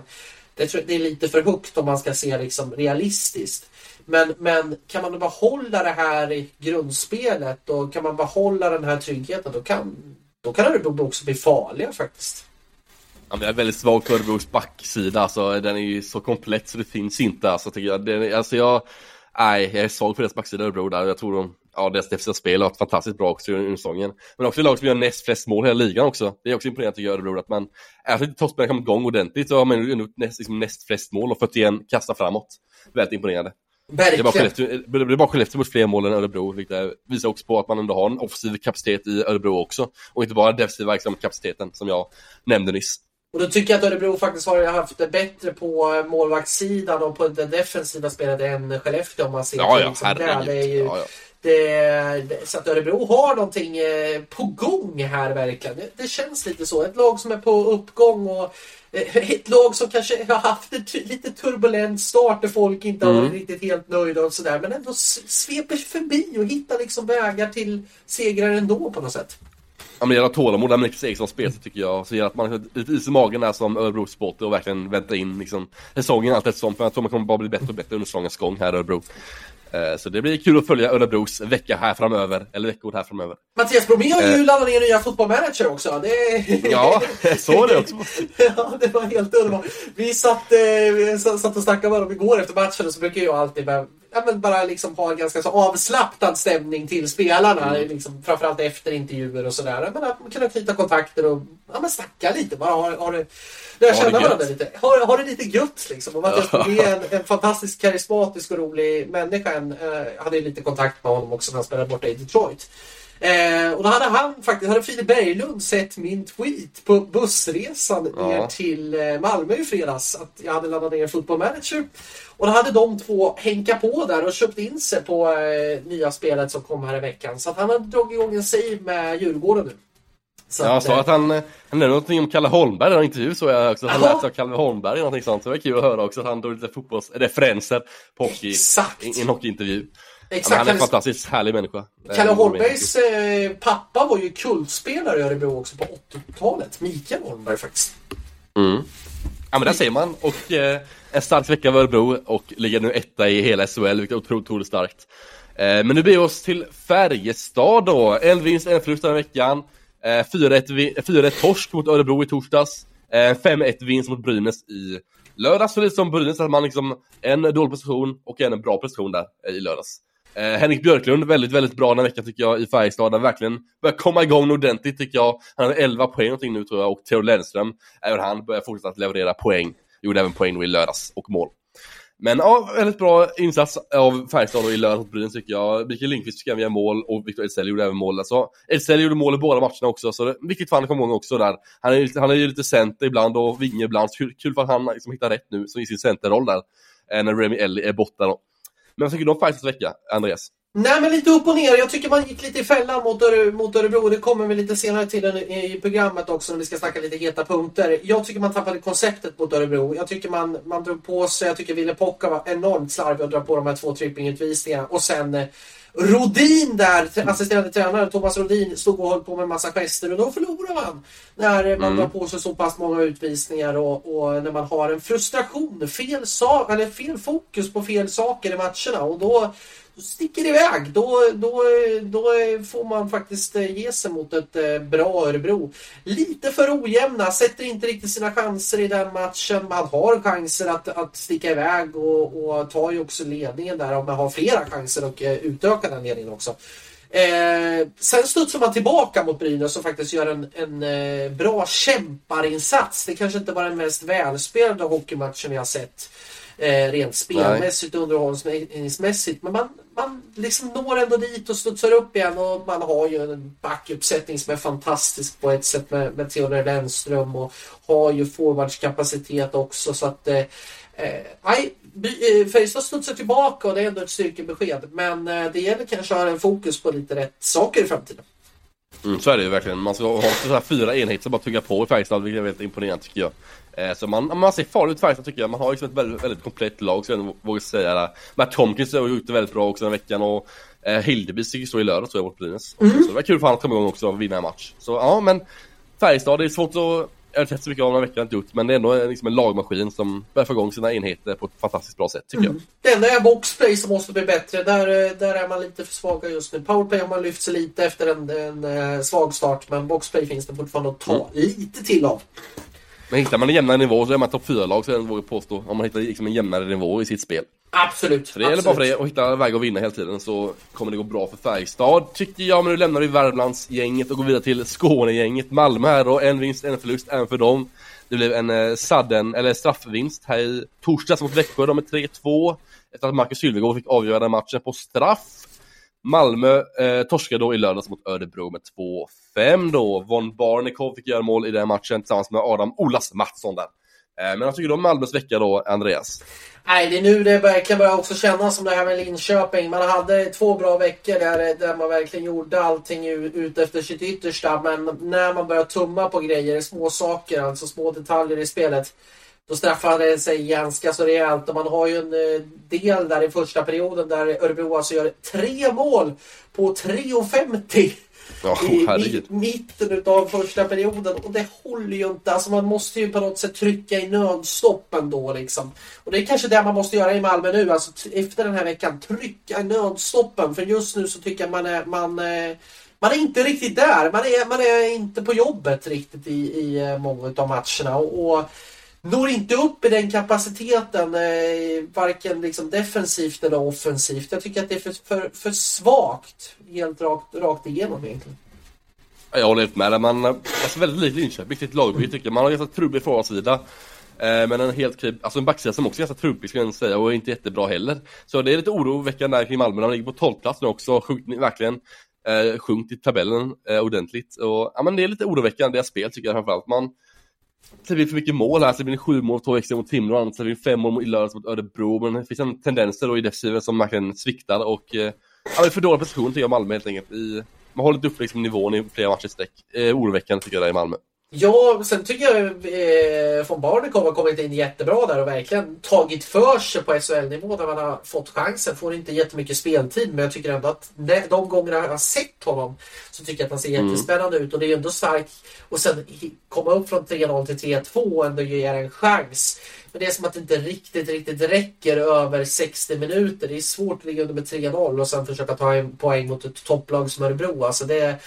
Det, tror att det är lite för högt om man ska se liksom realistiskt. Men, men kan man behålla det här i grundspelet och kan man behålla den här tryggheten då kan, då kan Örebro också bli farliga faktiskt. Ja, men jag är väldigt svag för Örebros backsida, alltså den är ju så komplett så det finns inte alltså tycker jag. Den, alltså jag, nej, jag är svag för deras backsida Örebro där. Jag tror de, ja deras defensiva spel har varit fantastiskt bra också under säsongen. Men också ett lag som gör näst flest mål i hela ligan också. Det är också imponerande tycker jag Örebro att man, även om inte toppspelarna kommit igång ordentligt så har man ändå näst, liksom, näst flest mål och 41 kasta framåt. Väldigt imponerande. Det är, bara Verkligen. Skellefteå, det är bara Skellefteå mot fler mål än Örebro, vilket visar också på att man ändå har en offensiv kapacitet i Örebro också. Och inte bara defensiva liksom, kapaciteten som jag nämnde nyss. Och då tycker jag att Örebro faktiskt har haft det bättre på målvaktssidan och på det defensiva spelet än Skellefteå om man ser Ja, till ja, liksom det. det är ju, Ja, ja. Det, det, så att Örebro har någonting eh, på gång här verkligen. Det, känns lite så. Ett lag som är på uppgång och eh, ett lag som kanske har haft en lite turbulent start där folk inte har Mm. varit riktigt helt nöjda och sådär. Men ändå sveper förbi och hittar liksom vägar till segrar ändå på något sätt. Ja men gäller tålamod där med Niklas Erikssons spel så tycker jag. Så gäller att man har lite is i magen där som Örebro supporter och verkligen vänta in liksom säsongen allt eftersom. För jag tror man kommer bara bli bättre och bättre under säsongens gång här i Örebro. Eh, Så det blir kul att följa Örebros vecka här framöver, eller veckor här framöver. Mattias Bromé har ju Eh. laddat ner nya fotbollmanager också. Det... Ja, så är det också. ja, det var helt underbart. Vi satt, eh, satt och snackade med dem igår efter matchen och så brukar jag alltid ja, men bara liksom ha en ganska så avslappnad stämning till spelarna. Liksom, framförallt efter intervjuer och sådär. Men att kunna knyta kontakter och ja, men snacka lite. Bara ha, ha det, lära känna varandra lite. Ha, ha det lite gött liksom. Och Mattias. Bromé är en, en fantastiskt karismatisk och rolig människa. En, eh, hade ju lite kontakt med honom också när han spelade borta i Detroit. Eh, och då hade han faktiskt, hade Filip Berglund sett min tweet på bussresan Ja. ner till eh, Malmö i fredags att jag hade laddat ner Football Manager. Och då hade de två hänka på där och köpt in sig på eh, nya spelet som kom här i veckan. Så att han hade dragit igång en save med Djurgården nu. Så Ja, jag att, sa eh, att han, han nämnde någonting om Kalle Holmberg i en intervju så jag också. Han Jaha. lärde sig av Kalle Holmberg eller någonting sånt. Så det var kul att höra också att han drog lite fotbollsreferenser på hockey Exakt. i i en hockeyintervju. Exakt. Ja, han är en fantastiskt härlig människa. Kalle Holmbergs eh, pappa var ju kultspelare i Örebro också på 80-talet. Mikael Holmberg faktiskt. Mm. Ja men där ser man. Och eh, en stark vecka av Örebro och ligger nu etta i hela SHL, vilket är otroligt, otroligt starkt. Eh, men nu blir vi oss till Färjestad då. En vinst, en förlust den här veckan. Eh, 4-1 eh, torsk mot Örebro i torsdags. Eh, 5-1 vinst mot Brynäs i lördags. Så lite som Brynäs, att man liksom en dålig position och en bra position där eh, i lördags. Eh, Henrik Björklund, väldigt, väldigt bra den här veckan tycker jag i Färjestad. Han verkligen börjar komma igång ordentligt tycker jag. Han har 11 poäng någonting nu tror jag och Theo Lennström, även han börjar fortsätta att leverera poäng. Gjorde även poäng i lördags och mål. Men ja, väldigt bra insats av Färjestad i lördags mot Brynäs tycker jag. Mikael Lindqvist fick även mål och Victor Ejdsell gjorde även mål. Alltså, Ejdsell gjorde mål i båda matcherna också, så det är viktigt för honom att komma igång också där. Han är, han är ju lite center ibland och vinge ibland, så kul, kul för att han liksom hittar rätt nu som i sin centerroll där. Eh, när Remy Elli är borta då. Men vad tycker du om Färjestads vecka, Andreas? Nej men lite upp och ner. Jag tycker man gick lite i fällan mot, Öre, mot Örebro. Det kommer vi lite senare till i programmet också när vi ska snacka lite heta punkter. Jag tycker man tappade konceptet mot Örebro. Jag tycker man, man drog på sig, jag tycker Ville Pocka var enormt slarvig att dra på de här två trippingutvisningarna. Och sen eh, Rodin där, assisterande tränare Thomas Rodin, stod och höll på med massa gester och då förlorar man. När man mm. drar på sig så pass många utvisningar och, och, när man har en frustration, fel, sak, eller fel fokus på fel saker i matcherna. Och då sticker iväg. Då, då, då får man faktiskt eh, ge sig mot ett eh, bra Örebro. Lite för ojämna, sätter inte riktigt sina chanser i den matchen. Man har chanser att, att sticka iväg och, och tar ju också ledningen där om man har flera chanser och eh, utökar utöka den ledningen också. Eh, sen studsar man tillbaka mot Brynäs och faktiskt gör en, en eh, bra kämparinsats. Det kanske inte var den mest välspelade hockeymatchen vi har sett eh, rent spelmässigt och underhållningsmässigt. Men man, man liksom når ändå dit och studsar upp igen och man har ju en backuppsättning som är fantastisk på ett sätt med, med Theodor Lennström och har ju forwardskapacitet också så att eh, eh, eh Färjestad studsar tillbaka och det är ändå ett styrkebesked men eh, det gäller kanske att ha en fokus på lite rätt saker i framtiden. Mm, så är det ju verkligen. Man ska ha så här fyra enheter som bara tugga på i Färjestad, vilket är väldigt imponerande tycker jag. Eh, så man, man ser farligt ut Färjestad tycker jag. Man har liksom ett väldigt, väldigt komplett lag, så jag vågar säga det. Matt Tomkins har gjort det väldigt bra också den veckan och eh, Hildeby fick stå i lördag tror jag mot Brynäs. Mm. Så det var kul för honom att komma igång också och vinna en match. Så ja, men Färjestad, det är svårt att jag har sett så mycket av den här veckan, inte gjort, men det är ändå liksom en lagmaskin som börjar få igång sina enheter på ett fantastiskt bra sätt tycker mm. jag. Det enda är boxplay som måste bli bättre. Där, eh, där är man lite för svaga just nu. Powerplay har man lyft sig lite efter en, en, eh, svag start, men boxplay finns det fortfarande att ta mm. lite till av. Men hittar man en jämnare nivå så är man topp 4-lag, så jag vågar påstå. Om man hittar liksom en jämnare nivå i sitt spel. Absolut. Så det gäller bara för dig att hitta väg att vinna hela tiden så kommer det gå bra för Färjestad, tycker jag. Men nu lämnar vi Värmlandsgänget och går vidare till Skånegänget. Malmö här och en vinst, en förlust även för dem. Det blev en eh, sudden, eller straffvinst här i torsdags mot Växjö, de med 3-2. Efter att Marcus Sylvegård fick avgöra den matchen på straff. Malmö eh, torskade då i lördags mot Örebro med 5 då. Von Barnikov fick göra mål i den matchen tillsammans med Adam Olas Mattsson där. Eh, men jag tycker du om Malmös vecka då, Andreas? Nej, det är nu det verkligen börjar också kännas som det här med Linköping. Man hade två bra veckor där, där man verkligen gjorde allting ut efter sitt yttersta. Men när man börjar tumma på grejer, små saker, alltså små detaljer i spelet. Då straffar det sig ganska så rejält och man har ju en eh, del där i första perioden där Örebro alltså gör tre mål på 3.50. Oh, i, mitten utav första perioden och det håller ju inte. Alltså man måste ju på något sätt trycka i nödstopp ändå liksom. Och det är kanske det man måste göra i Malmö nu, alltså efter den här veckan. Trycka i nödstoppen för just nu så tycker jag man är, man, man är inte riktigt där. Man är, man är inte på jobbet riktigt i, i eh, många av matcherna. och, och når inte upp i den kapaciteten, eh, varken liksom defensivt eller offensivt. Jag tycker att det är för, för, för svagt, helt rakt, rakt igenom egentligen. Jag håller helt med. Man, eh, alltså väldigt likt Linköping, sitt lagbygge tycker jag. Man har ganska trubbig försvarssida. Eh, men en helt alltså en backsida som också är ganska trubbig skulle jag säga och inte jättebra heller. Så det är lite oroväckande där kring Malmö. De ligger på 12 plats nu också, sjukt, verkligen eh, sjunkit i tabellen eh, ordentligt. Och, ja, men det är lite oroväckande deras spel tycker jag framförallt. Man, det blir för mycket mål här, släpper in sju mål, två extra mot Timrå, annat blir det fem mål i lördags mot Örebro, men det finns en tendenser då i defensiven som verkligen sviktar och eh, ja, det är för dålig prestation tycker jag Malmö helt enkelt. I, man håller inte upp liksom nivån i flera matcher i sträck. Eh, oroväckande tycker jag det är i Malmö. Ja, sen tycker jag eh, von Barnekow har kommit in jättebra där och verkligen tagit för sig på SHL-nivå när man har fått chansen. Får inte jättemycket speltid men jag tycker ändå att de gånger jag har sett honom så tycker jag att han ser mm. jättespännande ut och det är ändå starkt. Och sen komma upp från 3-0 till 3-2 och ändå ge en chans. Men det är som att det inte riktigt, riktigt räcker över 60 minuter. Det är svårt att ligga under med 3-0 och sen försöka ta en poäng mot ett topplag som Örebro. Alltså det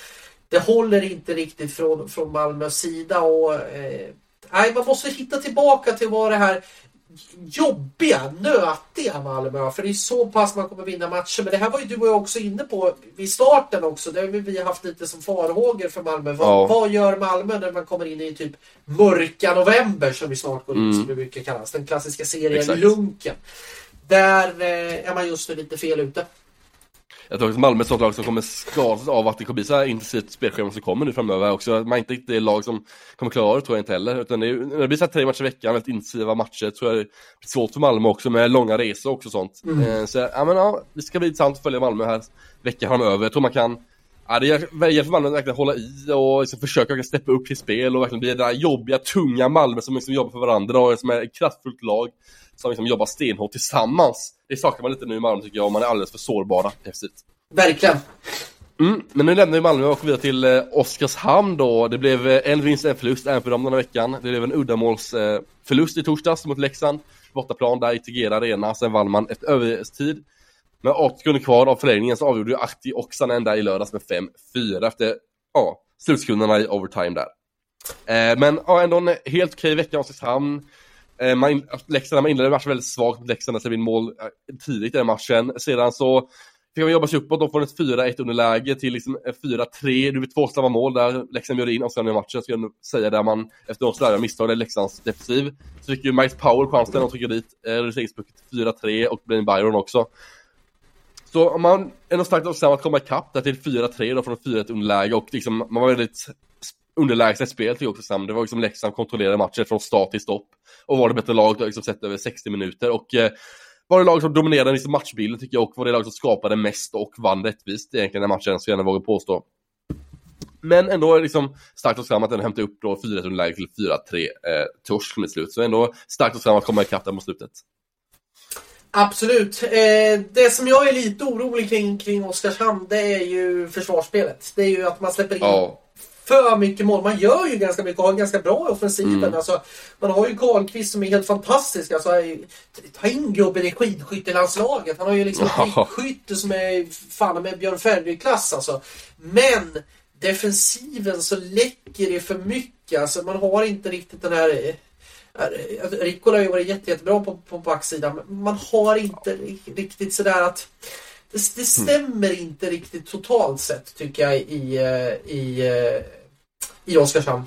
det håller inte riktigt från, från Malmös sida. Och, eh, nej, man måste hitta tillbaka till vad det här jobbiga, nötiga Malmö. För det är så pass man kommer vinna matcher. Men det här var ju du och jag också inne på vid starten också. Det har vi haft lite som farhågor för Malmö. Vad, ja. vad gör Malmö när man kommer in i typ mörka november som vi snart går in mm. som det brukar kallas. Den klassiska serien Exakt. Lunken. Där eh, är man just nu lite fel ute. Jag tror att Malmö är ett sånt lag som kommer skadas av att det kommer bli så här intensivt spelschema som kommer nu framöver också. Man är inte riktigt lag som kommer klara det tror jag inte heller. Utan det, är, när det blir så här tre matcher i veckan, väldigt intensiva matcher, tror jag det blir svårt för Malmö också med långa resor och sånt. Mm. Eh, så ja men ja, det ska bli intressant att följa Malmö här veckan framöver. Jag tror man kan Ja, det för Malmö att verkligen hålla i och liksom försöka steppa upp till spel och verkligen bli det där jobbiga, tunga Malmö som liksom jobbar för varandra och som är ett kraftfullt lag som liksom jobbar stenhårt tillsammans. Det saknar man lite nu i Malmö tycker jag, man är alldeles för sårbara defensivt. Verkligen. Mm, men nu lämnar vi Malmö och går vidare till eh, Oskarshamn då. Det blev eh, en vinst, en förlust även för dem den här veckan. Det blev en uddamålsförlust eh, i torsdags mot Leksand. Bortaplan där i Tegera Arena. Sen vann man ett övertid. Med 8 sekunder kvar av förlängningen så avgjorde ju Ahti och Sanenda i lördags med 5-4 efter ja, slutsekunderna i overtime där. Eh, men ja, ändå en helt okej vecka i Oskarshamn. Eh, man, Leksand man inledde matchen väldigt svagt mot Leksand, alltså släppte in mål eh, tidigt i den matchen. Sedan så fick man jobba sig uppåt, de från ett 4-1 underläge till liksom eh, 4-3. Det blir två snabba mål där Leksand gör in och sen i matchen, ska jag säga, där man efter några slarviga misstag, där Leksands defensiv. Så fick ju Miles Powell chansen och trycker dit eh, reduceringspucket 4-3 och Blaine Byron också. Så man är nog starkt att komma ikapp där till 4-3 då från 4-1 underläge och liksom, man var väldigt underlägset spel tycker jag också Sam. Det var liksom Leksand kontrollerade matchen från start till stopp. Och var det bättre lag liksom sett över 60 minuter. Och eh, var det lag som dominerade liksom matchbilden tycker jag och var det lag som skapade mest och vann rättvist egentligen den matchen, så jag gärna vågar påstå. Men ändå är liksom starkt och fram att den hämtar upp då 4-1 underläge till 4-3 eh, torsk med slut. Så ändå starkt och fram att komma ikapp där mot slutet. Absolut. Eh, det som jag är lite orolig kring, kring Oskarshamn det är ju försvarsspelet. Det är ju att man släpper in ja för mycket mål. Man gör ju ganska mycket och har ganska bra i offensiven. Mm. Alltså, man har ju Karlqvist som är helt fantastisk. Alltså, ta in gubben i skidskyttelandslaget. Han har ju liksom skytte som är fan med Björn Ferry-klass alltså. Men defensiven så läcker det för mycket. Alltså, man har inte riktigt den här eh, Rico har ju varit jätte, jättebra på, på backsidan men man har inte riktigt sådär att det, det stämmer mm. inte riktigt totalt sett tycker jag i, eh, i, eh, i Oskarshamn.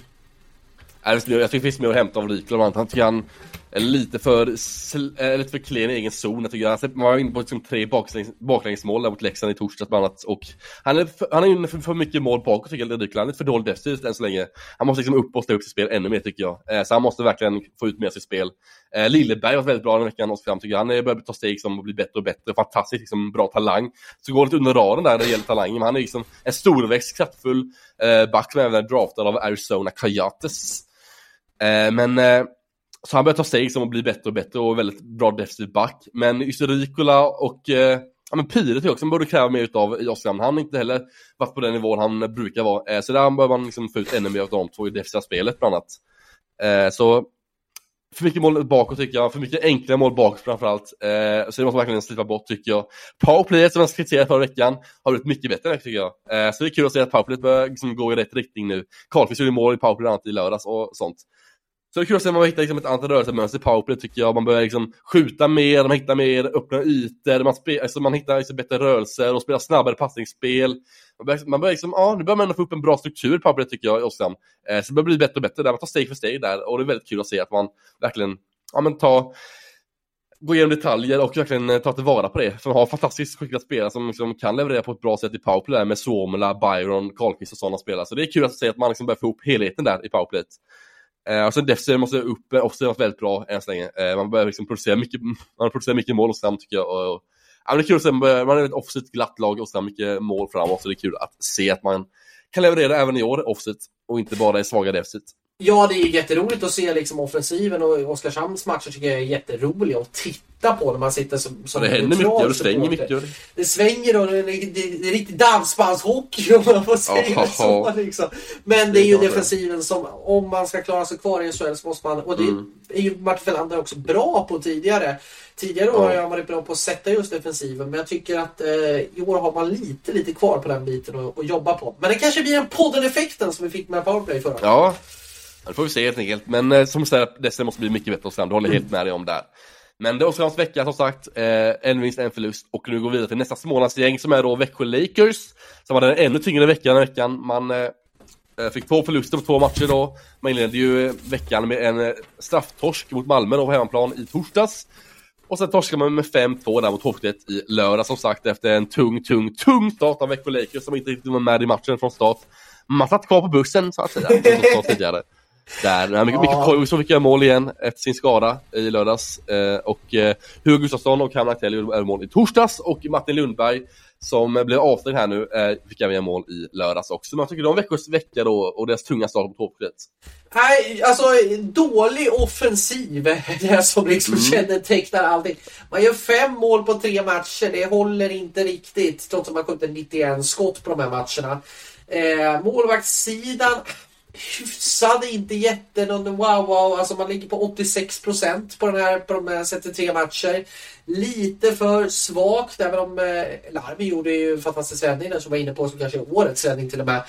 Jag tycker det finns mer att hämta av Rikland. Han tycker han lite för, eh, lite för klen i egen zon. Jag tycker han var inne på liksom tre baklänges, baklängesmål där mot Leksand i torsdags bland annat. Och han är för, han är inne för, för mycket mål bakåt tycker jag, Rikland. Lite för dåligt defensivt än så länge. Han måste liksom upp och ställa upp sitt spel ännu mer tycker jag. Eh, så han måste verkligen få ut mer sitt spel. Eh, Lilleberg Lilleberg var väldigt bra den veckan och fram tycker jag. Han börjar ta steg som blir bättre och bättre. Fantastiskt liksom, bra talang. Så går lite under raden där när det gäller talangen. Men han är liksom en storväxt, kraftfull eh, back som även är draftad av Arizona Coyotes. Eh, men eh, så han börjar ta steg som att bli bättre och bättre och väldigt bra defensiv back. Men just Rikola och eh, ja, men Pyret är också man borde kräva mer utav i Oskarshamn. Han har inte heller varit på den nivån han brukar vara. Eh, så där behöver man liksom få ut ännu mer av de två i defensiva spelet bland annat. Eh, så för mycket mål bakåt tycker jag, för mycket enkla mål bakåt framförallt. Eh, så det måste man verkligen slipa bort tycker jag. Powerplayet som jag kritiserade förra veckan har blivit mycket bättre tycker jag. Eh, så det är kul att se att powerplayet börjar liksom gå i rätt riktning nu. Karlqvist gjorde mål i powerplay bland annat i lördags och sånt. Så det är kul att se om man hittar liksom ett annat rörelsemönster i powerplay tycker jag. Man börjar liksom skjuta mer, man hittar mer öppna ytor, man, spe, alltså man hittar liksom bättre rörelser och spelar snabbare passningsspel. Man börjar, man börjar liksom, ja, nu börjar man ändå få upp en bra struktur i powerplay tycker jag i Oskarshamn. Eh, så det börjar bli bättre och bättre där, man tar steg för steg där och det är väldigt kul att se att man verkligen, ja men tar gå igenom detaljer och verkligen eh, ta tillvara på det. För man har fantastiskt skickliga spelare som liksom kan leverera på ett bra sätt i powerplay där med Suomela, Byron, Karlqvist och sådana spelare. Så det är kul att se att man liksom börjar få ihop helheten där i powerplayet. Eh, och sen defensiven måste upp, eh, också varit väldigt bra än så länge. Eh, man börjar liksom producera mycket, man producerar mycket mål och sen tycker jag. Och, och, ja, det är kul att se, man, börjar, man är ett offensivt glatt lag och sen mycket mål framåt, så det är kul att se att man kan leverera även i år offensivt och inte bara i svaga defensivt. Ja, det är jätteroligt att se liksom offensiven och Oskarshamns matcher tycker jag är jätteroliga att titta på när man sitter som, som Det händer mycket och det svänger mycket. det- Det svänger och det är, det är riktig dansbandshockey om man får säga Ja. så. Liksom. Men det är ju det. defensiven som, om man ska klara sig kvar i SHL så måste man, och det Mm. är ju Martin Felander också bra på tidigare. Tidigare år har jag varit bra på att sätta just defensiven men jag tycker att eh, i år har man lite, lite kvar på den biten att att jobba på. Men det kanske blir en podden-effekten som vi fick med Powerplay förra. Ja, det får vi se helt enkelt. Men eh, som säger, Dessel måste bli mycket bättre Oskarshamn. Du håller helt med dig om där. Men det är Oskarshamns vecka som sagt. Eh, en vinst, en förlust. Och nu går vi vidare till nästa Smålandsgäng som är då Växjö Lakers. Som hade en ännu tyngre vecka den veckan. Man eh, eh, fick två förluster på två matcher då. Man inledde ju eh, veckan med en eh, strafftorsk mot Malmö då på hemmaplan i torsdags. Och sen torskade man med 5-2 där mot HV71 i lördag som sagt efter en tung, tung, tung start av Växjö Lakers som inte riktigt var med i matchen från start. Man satt kvar på bussen så att säga, som tidigare. Där, nej, mycket, mycket Ja. Koivisto fick göra mål igen efter sin skada i lördags. Eh, och eh, Hugo Gustafsson och Cam Aktell gjorde mål i torsdags och Martin Lundberg som blev avstängd här nu eh, fick även göra mål i lördags också. Men jag tycker de Växjös vecka då och deras tunga start på HV71. Nej, alltså dålig offensiv är det som liksom Mm. kännetecknar allting. Man gör fem mål på tre matcher, det håller inte riktigt trots att man skjuter 91 skott på de här matcherna. Eh, målvaktssidan hyfsad, inte jätte någon wow wow. Alltså man ligger på 86% på den här på de här 33 matcher. Lite för svagt även om eh, Larmi gjorde ju en fantastisk räddning där som var inne på som kanske är årets räddning till och med.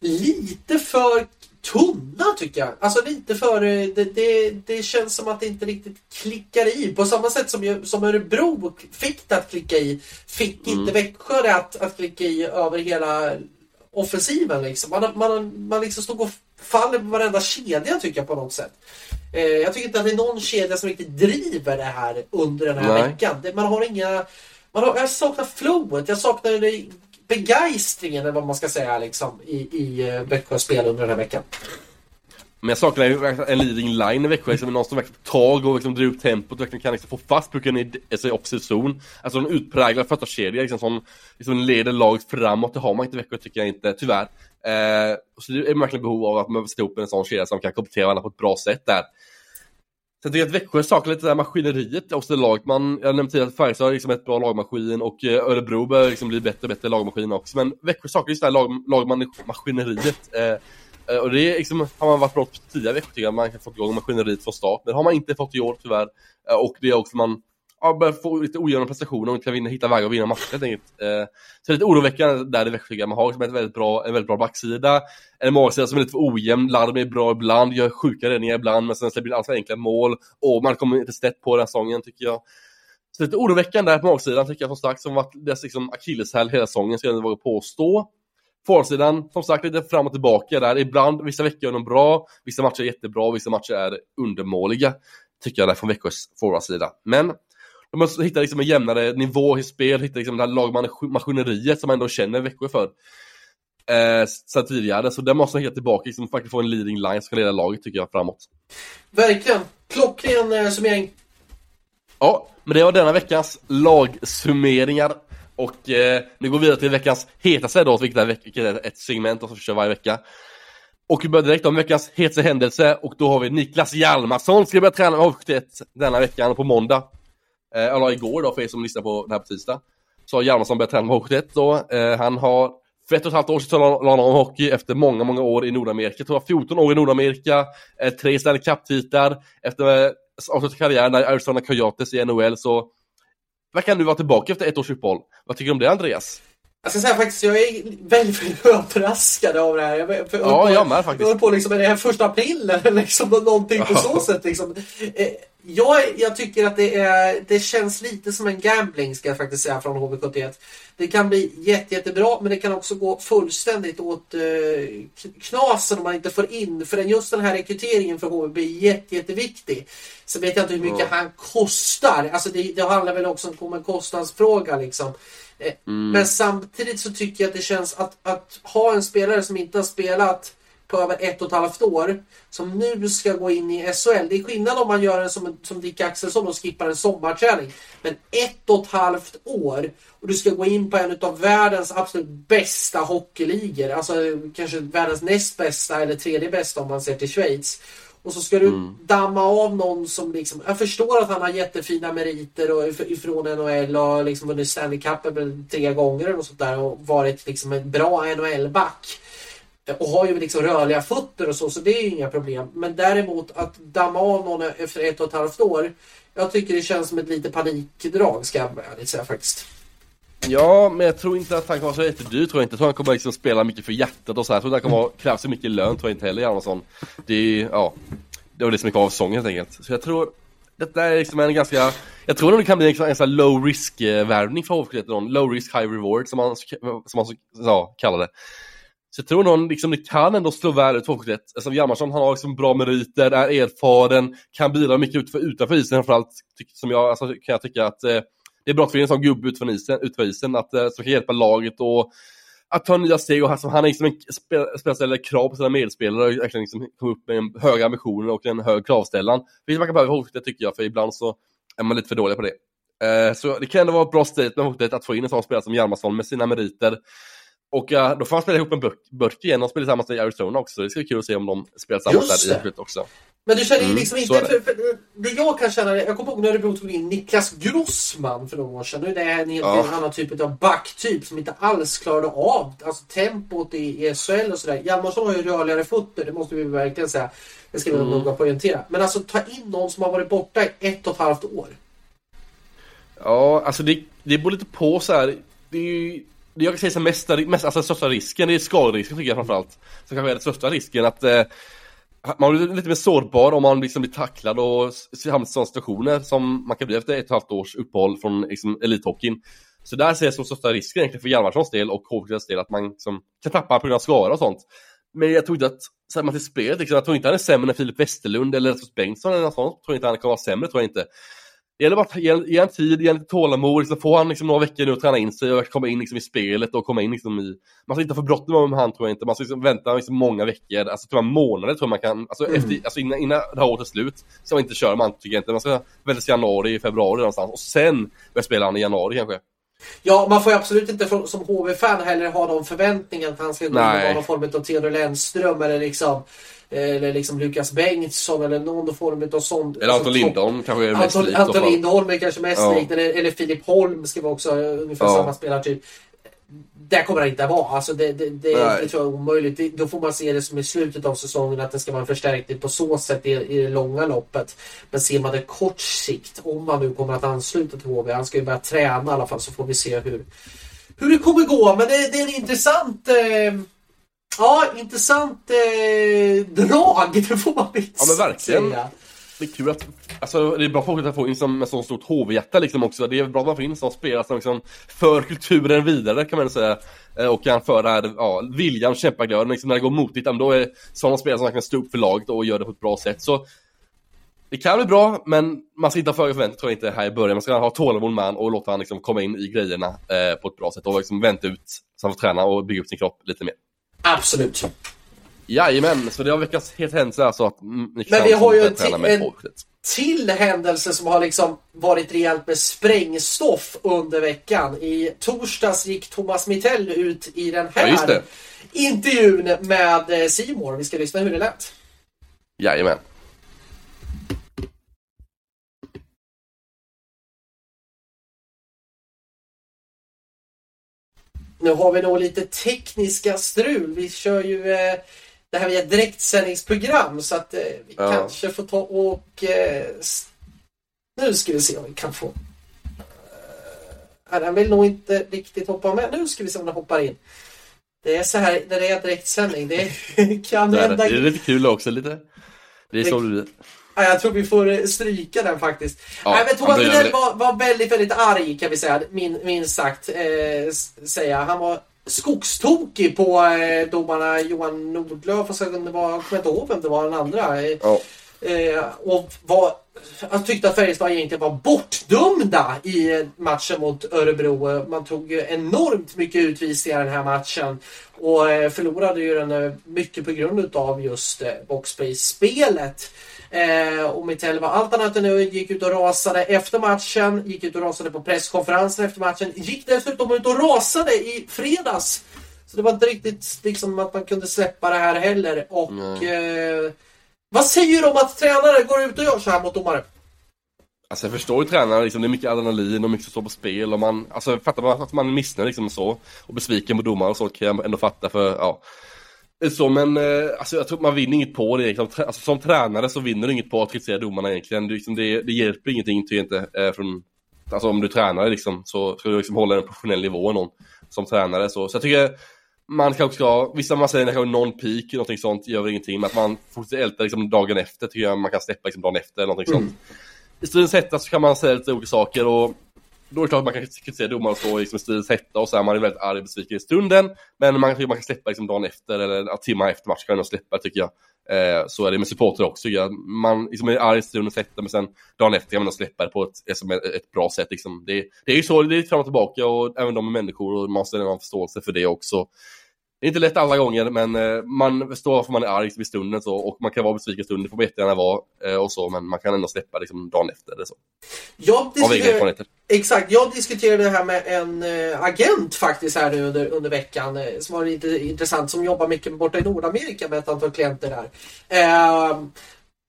Lite för tunna tycker jag. Alltså lite för... eh, Det, det, det känns som att det inte riktigt klickar i. På samma sätt som, som Örebro fick det att klicka i fick inte Växjö det att, att klicka i över hela offensiven. Liksom. Man, man, man liksom stod och faller på varenda kedja tycker jag på något sätt. Eh, jag tycker inte att det är någon kedja som riktigt driver det här under den här Nej. veckan. Man har inga... Man har, jag saknar flowet, jag saknar det, begeistringen eller vad man ska säga liksom, i, i eh, Växjös spel under den här veckan. Men jag saknar ju en leading line i Växjö, liksom någon som verkligen tar tag och liksom drar upp tempot, och verkligen kan liksom få fast pucken i alltså, i offensiv zon. Alltså en utpräglad fötterkedja liksom, som liksom leder laget framåt, det har man inte i Växjö tycker jag inte, tyvärr. Eh, så det är verkligen behov av att man sätter ihop en sån kedja som kan komplettera varandra på ett bra sätt där. Sen tycker jag att Växjö saknar lite det här maskineriet också i laget. Man, jag nämnde tidigare att Färjestad är liksom ett bra lagmaskin och eh, Örebro börjar liksom bli bättre och bättre lagmaskin också. Men Växjö saknar just det här lag, lagmaskineriet. Eh, Eh, och det är liksom, har man varit bra på tidigare veckor tycker jag. Man kan fått igång maskineriet från start. Men det har man inte fått i år tyvärr. Eh, och det är också man ja, börjar få lite ojämna prestationer och inte kan vinna, hitta vägar att vinna matcher helt enkelt. Eh, så det är lite oroväckande där i Växjö. Man har liksom ett väldigt bra, en väldigt bra backsida. En magsida som är lite för ojämn. Larm är bra ibland, gör sjuka räddningar ibland men sen släpper in alltför enkla mål. Och man kommer inte snett på den här säsongen tycker jag. Så lite oroväckande där på magsidan tycker jag som sagt som varit dess liksom akilleshäl hela säsongen ska jag våga påstå. Forwardsidan, som sagt, lite fram och tillbaka där. Ibland, vissa veckor är de bra, vissa matcher är jättebra, vissa matcher är undermåliga. Tycker jag där från Växjös forwardsida. Men de måste hitta liksom en jämnare nivå i spel, hitta liksom det här lagmaskineriet som man ändå känner Växjö för. Eh, sen tidigare, så där måste man hitta tillbaka, liksom faktiskt få en leading line som kan leda laget tycker jag framåt. Verkligen. Klockren eh, summering. Ja, men det var denna veckans lagsummeringar. Och eh, nu går vi vidare till veckans hetaste då, vilket är, vilket är ett segment som vi kör varje vecka. Och vi börjar direkt om veckans hetaste händelse och då har vi Niklas Hjalmarsson ska börja träna med HV71 denna veckan på måndag. Eh, eller igår då för er som lyssnar på det här på tisdag. Så har Hjalmarsson börjat träna med HV71 då. Eh, han har för ett och ett halvt år sedan la han om hockey efter många, många år i Nordamerika. Jag tror var 14 år i Nordamerika, eh, tre Stanley Cup-titlar. Efter eh, avslutad karriär karriären i Arizona Coyotes i NHL så verkar nu vara tillbaka efter ett års uppehåll. Vad tycker du om det Andreas? Jag ska säga faktiskt, jag är väldigt, överraskad av det här. Jag, jag, jag, Ja, på, jag med jag faktiskt. håller på liksom, är det här första april eller liksom någonting på så sätt liksom. Jag, jag tycker att det, är, det känns lite som en gambling ska jag faktiskt säga från HV71. Det kan bli jätte, jättebra men det kan också gå fullständigt åt eh, knasen om man inte får in. För just den här rekryteringen för HV blir jätte, jätteviktig. Så vet jag inte hur mycket Ja. han kostar. Alltså det, det handlar väl också om en kostnadsfråga liksom. Eh, Mm. Men samtidigt så tycker jag att det känns att, att ha en spelare som inte har spelat på över ett och ett halvt år som nu ska gå in i SHL. Det är skillnad om man gör en som, som Dick Axelsson och skippar en sommarträning. Men ett och ett halvt år och du ska gå in på en av världens absolut bästa hockeyligor. Alltså kanske världens näst bästa eller tredje bästa om man ser till Schweiz. Och så ska du mm. damma av någon som liksom, jag förstår att han har jättefina meriter och ifrån NHL och liksom vunnit Stanley Cup tre gånger och sånt där och varit liksom en bra NHL-back. Och har ju liksom rörliga fötter och så, så det är ju inga problem. Men däremot att damma av någon efter ett och ett halvt år. Jag tycker det känns som ett lite panikdrag ska jag ärligt säga faktiskt. Ja, men jag tror inte att han kommer vara så jättedyr tror jag inte. Jag tror han kommer liksom spela mycket för hjärtat och så här. Jag tror inte han kommer vara, kräva så mycket lön tror jag inte heller Hjalmarsson. Det är, ja, det var det som är kvar av säsongen helt enkelt. Så jag tror, detta är liksom en ganska, jag tror det kan bli en, en sån här low risk eh, värvning för HV71 Low risk high reward som man, som man så, så, kallar det. Så jag tror nog liksom det kan ändå slå väl ut 271. Eftersom alltså, Hjalmarsson han har liksom bra meriter, är erfaren, kan bidra mycket utanför, utanför isen framförallt. Som jag, alltså, kan jag tycka att eh, det är bra att få in en sån gubbe utanför isen, utanför isen att, eh, som kan hjälpa laget och att ta nya steg och alltså, han är liksom en spel, ställer krav på sina medspelare och verkligen liksom kommer upp med en höga ambitioner och en hög kravställan. Vilket man kan behöva i tycker jag, för ibland så är man lite för dålig på det. Eh, så det kan ändå vara ett bra statement med att få in en sån spelare som Hjalmarsson med sina meriter och uh, då får han spela ihop med Burk igen och spela tillsammans med Arizona också. Det ska bli kul att se om de spelar tillsammans där i huvudet också. Men du känner mm, liksom inte, för, för, det jag kan känna, jag kommer ihåg när Örebro tog in Niklas Grossman för några år sedan. Nu är det en helt ja. annan typ av backtyp som inte alls klarade av alltså, tempot i, i SHL och sådär. Hjalmarsson har ju rörligare fötter, det måste vi verkligen säga. Det ska vi mm. noga poängtera. Men alltså ta in någon som har varit borta i ett och ett halvt år. Ja, alltså det, det beror lite på så här. Det är ju jag kan säga som mesta, mest, alltså största risken, det är skaderisken tycker jag framförallt. Som kanske är den största risken att eh, man blir lite mer sårbar om man liksom blir tacklad och hamnar i sådana situationer som man kan bli efter ett och ett halvt års uppehåll från liksom, elithockeyn. Så där ser jag som största risken egentligen för Hjalmarssons del och HVs del att man liksom, kan tappa på grund av skador och sånt. Men jag tror inte att, ser man till spelet, liksom, jag tror inte han är sämre än Filip Westerlund eller Rasmus Bengtsson eller något sånt. Jag tror inte han kommer vara sämre, tror jag inte. Det gäller bara att ge, ge en tid, ge en lite tålamod, liksom, få han liksom några veckor nu att träna in sig och komma in liksom, i spelet och komma in liksom, i... Man ska inte för bråttom med han tror jag inte, man ska liksom, vänta liksom, många veckor, alltså tror jag månader tror jag man kan, alltså, mm. efter, alltså innan, innan det här året är slut, ska man inte köra man tycker jag inte, man ska vänta till januari, februari någonstans och sen börja spela han i januari kanske. Ja, man får ju absolut inte som HV-fan heller ha de förväntningarna att han ska gå in och vara någon form av Theodor Lennström eller liksom eller liksom Lukas Bengtsson eller någon form av sånt. Eller Anton alltså, Lindholm kanske är mest Anton, Anton Lindholm är kanske mest ja. likt. Eller, eller Filip Holm ska vara också ungefär ja. samma spelartyp. Där kommer det inte att vara. Alltså det, det, det, det tror jag är omöjligt. Det, då får man se det som i slutet av säsongen att det ska vara en förstärkning på så sätt i, i det långa loppet. Men ser man det kort sikt, om man nu kommer att ansluta till HV, han ska ju börja träna i alla fall, så får vi se hur, hur det kommer gå. Men det, det är en intressant eh, Ja, intressant eh, drag, det får man väl Ja men verkligen. Säga. Det är kul att, alltså det är bra för att få in som ett sånt stort HV-hjärta liksom också. Det är bra att man får in som spelare som liksom för kulturen vidare kan man säga. Eh, och kan föra ja, viljan, kämpaglöden, liksom när det går motigt, då är sådana spelare som kan stå upp för laget och göra det på ett bra sätt. Så det kan bli bra, men man ska inte ha för förväntningar tror jag inte här i början. Man ska ha tålamod med och låta honom liksom komma in i grejerna eh, på ett bra sätt och liksom vänta ut så han får träna och bygga upp sin kropp lite mer. Absolut. Jajamän, så det har veckats helt händelse alltså att ni Men vi har ju en, till, en till händelse som har liksom varit rejält med sprängstoff under veckan. I torsdags gick Thomas Mittell ut i den här ja, intervjun med Simor. Vi ska lyssna hur det lät. Jajamän. Nu har vi nog lite tekniska strul. Vi kör ju eh, det här via direktsändningsprogram så att eh, vi ja. kanske får ta och... Eh, nu ska vi se om vi kan få... Eh, den vill nog inte riktigt hoppa med. Nu ska vi se om den hoppar in. Det är så här när det är direktsändning. Det kan hända... Det är lite kul också lite. Det är så det. Ja, jag tror vi får eh, stryka den faktiskt. Ja, Nej, men Thomas Widell var, var väldigt, väldigt arg kan vi säga, min, minst sagt. Eh, säga. Han var skogstokig på eh, domarna Johan Nordlöf och sen det var, jag kommer inte ihåg vem det var den andra. Eh, ja. Eh, och var, jag tyckte att Färjestad egentligen var bortdömda i matchen mot Örebro. Man tog enormt mycket utvisningar den här matchen och eh, förlorade ju den eh, mycket på grund av just eh, boxplay-spelet. Eh, och Mitell var allt annat än nöjd, gick ut och rasade efter matchen, gick ut och rasade på presskonferensen efter matchen, gick dessutom ut och rasade i fredags. Så det var inte riktigt liksom att man kunde släppa det här heller. Och eh, vad säger du om att tränare går ut och gör så här mot domare? Alltså jag förstår ju tränaren, liksom, det är mycket adrenalin och mycket som står på spel och man, alltså fattar man att man är missnöjd liksom och så och besviken på domare och så kan jag ändå fatta för, ja. Så men, eh, alltså jag tror man vinner inget på det egentligen. Alltså, som tränare så vinner du inget på att kritisera domarna egentligen. Det, liksom, det, det hjälper ingenting tycker jag inte. Eh, från, alltså om du tränar liksom, så ska du liksom hålla en professionell nivå någon, som tränare. Så, så jag tycker man kanske ska, vissa man säger kanske någon peak, någonting sånt gör väl ingenting. Men att man fortsätter älta liksom dagen efter tycker jag man kan släppa liksom dagen efter eller någonting mm. sånt. I stridens hetta så kan man säga lite olika saker och då är det klart att man kan kritisera domaren och liksom i stridens hetta och så är man är väldigt arg och besviken i stunden. Men man, man kan släppa liksom dagen efter eller timmar efter matchen kan man släppa tycker jag. Eh, så är det med supporter också. Ja. Man liksom är arg i stundens hetta men sen dagen efter kan man släppa det på ett, ett, ett bra sätt. Liksom. Det, det är ju så, det är fram och tillbaka och även de är människor och man måste ha förståelse för det också. Det är inte lätt alla gånger, men eh, man förstår varför man är arg vid stunden så, och man kan vara besviken stunden, det får man jättegärna vara eh, och så, men man kan ändå släppa liksom dagen efter eller så. Jag exakt, jag diskuterade det här med en äh, agent faktiskt här nu under, under veckan som var lite intressant, som jobbar mycket borta i Nordamerika med ett antal klienter där. Äh,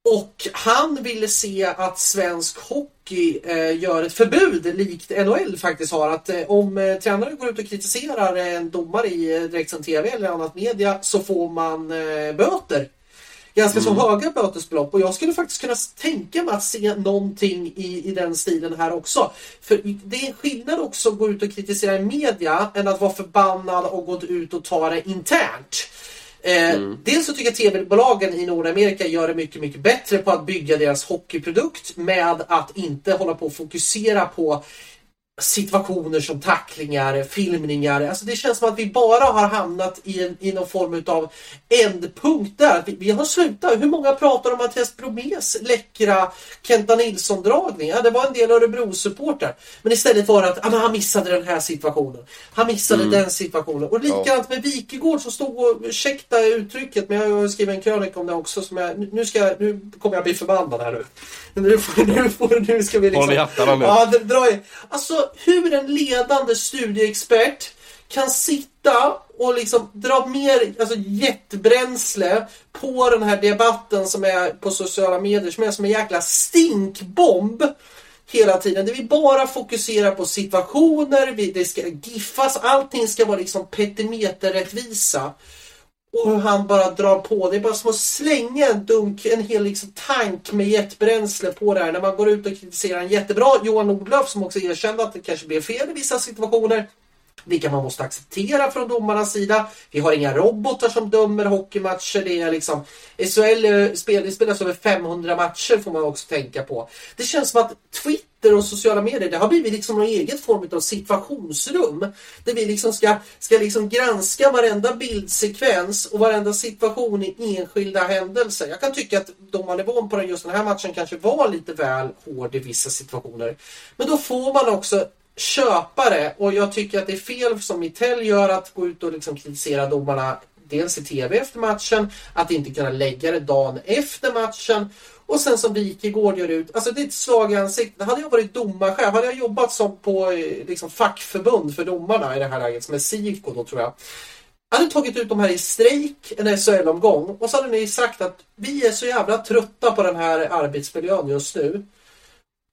och han ville se att svensk hockey eh, gör ett förbud likt NHL faktiskt har. Att eh, om eh, tränare går ut och kritiserar en domare i eh, direktsänd TV eller annat media så får man eh, böter. Ganska mm. så höga bötesbelopp och jag skulle faktiskt kunna tänka mig att se någonting i, i den stilen här också. För det är skillnad också att gå ut och kritisera i media än att vara förbannad och gå ut och ta det internt. Eh, mm. Dels så tycker jag tv-bolagen i Nordamerika gör det mycket, mycket bättre på att bygga deras hockeyprodukt med att inte hålla på och fokusera på situationer som tacklingar, filmningar. Alltså det känns som att vi bara har hamnat i, en, i någon form av ändpunkt där. Vi, vi har slutat. Hur många pratar om Mattias Bromés läckra Kenta Nilsson-dragning? Ja, det var en del Örebro-supportrar. Men istället var det att ah, han missade den här situationen. Han missade mm. den situationen. Och likadant med Wikegård som stod och, ursäkta uttrycket, men jag har skrivit en krönika om det också. Som jag, nu, ska, nu kommer jag bli förbannad här nu. Nu, får, nu, får, nu ska vi liksom... Håll i hattarna nu. Ja, dra i. Alltså hur en ledande studieexpert kan sitta och liksom dra mer alltså, jetbränsle på den här debatten som är på sociala medier som är som en jäkla stinkbomb hela tiden. Där vi bara fokuserar på situationer, det ska giffas, allting ska vara liksom petimeterrättvisa. Och hur han bara drar på. Det är bara som att slänga en dunk, en hel liksom tank med jetbränsle på det här. När man går ut och kritiserar en jättebra Johan Nordlöf som också erkände att det kanske blev fel i vissa situationer. Vilka man måste acceptera från domarnas sida. Vi har inga robotar som dömer hockeymatcher. Det är liksom SHL eh, spel, det spelas över 500 matcher får man också tänka på. Det känns som att Twitter och sociala medier det har blivit liksom någon eget form av situationsrum. Där vi liksom ska, ska liksom granska varenda bildsekvens och varenda situation i enskilda händelser. Jag kan tycka att domarnivån på just den här matchen kanske var lite väl hård i vissa situationer. Men då får man också köpare och jag tycker att det är fel som Mitell gör att gå ut och liksom kritisera domarna dels i TV efter matchen, att inte kunna lägga det dagen efter matchen och sen som Wikegård gör ut, alltså det är ett slag i ansiktet. Hade jag varit domarchef, hade jag jobbat som på eh, liksom, fackförbund för domarna i det här läget, som är SIFO då tror jag. Jag hade tagit ut de här i strejk, en SHL-omgång och så hade ni sagt att vi är så jävla trötta på den här arbetsmiljön just nu.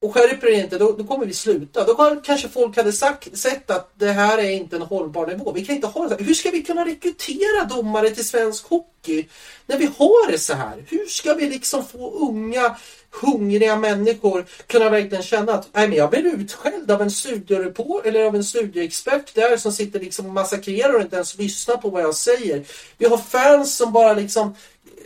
Och skärper det inte, då, då, kommer vi sluta. Då kanske folk hade sagt, sett att det här är inte en hållbar nivå. Vi kan inte ha det så här. Hur ska vi kunna rekrytera domare till svensk hockey när vi har det så här? Hur ska vi liksom få unga, hungriga människor kunna verkligen känna att Nej, men jag blir utskälld av en studiereporter eller av en studieexpert där som sitter liksom och massakrerar och inte ens lyssnar på vad jag säger. Vi har fans som bara liksom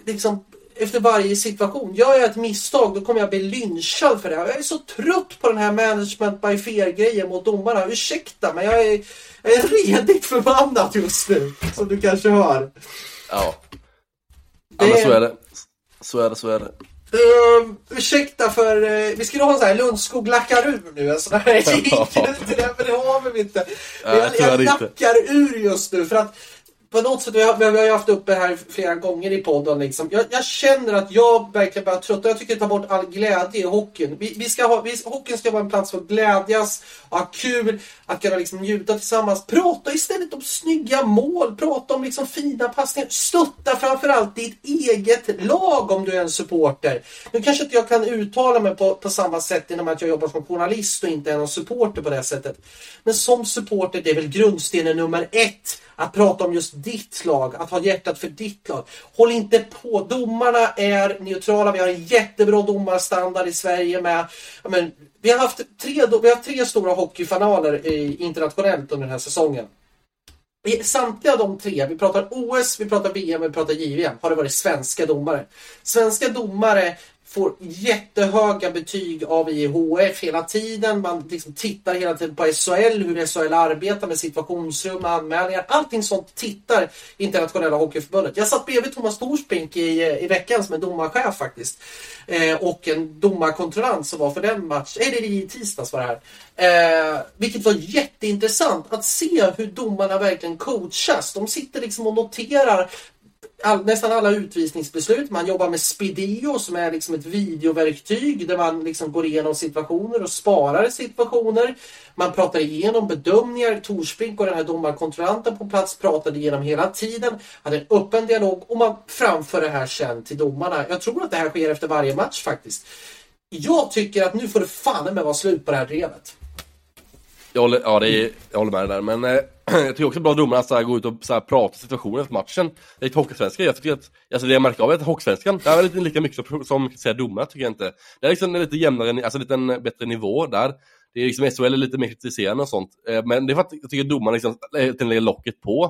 liksom efter varje situation. Gör jag ett misstag då kommer jag bli lynchad för det. Jag är så trött på den här management by fear-grejen mot domarna. Ursäkta men jag är, jag är redigt förbannad just nu. Som du kanske hör. Ja. Ja men så är det. Så är det, så är det. Uh, ursäkta för, uh, vi skulle ha en sån här Lundskog lackar ur nu, en sån här det, men det har vi inte. Ja, jag, jag lackar ur just nu för att på något sätt, vi har, vi har ju haft uppe här flera gånger i podden. Liksom. Jag, jag, känner att jag verkligen börjar trötta. Jag tycker det tar bort all glädje i hockeyn. Vi, vi ska ha, vi, hockeyn ska vara en plats för att glädjas, ha kul, att kunna liksom njuta tillsammans. Prata istället om snygga mål, prata om liksom fina passningar. Stötta framförallt ditt eget lag om du är en supporter. Nu kanske inte jag kan uttala mig på, på samma sätt inom att jag jobbar som journalist och inte är någon supporter på det sättet. Men som supporter, det är väl grundstenen nummer ett att prata om just ditt lag, att ha hjärtat för ditt lag. Håll inte på. Domarna är neutrala. Vi har en jättebra domarstandard i Sverige med men, vi, har haft tre, vi har tre stora hockeyfinaler internationellt under den här säsongen. I samtliga de tre, vi pratar OS, vi pratar VM, vi pratar JVM, har det varit svenska domare. Svenska domare får jättehöga betyg av IHF hela tiden. Man liksom tittar hela tiden på SHL, hur SHL arbetar med situationsrum, anmälningar. Allting sånt tittar Internationella Hockeyförbundet. Jag satt bredvid Thomas Torsbrink i, i veckan som är domarchef faktiskt. Eh, och en domarkontrollant som var för den matchen. Eller i tisdags var det här. Eh, vilket var jätteintressant att se hur domarna verkligen coachas. De sitter liksom och noterar all, nästan alla utvisningsbeslut. Man jobbar med Spideo som är liksom ett videoverktyg där man liksom går igenom situationer och sparar situationer. Man pratar igenom bedömningar. Torsbrink och den här domarkontrollanten på plats pratade igenom hela tiden. Hade en öppen dialog och man framför det här sen till domarna. Jag tror att det här sker efter varje match faktiskt. Jag tycker att nu får det fan med vara slut på det här drevet. Jag håller, ja, det är, jag håller med dig där, men eh, jag tycker också bra domare att gå ut och så här, prata situationen efter matchen. Lite hockeysvenskan, jag tycker att, alltså det jag märker av är att hockeysvenskan, det är lite lika mycket som, som säga domare tycker jag inte. Det är liksom en lite jämnare, alltså lite en bättre nivå där. Det är liksom SHL är lite mer kritiserande och sånt. Eh, men det är för att jag tycker domarna liksom eh, lägger locket på.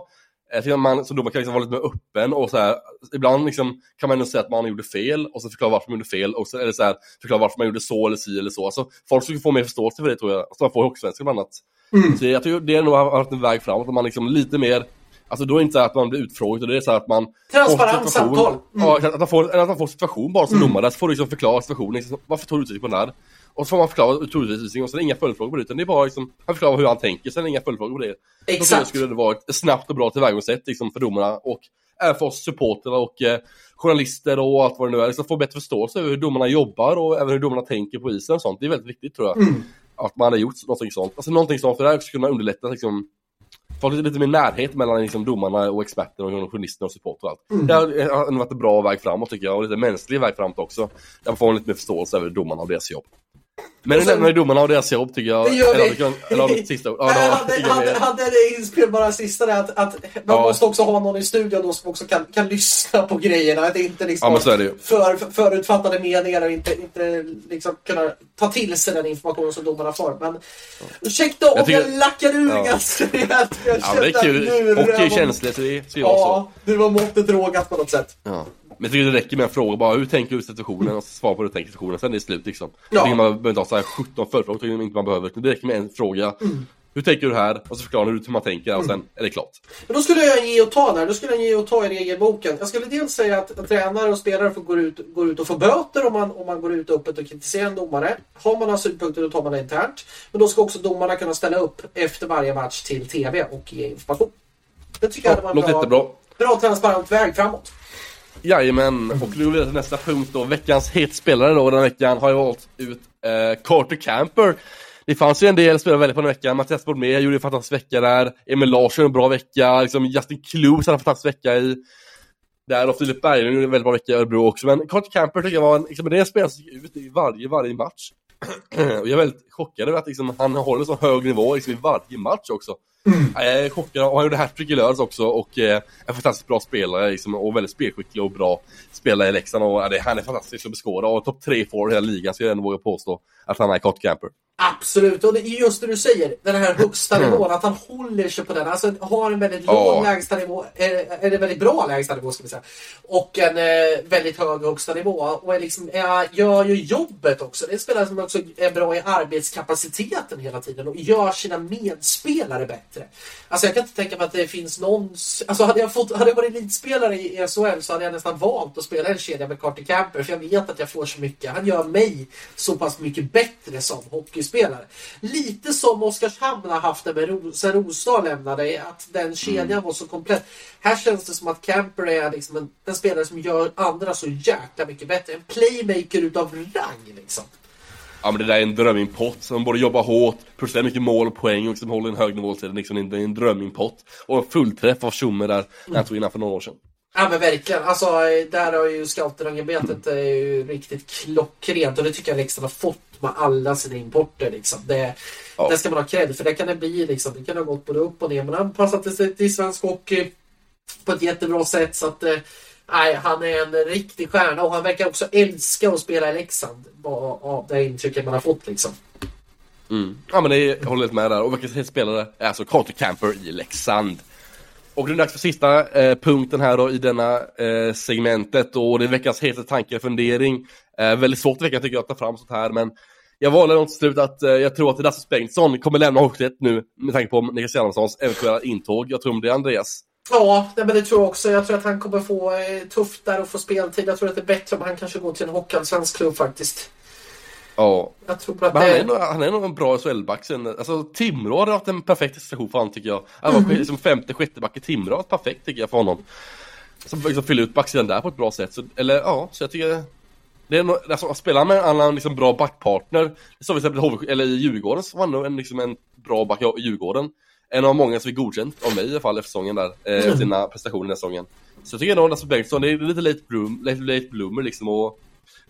Eh, jag tycker att man som domare kan liksom vara lite mer öppen och så här, ibland liksom kan man ändå säga att man gjorde fel och så förklara varför man gjorde fel och så, eller så här, förklara varför man gjorde så eller si eller så. Alltså, folk skulle få mer förståelse för det tror jag, som man får i hockeysvenskan bland annat. Mm. Så jag tycker det är nog har varit en väg framåt, att man liksom lite mer Alltså då är det inte så att man blir utfrågad, det är så att man... Transparent samtal! Mm. Ja, att man, får, att man får situation bara som mm. domare, så får du liksom förklara situationen, liksom, varför tog du utvisning på den här? Och så får man förklara utvisningen och sen det inga följdfrågor på det, utan det är bara liksom, han förklarar hur han tänker, sen det inga följdfrågor på det. Exakt! Då skulle det vara ett snabbt och bra tillvägagångssätt liksom, för domarna och även för oss supportrar och eh, journalister och allt vad det nu är, liksom få bättre förståelse över hur domarna jobbar och även hur domarna tänker på isen och sånt. Det är väldigt viktigt tror jag. Mm att man hade gjort någonting sånt. Alltså någonting sånt, för det här skulle kunna underlätta liksom få lite, mer närhet mellan liksom, domarna och experterna och journalisterna och support och allt. Mm. Det har varit en bra väg framåt tycker jag, och lite mänsklig väg framåt också. Där man får lite mer förståelse över domarna och deras jobb. Men nu lämnar vi domarna och deras jobb tycker jag. Det gör vi. Eller, eller, sista ord. Ja, hade, hade, hade det inspelbara sista där att, att man ja. måste också ha någon i studion då som också kan, kan lyssna på grejerna. Att inte liksom ja, det för, förutfattade meningar och inte, inte liksom kunna ta till sig den informationen som domarna får. Men ja. ursäkta om jag, tycker... jag lackar ur ja. ganska rejält. Ja, men det är kul. Hockey är känsligt, det ju så. Ja, nu var måttet rågat på något sätt. Ja. Men jag tycker det räcker med en fråga bara, hur tänker du situationen? Och svara på hur du tänker situationen, sen är det slut liksom. Ja. Jag tycker man behöver inte ha så här 17 följdfrågor, tycker inte man behöver. Det räcker med en fråga. Mm. Hur tänker du här? Och så förklarar du hur man tänker och sen är det klart. Men då skulle jag ge och ta där. Då skulle jag ge och ta i regelboken. Jag skulle dels säga att, att tränare och spelare får gå ut, gå ut och få böter om man, om man går ut öppet och kritiserar en domare. Har man några synpunkter då tar man det internt. Men då ska också domarna kunna ställa upp efter varje match till TV och ge information. Det tycker ja, jag hade varit en bra, bra transparent väg framåt. Jajamän, och nu går vi till nästa punkt då. Veckans hitspelare då den här veckan har jag valt ut eh, Carter Camper. Det fanns ju en del spelare väldigt på den veckan. Mattias Bormé gjorde en fantastisk vecka där. Emil Larsson en bra vecka. Liksom Justin Kloos hade en fantastisk vecka i. Där och Filip Berglund gjorde en väldigt bra vecka i Örebro också. Men Carter Camper tycker jag var en, liksom, det är en spelare som gick ut i varje, varje match och jag är väldigt chockad över att liksom, han håller så hög nivå liksom, i varje match också. Mm. Jag är chockad. Och han gjorde hattrick i lördags också och eh, en fantastiskt bra spelare liksom, och väldigt spelskicklig och bra spelare i Leksand. Och, ja, han är fantastisk att beskåda och topp tre får i hela ligan så jag ändå våga påstå att han är Cott Camper. Absolut, och det är just det du säger, den här högsta Mm. nivån, att han håller sig på den. Alltså har en väldigt låg lägstanivå, eh, eller väldigt bra lägstanivå ska vi säga. Och en eh, väldigt hög högsta nivå. Och är liksom, är, gör ju jobbet också. Det är en spelare som också är bra i arbetskapaciteten hela tiden och gör sina medspelare bättre. Alltså jag kan inte tänka mig att det finns någon... Alltså hade jag, fått, hade jag varit elitspelare i SHL så hade jag nästan valt att spela en kedja med Carter Camper för jag vet att jag får så mycket. Han gör mig så pass mycket bättre som hockeyspelare. Lite som Oskarshamn har haft det med sen Rosdahl lämnade, att den kedjan var så komplett. Här känns det som att Camper är liksom en, en spelare som gör andra så jäkla mycket bättre. En playmaker utav rang liksom. Ja men det där är en drömimpott som både jobbar hårt, producerar mycket mål och poäng och som håller en hög nivå. Så det är liksom en, en drömimpott. Och en fullträff av Tjomme där, när han tog in för några år sedan. Ja men verkligen. Alltså eh, där har ju scouterangebetet är ju riktigt klockrent och det tycker jag Leksand har fått med alla sina importer liksom. Det, Ja. det ska man ha cred för det kan det bli liksom. Det kan ha gått både upp och ner men han anpassat sig till svensk hockey på ett jättebra sätt så att eh, Nej, han är en riktig stjärna och han verkar också älska att spela i Leksand. Av det intrycket man har fått liksom. Mm. Ja men det är, jag håller helt med där. Och veckans spelare är alltså Carter Camper i Leksand. Och det är dags för sista eh, punkten här då i denna eh, segmentet och det är veckans hetaste tanke och fundering. Eh, väldigt svårt vecka tycker jag att ta fram sånt här men jag valde nog till slut att eh, jag tror att Rasmus Bengtsson kommer lämna Hockeyet nu med tanke på Niklas Hjalmarssons eventuella intåg. Jag tror om det är Andreas. Ja, men det tror jag också. Jag tror att han kommer få eh, tufft där och få speltid. Jag tror att det är bättre om han kanske går till en hockeyallsvensk klubb faktiskt. Ja, Jag tror att men han är, nog, han är nog en bra SHL-back sen. Alltså Timrå hade varit en perfekt situation för honom tycker jag. Han var liksom femte, sjätte back i Timrå, perfekt tycker jag för honom. Som liksom fyller ut backsidan där på ett bra sätt. Så, eller ja, så jag tycker det är no alltså, spela med en annan liksom, bra backpartner. Det sa vi till exempel HV, eller i Djurgården så var nog en, liksom, en bra back i Djurgården. En av många som är godkänt av mig i alla fall efter säsongen där. Eh, mm. sina prestationer i den säsongen. Så jag tycker ändå att Lasse Bengtsson, det är lite late, bloom, late, late bloomer liksom och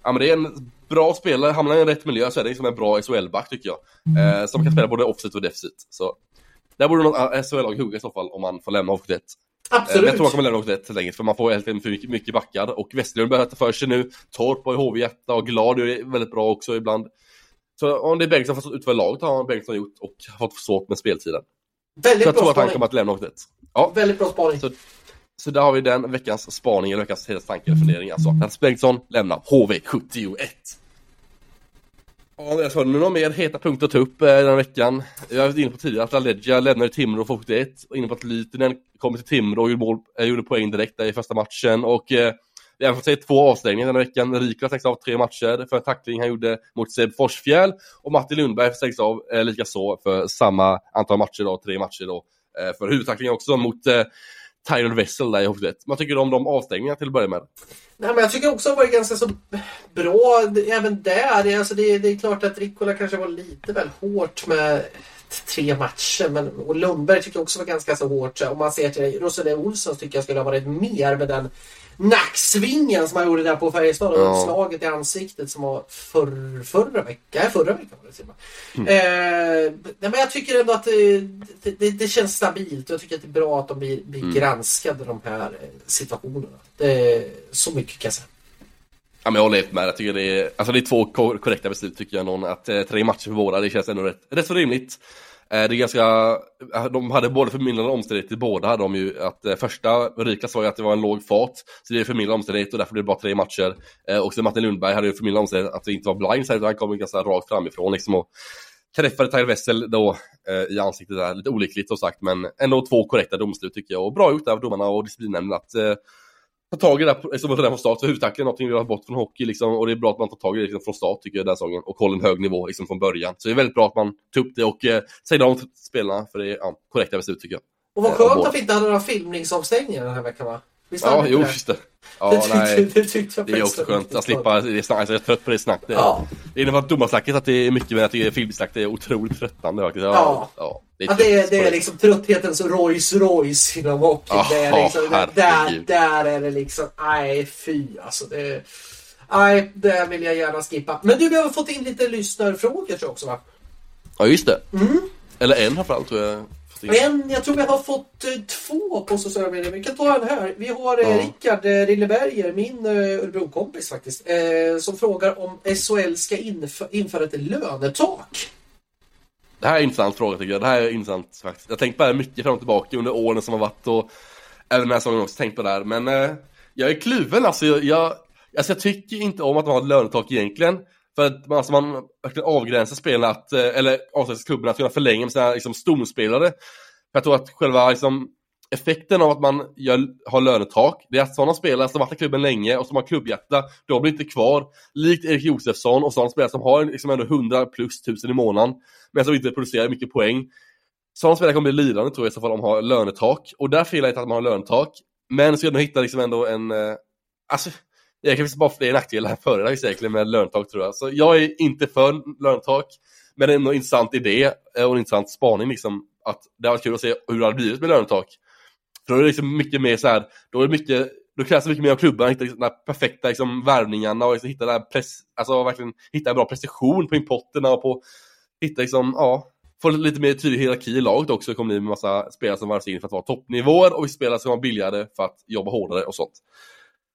Ja men det är en bra spelare, hamnar i rätt miljö så är det liksom en bra SHL-back tycker jag. Eh, mm. som kan spela både offset och defensivt. Så där borde något eh, SHL-lag hugga i så fall om man får lämna HV71. Eh, Absolut. Men Torra kommer lämna också rätt länge för man får helt enkelt för mycket backar. Och Westerlund börjar ta för sig nu. Torp har ju HV-hjärta och Glad är väldigt bra också ibland. Så om det är Bengtsson som får utföra laget har Bengtsson gjort och fått svårt med speltiden. Väldigt så jag bra tror att han kommer att lämna också rätt. Ja. Väldigt bra spaning. Så, så där har vi den veckans spaning, eller veckans hela tanke eller fundering alltså. Hans Bengtsson lämnar HV71. Andreas, har du några mer heta punkter att ta upp eh, den här veckan? Jag har varit inne på tidigare att Aledja lämnar Timrå för 71, och inne på att Lytinen kommer till Timrå och gjorde, mål, eh, gjorde poäng direkt där i första matchen. Och eh, vi har fått se två avstängningar den här veckan. Rikla stängs av tre matcher för en tackling han gjorde mot Seb Forsfjäll. Och Martin Lundberg stängs av eh, lika så för samma antal matcher då, tre matcher då. Eh, för huvudtacklingen också mot eh, Tyrell Vessel där i HV71. Vad tycker du om de avstängningarna till att börja med? Nej, men jag tycker också att det varit ganska så bra även där. Det, alltså det, det är klart att Rikkola kanske var lite väl hårt med tre matcher. Men, och Lundberg tycker jag också var ganska så hårt. Om man ser till Roselle Olsson tycker jag skulle ha varit mer med den nacksvingen som han gjorde där på Färjestad och Ja. slaget i ansiktet som var för, förra veckan. Förra veckan var det och Mm. Eh, men jag tycker ändå att det, det, det, det känns stabilt. Jag tycker att det är bra att de blir, blir Mm. granskade de här eh, situationerna. Det så mycket kan jag säga. Ja men jag håller helt med, jag tycker det är, alltså det är två kor- korrekta beslut tycker jag någon, att eh, tre matcher för båda, det känns ändå rätt, rätt så rimligt. Eh, det är ganska, de hade både förmildrande omständigheter, båda hade de ju, att eh, första, Rika sa ju att det var en låg fart, så det är förmildrande omständigheter och därför blev det bara tre matcher. Eh, och sen Martin Lundberg hade ju förmildrande omständigheter att det inte var blindside, utan han kom ganska rakt framifrån liksom och träffade Tyler Wessel då eh, i ansiktet där, lite olyckligt som sagt, men ändå två korrekta domslut tycker jag, och bra gjort av domarna och disciplinnämnden att eh, ta tag i det här, som redan från start, för huvudtackling är någonting vi har bort från hockey liksom, och det är bra att man tar tag i det liksom, från start tycker jag den säsongen och håller en hög nivå liksom, från början. Så det är väldigt bra att man tog upp det och eh, säger om till spelarna, för det är ja, korrekta beslut tycker jag. Och vad Eh, skönt båda. att vi inte hade några filmningsavstängningar den här veckan va? Visst Ja, jo, det? just det. det, Ja, tyckte, nej. det tyckte jag Det är också skönt att slippa det snack, alltså jag är trött på det snack. Det, Ja. det innebär att domarsnacket att det är mycket, men jag tycker filmsnack det är otroligt tröttande faktiskt. Ja. ja det är, Ja, det, är, det är liksom trötthetens Rolls Royce inom hockey. Ja, det är liksom, där, herregud. där är det liksom, nej fy alltså. Det, nej, det vill jag gärna skippa. Men du, vi har fått in lite lyssnarfrågor tror jag också va? Ja, just det. Mm. Eller en framförallt tror jag. En, jag tror vi har fått eh, två på sociala medier. Vi kan ta en här. Vi har eh, Ja. Rickard Rilleberger, min eh, Örebro-kompis faktiskt, som frågar om SHL ska inf- införa ett lönetak. Det här är en intressant fråga tycker jag. Det här är intressant faktiskt. Jag har tänkt på det här mycket fram och tillbaka under åren som har varit och även den här säsongen också tänkt på det här. Men eh, jag är kluven alltså. Jag, jag, alltså. jag tycker inte om att man har ett lönetak egentligen. För att man, alltså man verkligen avgränsar spelarna, att, eh, eller avsätter klubben att kunna förlänga med sina liksom, storspelare. För jag tror att själva liksom, effekten av att man gör, har lönetak, det är att sådana spelare som varit i klubben länge och som har klubbhjärta, de blir inte kvar. Likt Erik Josefsson och sådana spelare som har liksom ändå 100 plus tusen i månaden, men som inte producerar mycket poäng. Sådana spelare kommer bli lidande tror jag i så fall om de har lönetak. Och därför gillar jag inte att man har lönetak. Men så jag nog hitta liksom ändå en, eh, alltså, det finns bara fler nackdelar för det säkert med lönetak tror jag. Så jag är inte för lönetak. Men det är en intressant idé och en intressant spaning liksom. Att det hade varit kul att se hur det hade blivit med lönetak. Då är det liksom mycket mer så här, då är det mycket, då krävs det mycket mer av klubban, hitta liksom de perfekta liksom värvningarna och liksom hitta där press, alltså verkligen hitta en bra precision på importerna och på, hitta liksom, ja, få lite mer tydlig hierarki i laget också. Det kommer bli en massa spelare som varvas in för att vara toppnivåer och vi spelare som var billigare för att jobba hårdare och sånt.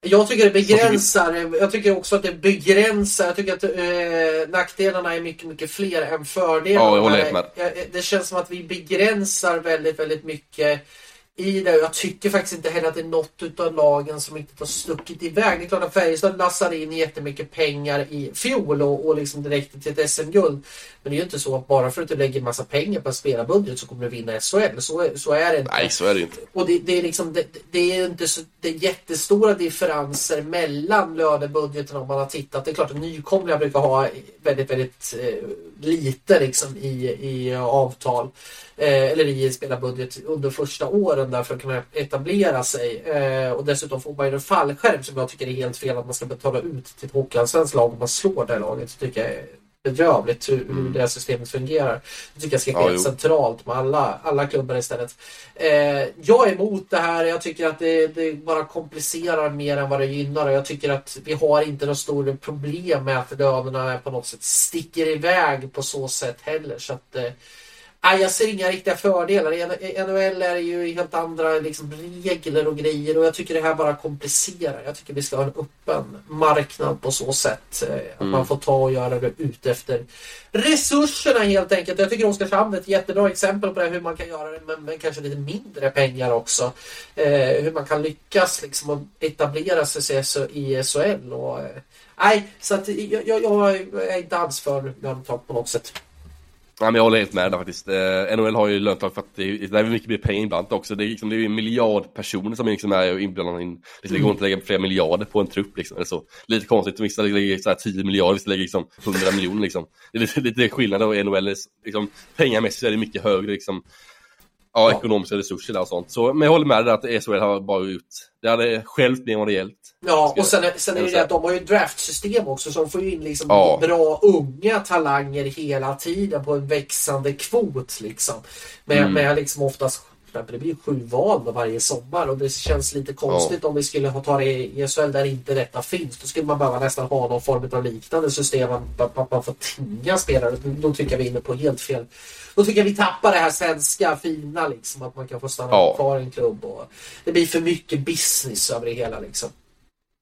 Jag tycker det begränsar. Jag tycker också att det begränsar. Jag tycker att eh, nackdelarna är mycket, mycket fler än fördelarna. Ja, jag håller med. Det känns som att vi begränsar väldigt, väldigt mycket i det. Jag tycker faktiskt inte heller att det är något utav lagen som riktigt har stuckit iväg. Det är klart att Färjestad lassade in jättemycket pengar i fjol och, och liksom direkt till ett SM-guld. Men det är ju inte så att bara för att du lägger massa pengar på en spelarbudget så kommer du vinna SHL. Så, så är det inte. Nej, så är det inte. Och det, det är liksom, det, det, är inte så, det är jättestora differenser mellan lönebudgeten om man har tittat. Det är klart att nykomlingar brukar ha väldigt, väldigt eh, lite liksom i, i avtal. Eh, eller i spelarbudget under första åren där för att kunna etablera sig. Eh, och dessutom får man ju en fallskärm som jag tycker är helt fel att man ska betala ut till ett hockeyallsvenskt lag om man slår det laget. Det tycker jag är bedrövligt hur, mm. det här systemet fungerar. Det tycker jag ska ske ja, centralt med alla, alla klubbar istället. Eh, jag är emot det här. Jag tycker att det, det, bara komplicerar mer än vad det gynnar. Jag tycker att vi har inte något stort problem med att lönerna på något sätt sticker iväg på så sätt heller. Så att, eh, Nej, jag ser inga riktiga fördelar. I NHL är det ju helt andra liksom, regler och grejer och jag tycker det här bara komplicerar. Jag tycker vi ska ha en öppen marknad på så sätt. Eh, att mm. man får ta och göra det ut efter resurserna helt enkelt. Jag tycker Oskarshamn är ett jättebra exempel på det, hur man kan göra det med, med kanske lite mindre pengar också. Eh, hur man kan lyckas liksom etablera sig i SHL. Och, eh, nej, så att jag, jag, jag är inte alls för lönetak på något sätt. Ja, men jag håller helt med där faktiskt. Eh, NHL har ju löntag för att det är, det är mycket mer pengar inblandat också. Det är, liksom, det är en miljard personer som liksom är inblandade. In, det går inte att lägga flera miljarder på en trupp liksom. Eller så. Lite konstigt, vissa lägger så här 10 miljarder, vissa lägger liksom 100 miljoner liksom. Det är lite, lite skillnad och NHL liksom, pengamässigt är det mycket högre liksom. Ja, ekonomiska resurser där och sånt. Så, men jag håller med dig att SHL har bara ut, det hade självt mer vad det hjälpt. Ja, och sen, sen är det det att de har ju draftsystem också så de får ju in liksom ja. bra unga talanger hela tiden på en växande kvot liksom. Med, mm. med liksom oftast det blir sju val varje sommar och det känns lite konstigt ja. om vi skulle tagit det i SHL där inte detta finns. Då skulle man behöva nästan ha någon form av liknande system att man får tinga spelare. Då tycker jag vi är inne på helt fel. Då tycker jag vi tappar det här svenska fina liksom att man kan få stanna ja. kvar i en klubb. Och det blir för mycket business över det hela liksom.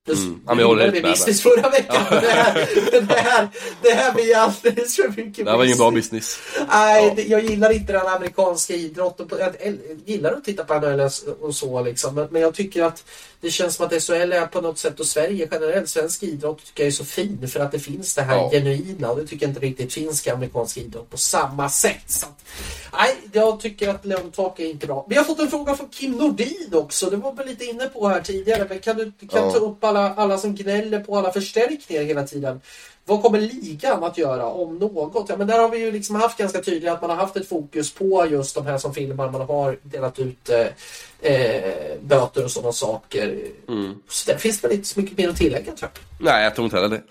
Mm. Ja, jag håller med business förra veckan. Ja. Det, här, det, här, det här blir alldeles för mycket Det här var ingen bra business. Nej, ja. jag gillar inte den amerikanska idrotten. Jag gillar att titta på NHL och så liksom. Men jag tycker att det känns som att SHL är på något sätt och Sverige generellt, svensk idrott tycker jag är så fin för att det finns det här ja. genuina och det tycker jag inte riktigt finns i amerikansk idrott på samma sätt. Så att, nej, jag tycker att lönetak är inte bra. Vi har fått en fråga från Kim Nordin också. Det var väl lite inne på här tidigare. Men kan du kan ta upp alla, alla som gnäller på alla förstärkningar hela tiden? Vad kommer ligan att göra om något? Ja, men där har vi ju liksom haft ganska tydligt att man har haft ett fokus på just de här som filmar. Man har delat ut eh, eh böter och sådana saker. Mm. Så där finns det väl inte så mycket mer att tillägga tror jag. Nej, jag tror inte heller det.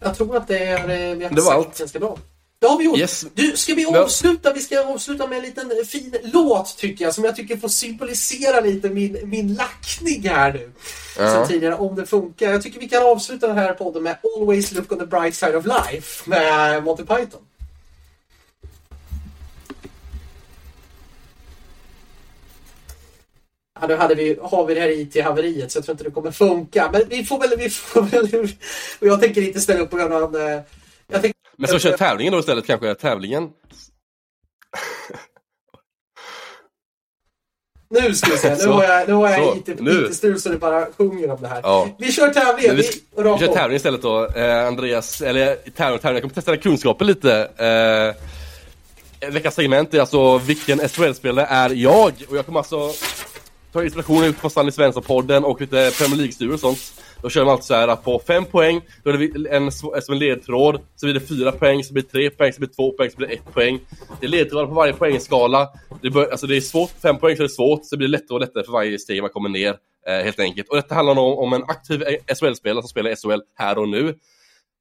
Jag tror att det är eh, vi har det var allt. ganska bra. Det har vi gjort. Yes. Du, ska vi avsluta? Vi ska avsluta med en liten fin låt tycker jag som jag tycker får symbolisera lite min, min lackning här nu. Ja. Sen tidigare, om det funkar. Jag tycker vi kan avsluta den här podden med Always look on the bright side of life med Monty Python. Ja, nu hade vi, har vi det här IT-haveriet så jag tror inte det kommer funka. Men vi får väl... Vi får väl och jag tänker inte ställa upp på någon... Eh, jag tänker Men så kör tävlingen då istället kanske, tävlingen. Nu ska vi se, nu Så, har jag, nu har jag så, IT, nu. IT-strul så det bara sjunger om det här. Ja. Vi kör tävlingen, Vi, vi, vi kör på. tävling istället då, eh, Andreas, eller tävling, tävling, jag kommer testa kunskaper lite. Eh, veckans segment är alltså vilken SHL-spelare är jag? Och jag kommer alltså Tar inspiration ut från Stanley Svensson-podden och lite Premier League-studior och sånt. Då kör man alltid så här att på fem poäng, då är det en, eh, som en ledtråd, så blir det fyra poäng, så blir det tre poäng, så blir det två poäng, så blir det ett poäng. Det är ledtrådar på varje poängskala. Det, bör, alltså det är svårt, fem poäng så är det svårt, så blir det lättare och lättare för varje steg man kommer ner. Eh, helt enkelt. Och detta handlar om, om en aktiv eh, SHL-spelare som spelar SHL här och nu.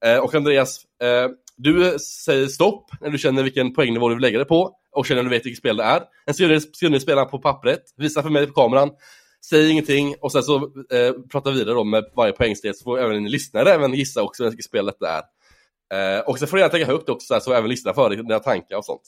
Eh, och Andreas, eh, du säger stopp när du känner vilken poängnivå du vill lägga det på och känner du vet vilket spel det är. Skriver du spelaren på pappret, visar för mig på kameran, säger ingenting och sen så eh, pratar vi vidare då med varje poängsteg så får även en lyssnare även gissa också vilket spel detta är. Eh, och sen får du gärna tänka högt också så, här, även lyssna för dina tankar och sånt.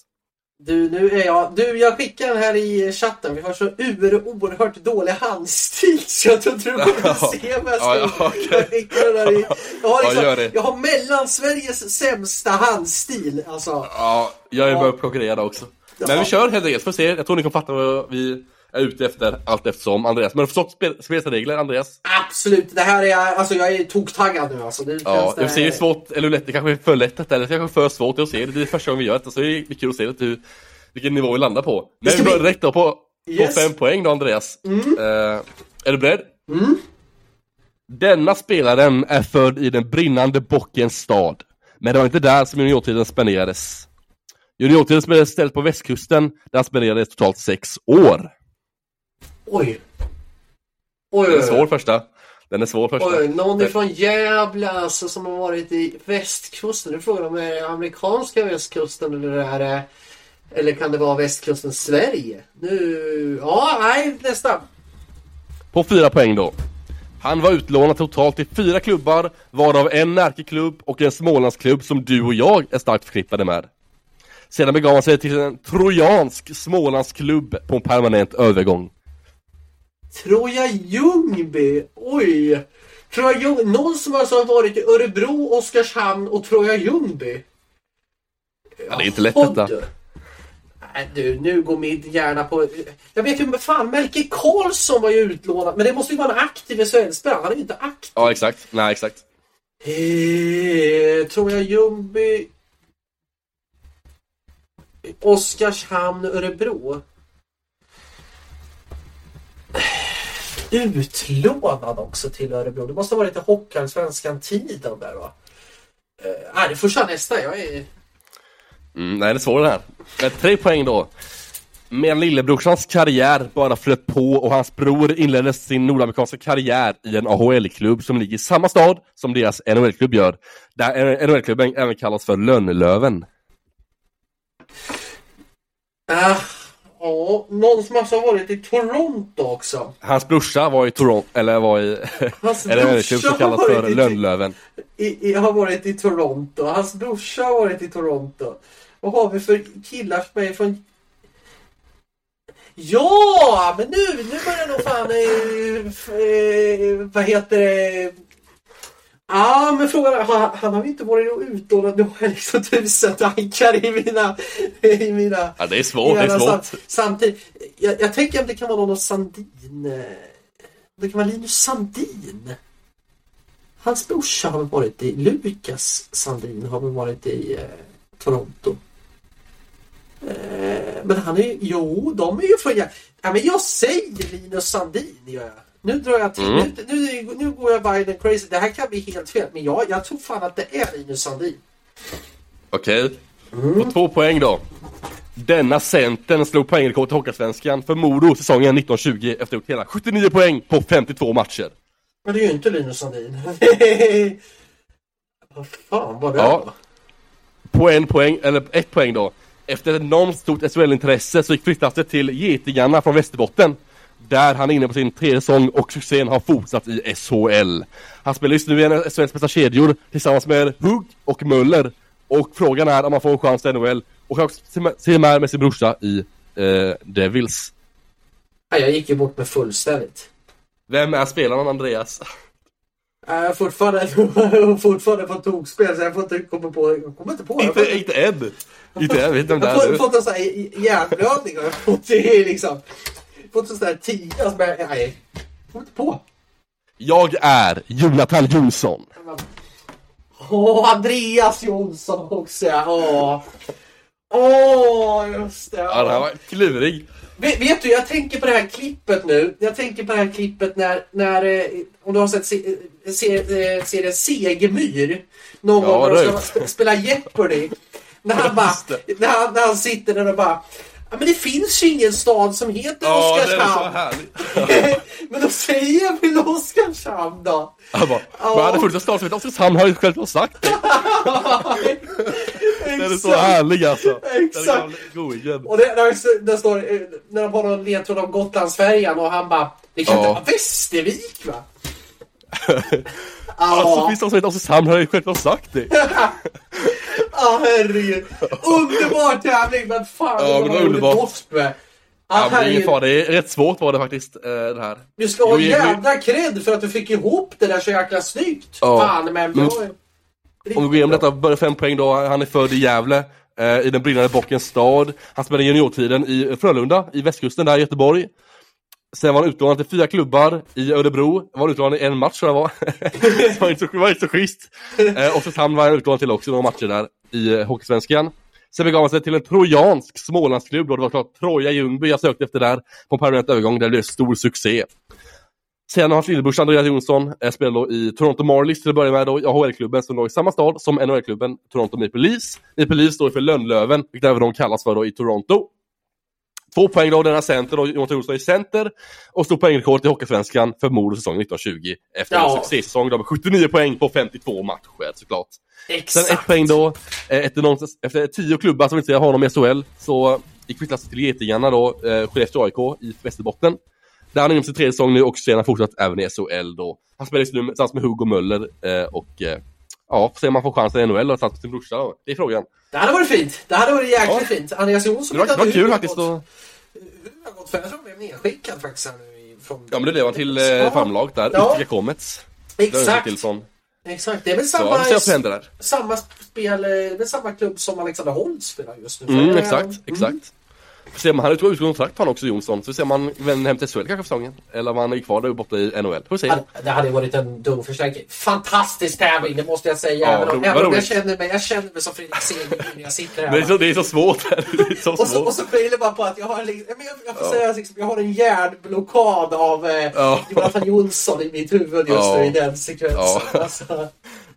Du, nu är jag... Du, jag skickar den här i chatten. Vi har så ur, oerhört dålig handstil så jag tror inte du kommer Ja. se vad jag Ja, ja, skriver. Jag skickar den där i... Jag har, Ja, liksom, jag har Mellansveriges sämsta handstil. Alltså, Ja, jag är Ja. börjat konkurrera där också. Men vi kör helt enkelt, får se. Jag tror ni kommer fatta vad vi är ute efter allt eftersom Andreas. Men har du förstått spel, spelregler Andreas? absolut. Det här är... Alltså jag är toktaggad nu alltså. Nu Ja, det... jag ser hur svårt, eller lätt, det kanske är för lätt detta, eller det kanske är för svårt att se. Det är första gången vi gör det, så det är kul att se lite hur, vilken nivå vi landar på. Men vi börjar direkt då på, Yes. på fem poäng då Andreas. Eh, är du beredd? Denna spelaren är född i den brinnande bockens stad. Men det var inte där som juniortiden spenderades. Juniortiden spelades istället på västkusten, där han spenderade totalt sex år. Oj. Oj, Den är svår första. Den är svår första. Oj, någon ifrån Gävle alltså som har varit i västkusten. Du frågar om det är amerikanska västkusten eller det eller kan det vara västkusten Sverige? Nu, ja, nej, nästa. På fyra poäng då. Han var utlånad totalt till fyra klubbar, varav en Närkeklubb och en Smålandsklubb som du och jag är starkt förknippade med. Sedan begav han sig till en trojansk Smålandsklubb på en permanent övergång. Troja Ljungby. Oj. Troja Ljungby. Någon som alltså har varit i Örebro, Oskarshamn och Troja Ljungby. Ja, det är inte lätt Jaha, detta. Nej du, nu går min hjärna på... Jag vet ju, men fan, Melke Karlsson var ju utlånad. Men det måste ju vara en aktiv SHL-spelare. Han är ju inte aktiv. Ja, exakt. Nej, exakt. Eh, tror jag Ljungby... Oskarshamn, Örebro. Utlånad också till Örebro. Det måste ha varit i Hockeyallsvenskan tiden där va? Eh, nej, det får köra nästa. Jag är... Mm, nej, det är svårt det här. Men tre poäng då. Medan lillebrorsans karriär bara flöt på och hans bror inledde sin nordamerikanska karriär i en AHL-klubb som ligger i samma stad som deras NHL-klubb gör. Där NHL-klubben även kallas för Lönnlöven. Ah, ja, någon som alltså har varit i Toronto också. Hans brorsa var i Toronto, eller var i Hans som brorsa kallas har för varit i- Lönnlöven. i, i, har varit i Toronto. Hans brorsa har varit i Toronto. Vad har vi för killar som är från... Ja, men nu, nu börjar nog fan... Eh, eh, vad heter det? Ja, men frågan är, han, han har ju inte varit utlånad. Nu har jag liksom tusen tankar i mina... I mina Ja, det är svårt, det är svårt. sam- Samtidigt, jag, jag tänker att det kan vara någon Sandin. eh, Det kan vara Linus Sandin. Hans brorsa har väl varit i, Lukas Sandin har väl varit i eh, Toronto. Eh, men han är ju, jo de är ju från, ja, men jag säger Linus Sandin gör jag. Nu drar jag till, Mm. nu, nu, nu går jag and crazy. Det här kan bli helt fel, men jag, jag tror fan att det är Linus Sandin. Okej. Mm. På två poäng då. Denna centern slog poängrekord i Hockeyallsvenskan för Modo säsongen 1920 efter att ha gjort hela 79 poäng på 52 matcher. Men det är ju inte Linus Sandin. Vad fan var det Ja. På en poäng, eller ett poäng då. Efter ett enormt stort SHL-intresse så gick flyttlasset till Getingarna från Västerbotten. Där han är inne på sin tredje säsong och succén har fortsatt i SHL. Han spelar just nu i en av SHLs bästa kedjor tillsammans med Hugg och Möller. Och frågan är om han får en chans till NHL och kan också se med- med sin brorsa i eh, Devils. Jag gick ju bort med fullständigt. Vem är spelaren Andreas? Jag är fortfarande, fortfarande på tokspel så jag får inte komma på... Jag kommer inte på. Inte, inte än! Inte än, vet vem det Jag har är fått, en sån här hjärnblödning och jag har fått det är liksom... Fått en sån här tia som jag... Nej. Kommer inte på. Jag är Jonathan Jonsson. Åh, Andreas Jonsson också ja. Åh. Åh, just det. Ja, det här var klurig. Vet, vet du, jag tänker på det här klippet nu. Jag tänker på det här klippet när, när eh, om du har sett se, se, eh, serien Segemyhr. Någon Ja, gång när de ska sp- spela Jeopardy. När han, bara, när, han, när han sitter där och bara Ja, men det finns ju ingen stad som heter Ja, det är så Oskarshamn. men då säger jag väl Oskarshamn då. Han bara, Ja. men hade funnits en stad som heter Oskarshamn har ju själv sagt det. Den är så Exakt. härlig alltså. Exakt. Den. Och det, där, där står, eh, när de har någon ledtråd om Gotlandsfärjan och han bara Det kan Ja. inte vara Västervik va? Alltså finns det någon som heter Oskarshamn har ju själv sagt det. ja herregud. Underbar tävling men fan Ja, vad men det man gjorde underbart. doft med. Ja, Ja, det är fara, det är rätt svårt var det faktiskt, eh, det här. Du ska ha jävla cred för att du fick ihop det där så jäkla snyggt. Ja. Fan men... Ju- Om vi går igenom detta, börjar fem poäng då. Han är född i Gävle, eh, i den brinnande bockens stad. Han spelade juniortiden i Frölunda, i västkusten där i Göteborg. Sen var han utlånad till fyra klubbar i Örebro. Var utlånad i en match tror jag var. det var inte så, var inte så schysst. Eh, Oskarshamn var han utlånad till också några matcher där i eh, Hockeysvenskan. Sen begav han sig till en trojansk Smålandsklubb och det var klart Troja Ljungby jag sökte efter där på en permanent övergång där det blev stor succé. Sen har hans lillebrorsa Andreas Jonsson eh, spelat då i Toronto Marlies till att börja med då, i AHL-klubben som låg i samma stad som NHL-klubben Toronto Maple Leafs. Maple Leafs står för Lönnlöven, vilket även de kallas för då i Toronto. Två poäng då, denna center då, Jonathan Jonsson i center och stod poängrekord i Hockeysvenskan för mål säsongen 1920 efter en Ja. succésäsong då med 79 poäng på 52 matcher såklart. Sen Exakt. ett poäng då, eh, efter, någonstans, efter tio klubbar som inte har honom i SHL, så gick flyttlas till Getingarna då, eh, Skellefteå AIK i Västerbotten. Där han på sin tredje säsong nu och sen har fortsatt även i SHL då. Han spelar just nu tillsammans med Hugo Möller eh, och eh, ja, får se om han får chansen i NHL och tillsammans med sin brorsa. Det är frågan. Det hade varit fint. Det hade varit jäkligt Ja. fint. Andreas Jonsson Det var, det var kul faktiskt gått- och, Hur har gått för? Jag tror han blev nedskickad faktiskt här nu från... Ja men det blev han till eh, farmlaget där, Ja. Utica Comets. Exakt. Exakt. Det är väl samma, samma spel, eh, det är väl samma klubb som Alexander Holt spelar just nu. Mm, exakt, Mm. Får se om han utgår kontrakt han också Jonsson, så får se om han vänder hem till SHL kanske för säsongen. Eller om han är kvar där borta i NHL. Får se. Det hade varit en dum förstärkning. Fantastisk tävling, det måste jag säga. Ja, även om, även om jag, känner mig, jag känner mig som Fredrik Segerby när jag sitter här. Det är så, det är så svårt. Det är så Och så, svårt. och så skyller man på att jag har, liksom, jag, jag får Ja. säga liksom, jag har en hjärnblockad av eh, Ja. Jonathan Jonsson i mitt huvud just Ja. nu i den sekvensen. Ja. Alltså,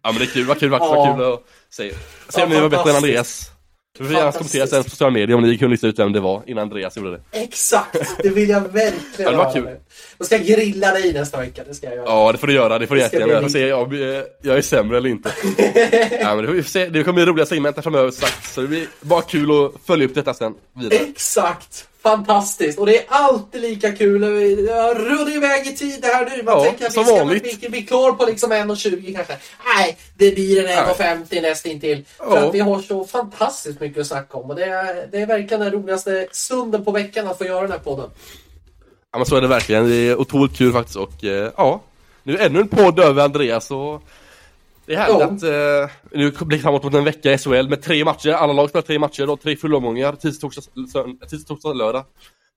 Ja men det är kul, vad kul, vad, kul att se. Se om ni var bättre än. Andreas. Vi får gärna kommentera sen på sociala medier om ni kunde lista ut vem det var innan Andreas gjorde det. exakt, det vill jag verkligen Ja, det var kul. nu. Då ska jag grilla dig nästa vecka, det ska jag göra. Ja det får du göra, det får du jättegärna göra. se om jag, jag är sämre eller inte. ja, men det, får vi se. det kommer bli roliga segment här framöver sagt. Så det blir bara kul att följa upp detta sen vidare. Exakt! Fantastiskt! Och det är alltid lika kul. Jag rullar iväg i tid det här nu. Man Ja, tänker att vi ska vanligt. bli, bli klar på liksom 1.20 kanske. Nej, det blir en 1.50 nästintill. För Ja. att vi har så fantastiskt mycket att snacka om. Och det är, det är verkligen den roligaste stunden på veckan att få göra den här podden. Ja men så är det verkligen. Det är otroligt kul faktiskt och eh, ja. Nu är ännu en podd över Andreas och det är härligt Ja. att eh, nu blir framåt mot en vecka i SHL med tre matcher. Alla lag spelar tre matcher då, tre fullomgångar, tisdag, torsdag, lördag.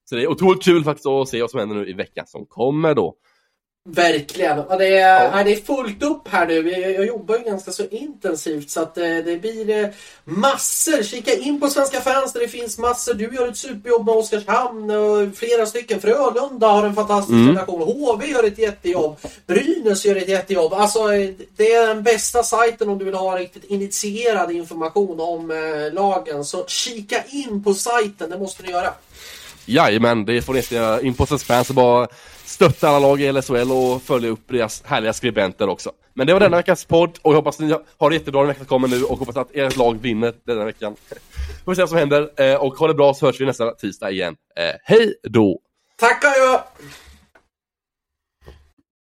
Så det är otroligt kul faktiskt att se vad som händer nu i veckan som kommer då. Verkligen. Och det, är, Ja. ja. det är fullt upp här nu. Jag, jag jobbar ju ganska så intensivt så att eh, det blir eh, massor. Kika in på Svenska fans där det finns massor. Du gör ett superjobb med Oskarshamn och flera stycken. Frölunda har en fantastisk Mm. relation. HV gör ett jättejobb. Brynäs gör ett jättejobb. Alltså eh, det är den bästa sajten om du vill ha riktigt initierad information om lagen. Så kika in på sajten, det måste ni göra. Jajamän, det får ni inte göra. In på Svensk Fans och bara stötta alla lag i LSHL och följa upp deras härliga skribenter också. Men det var denna veckans podd och jag hoppas ni har det jättebra den veckan som kommer nu och hoppas att ert lag vinner denna veckan. Får vi se vad som händer eh, och ha det bra så hörs vi nästa tisdag igen. Eh, hej då! Tackar jag!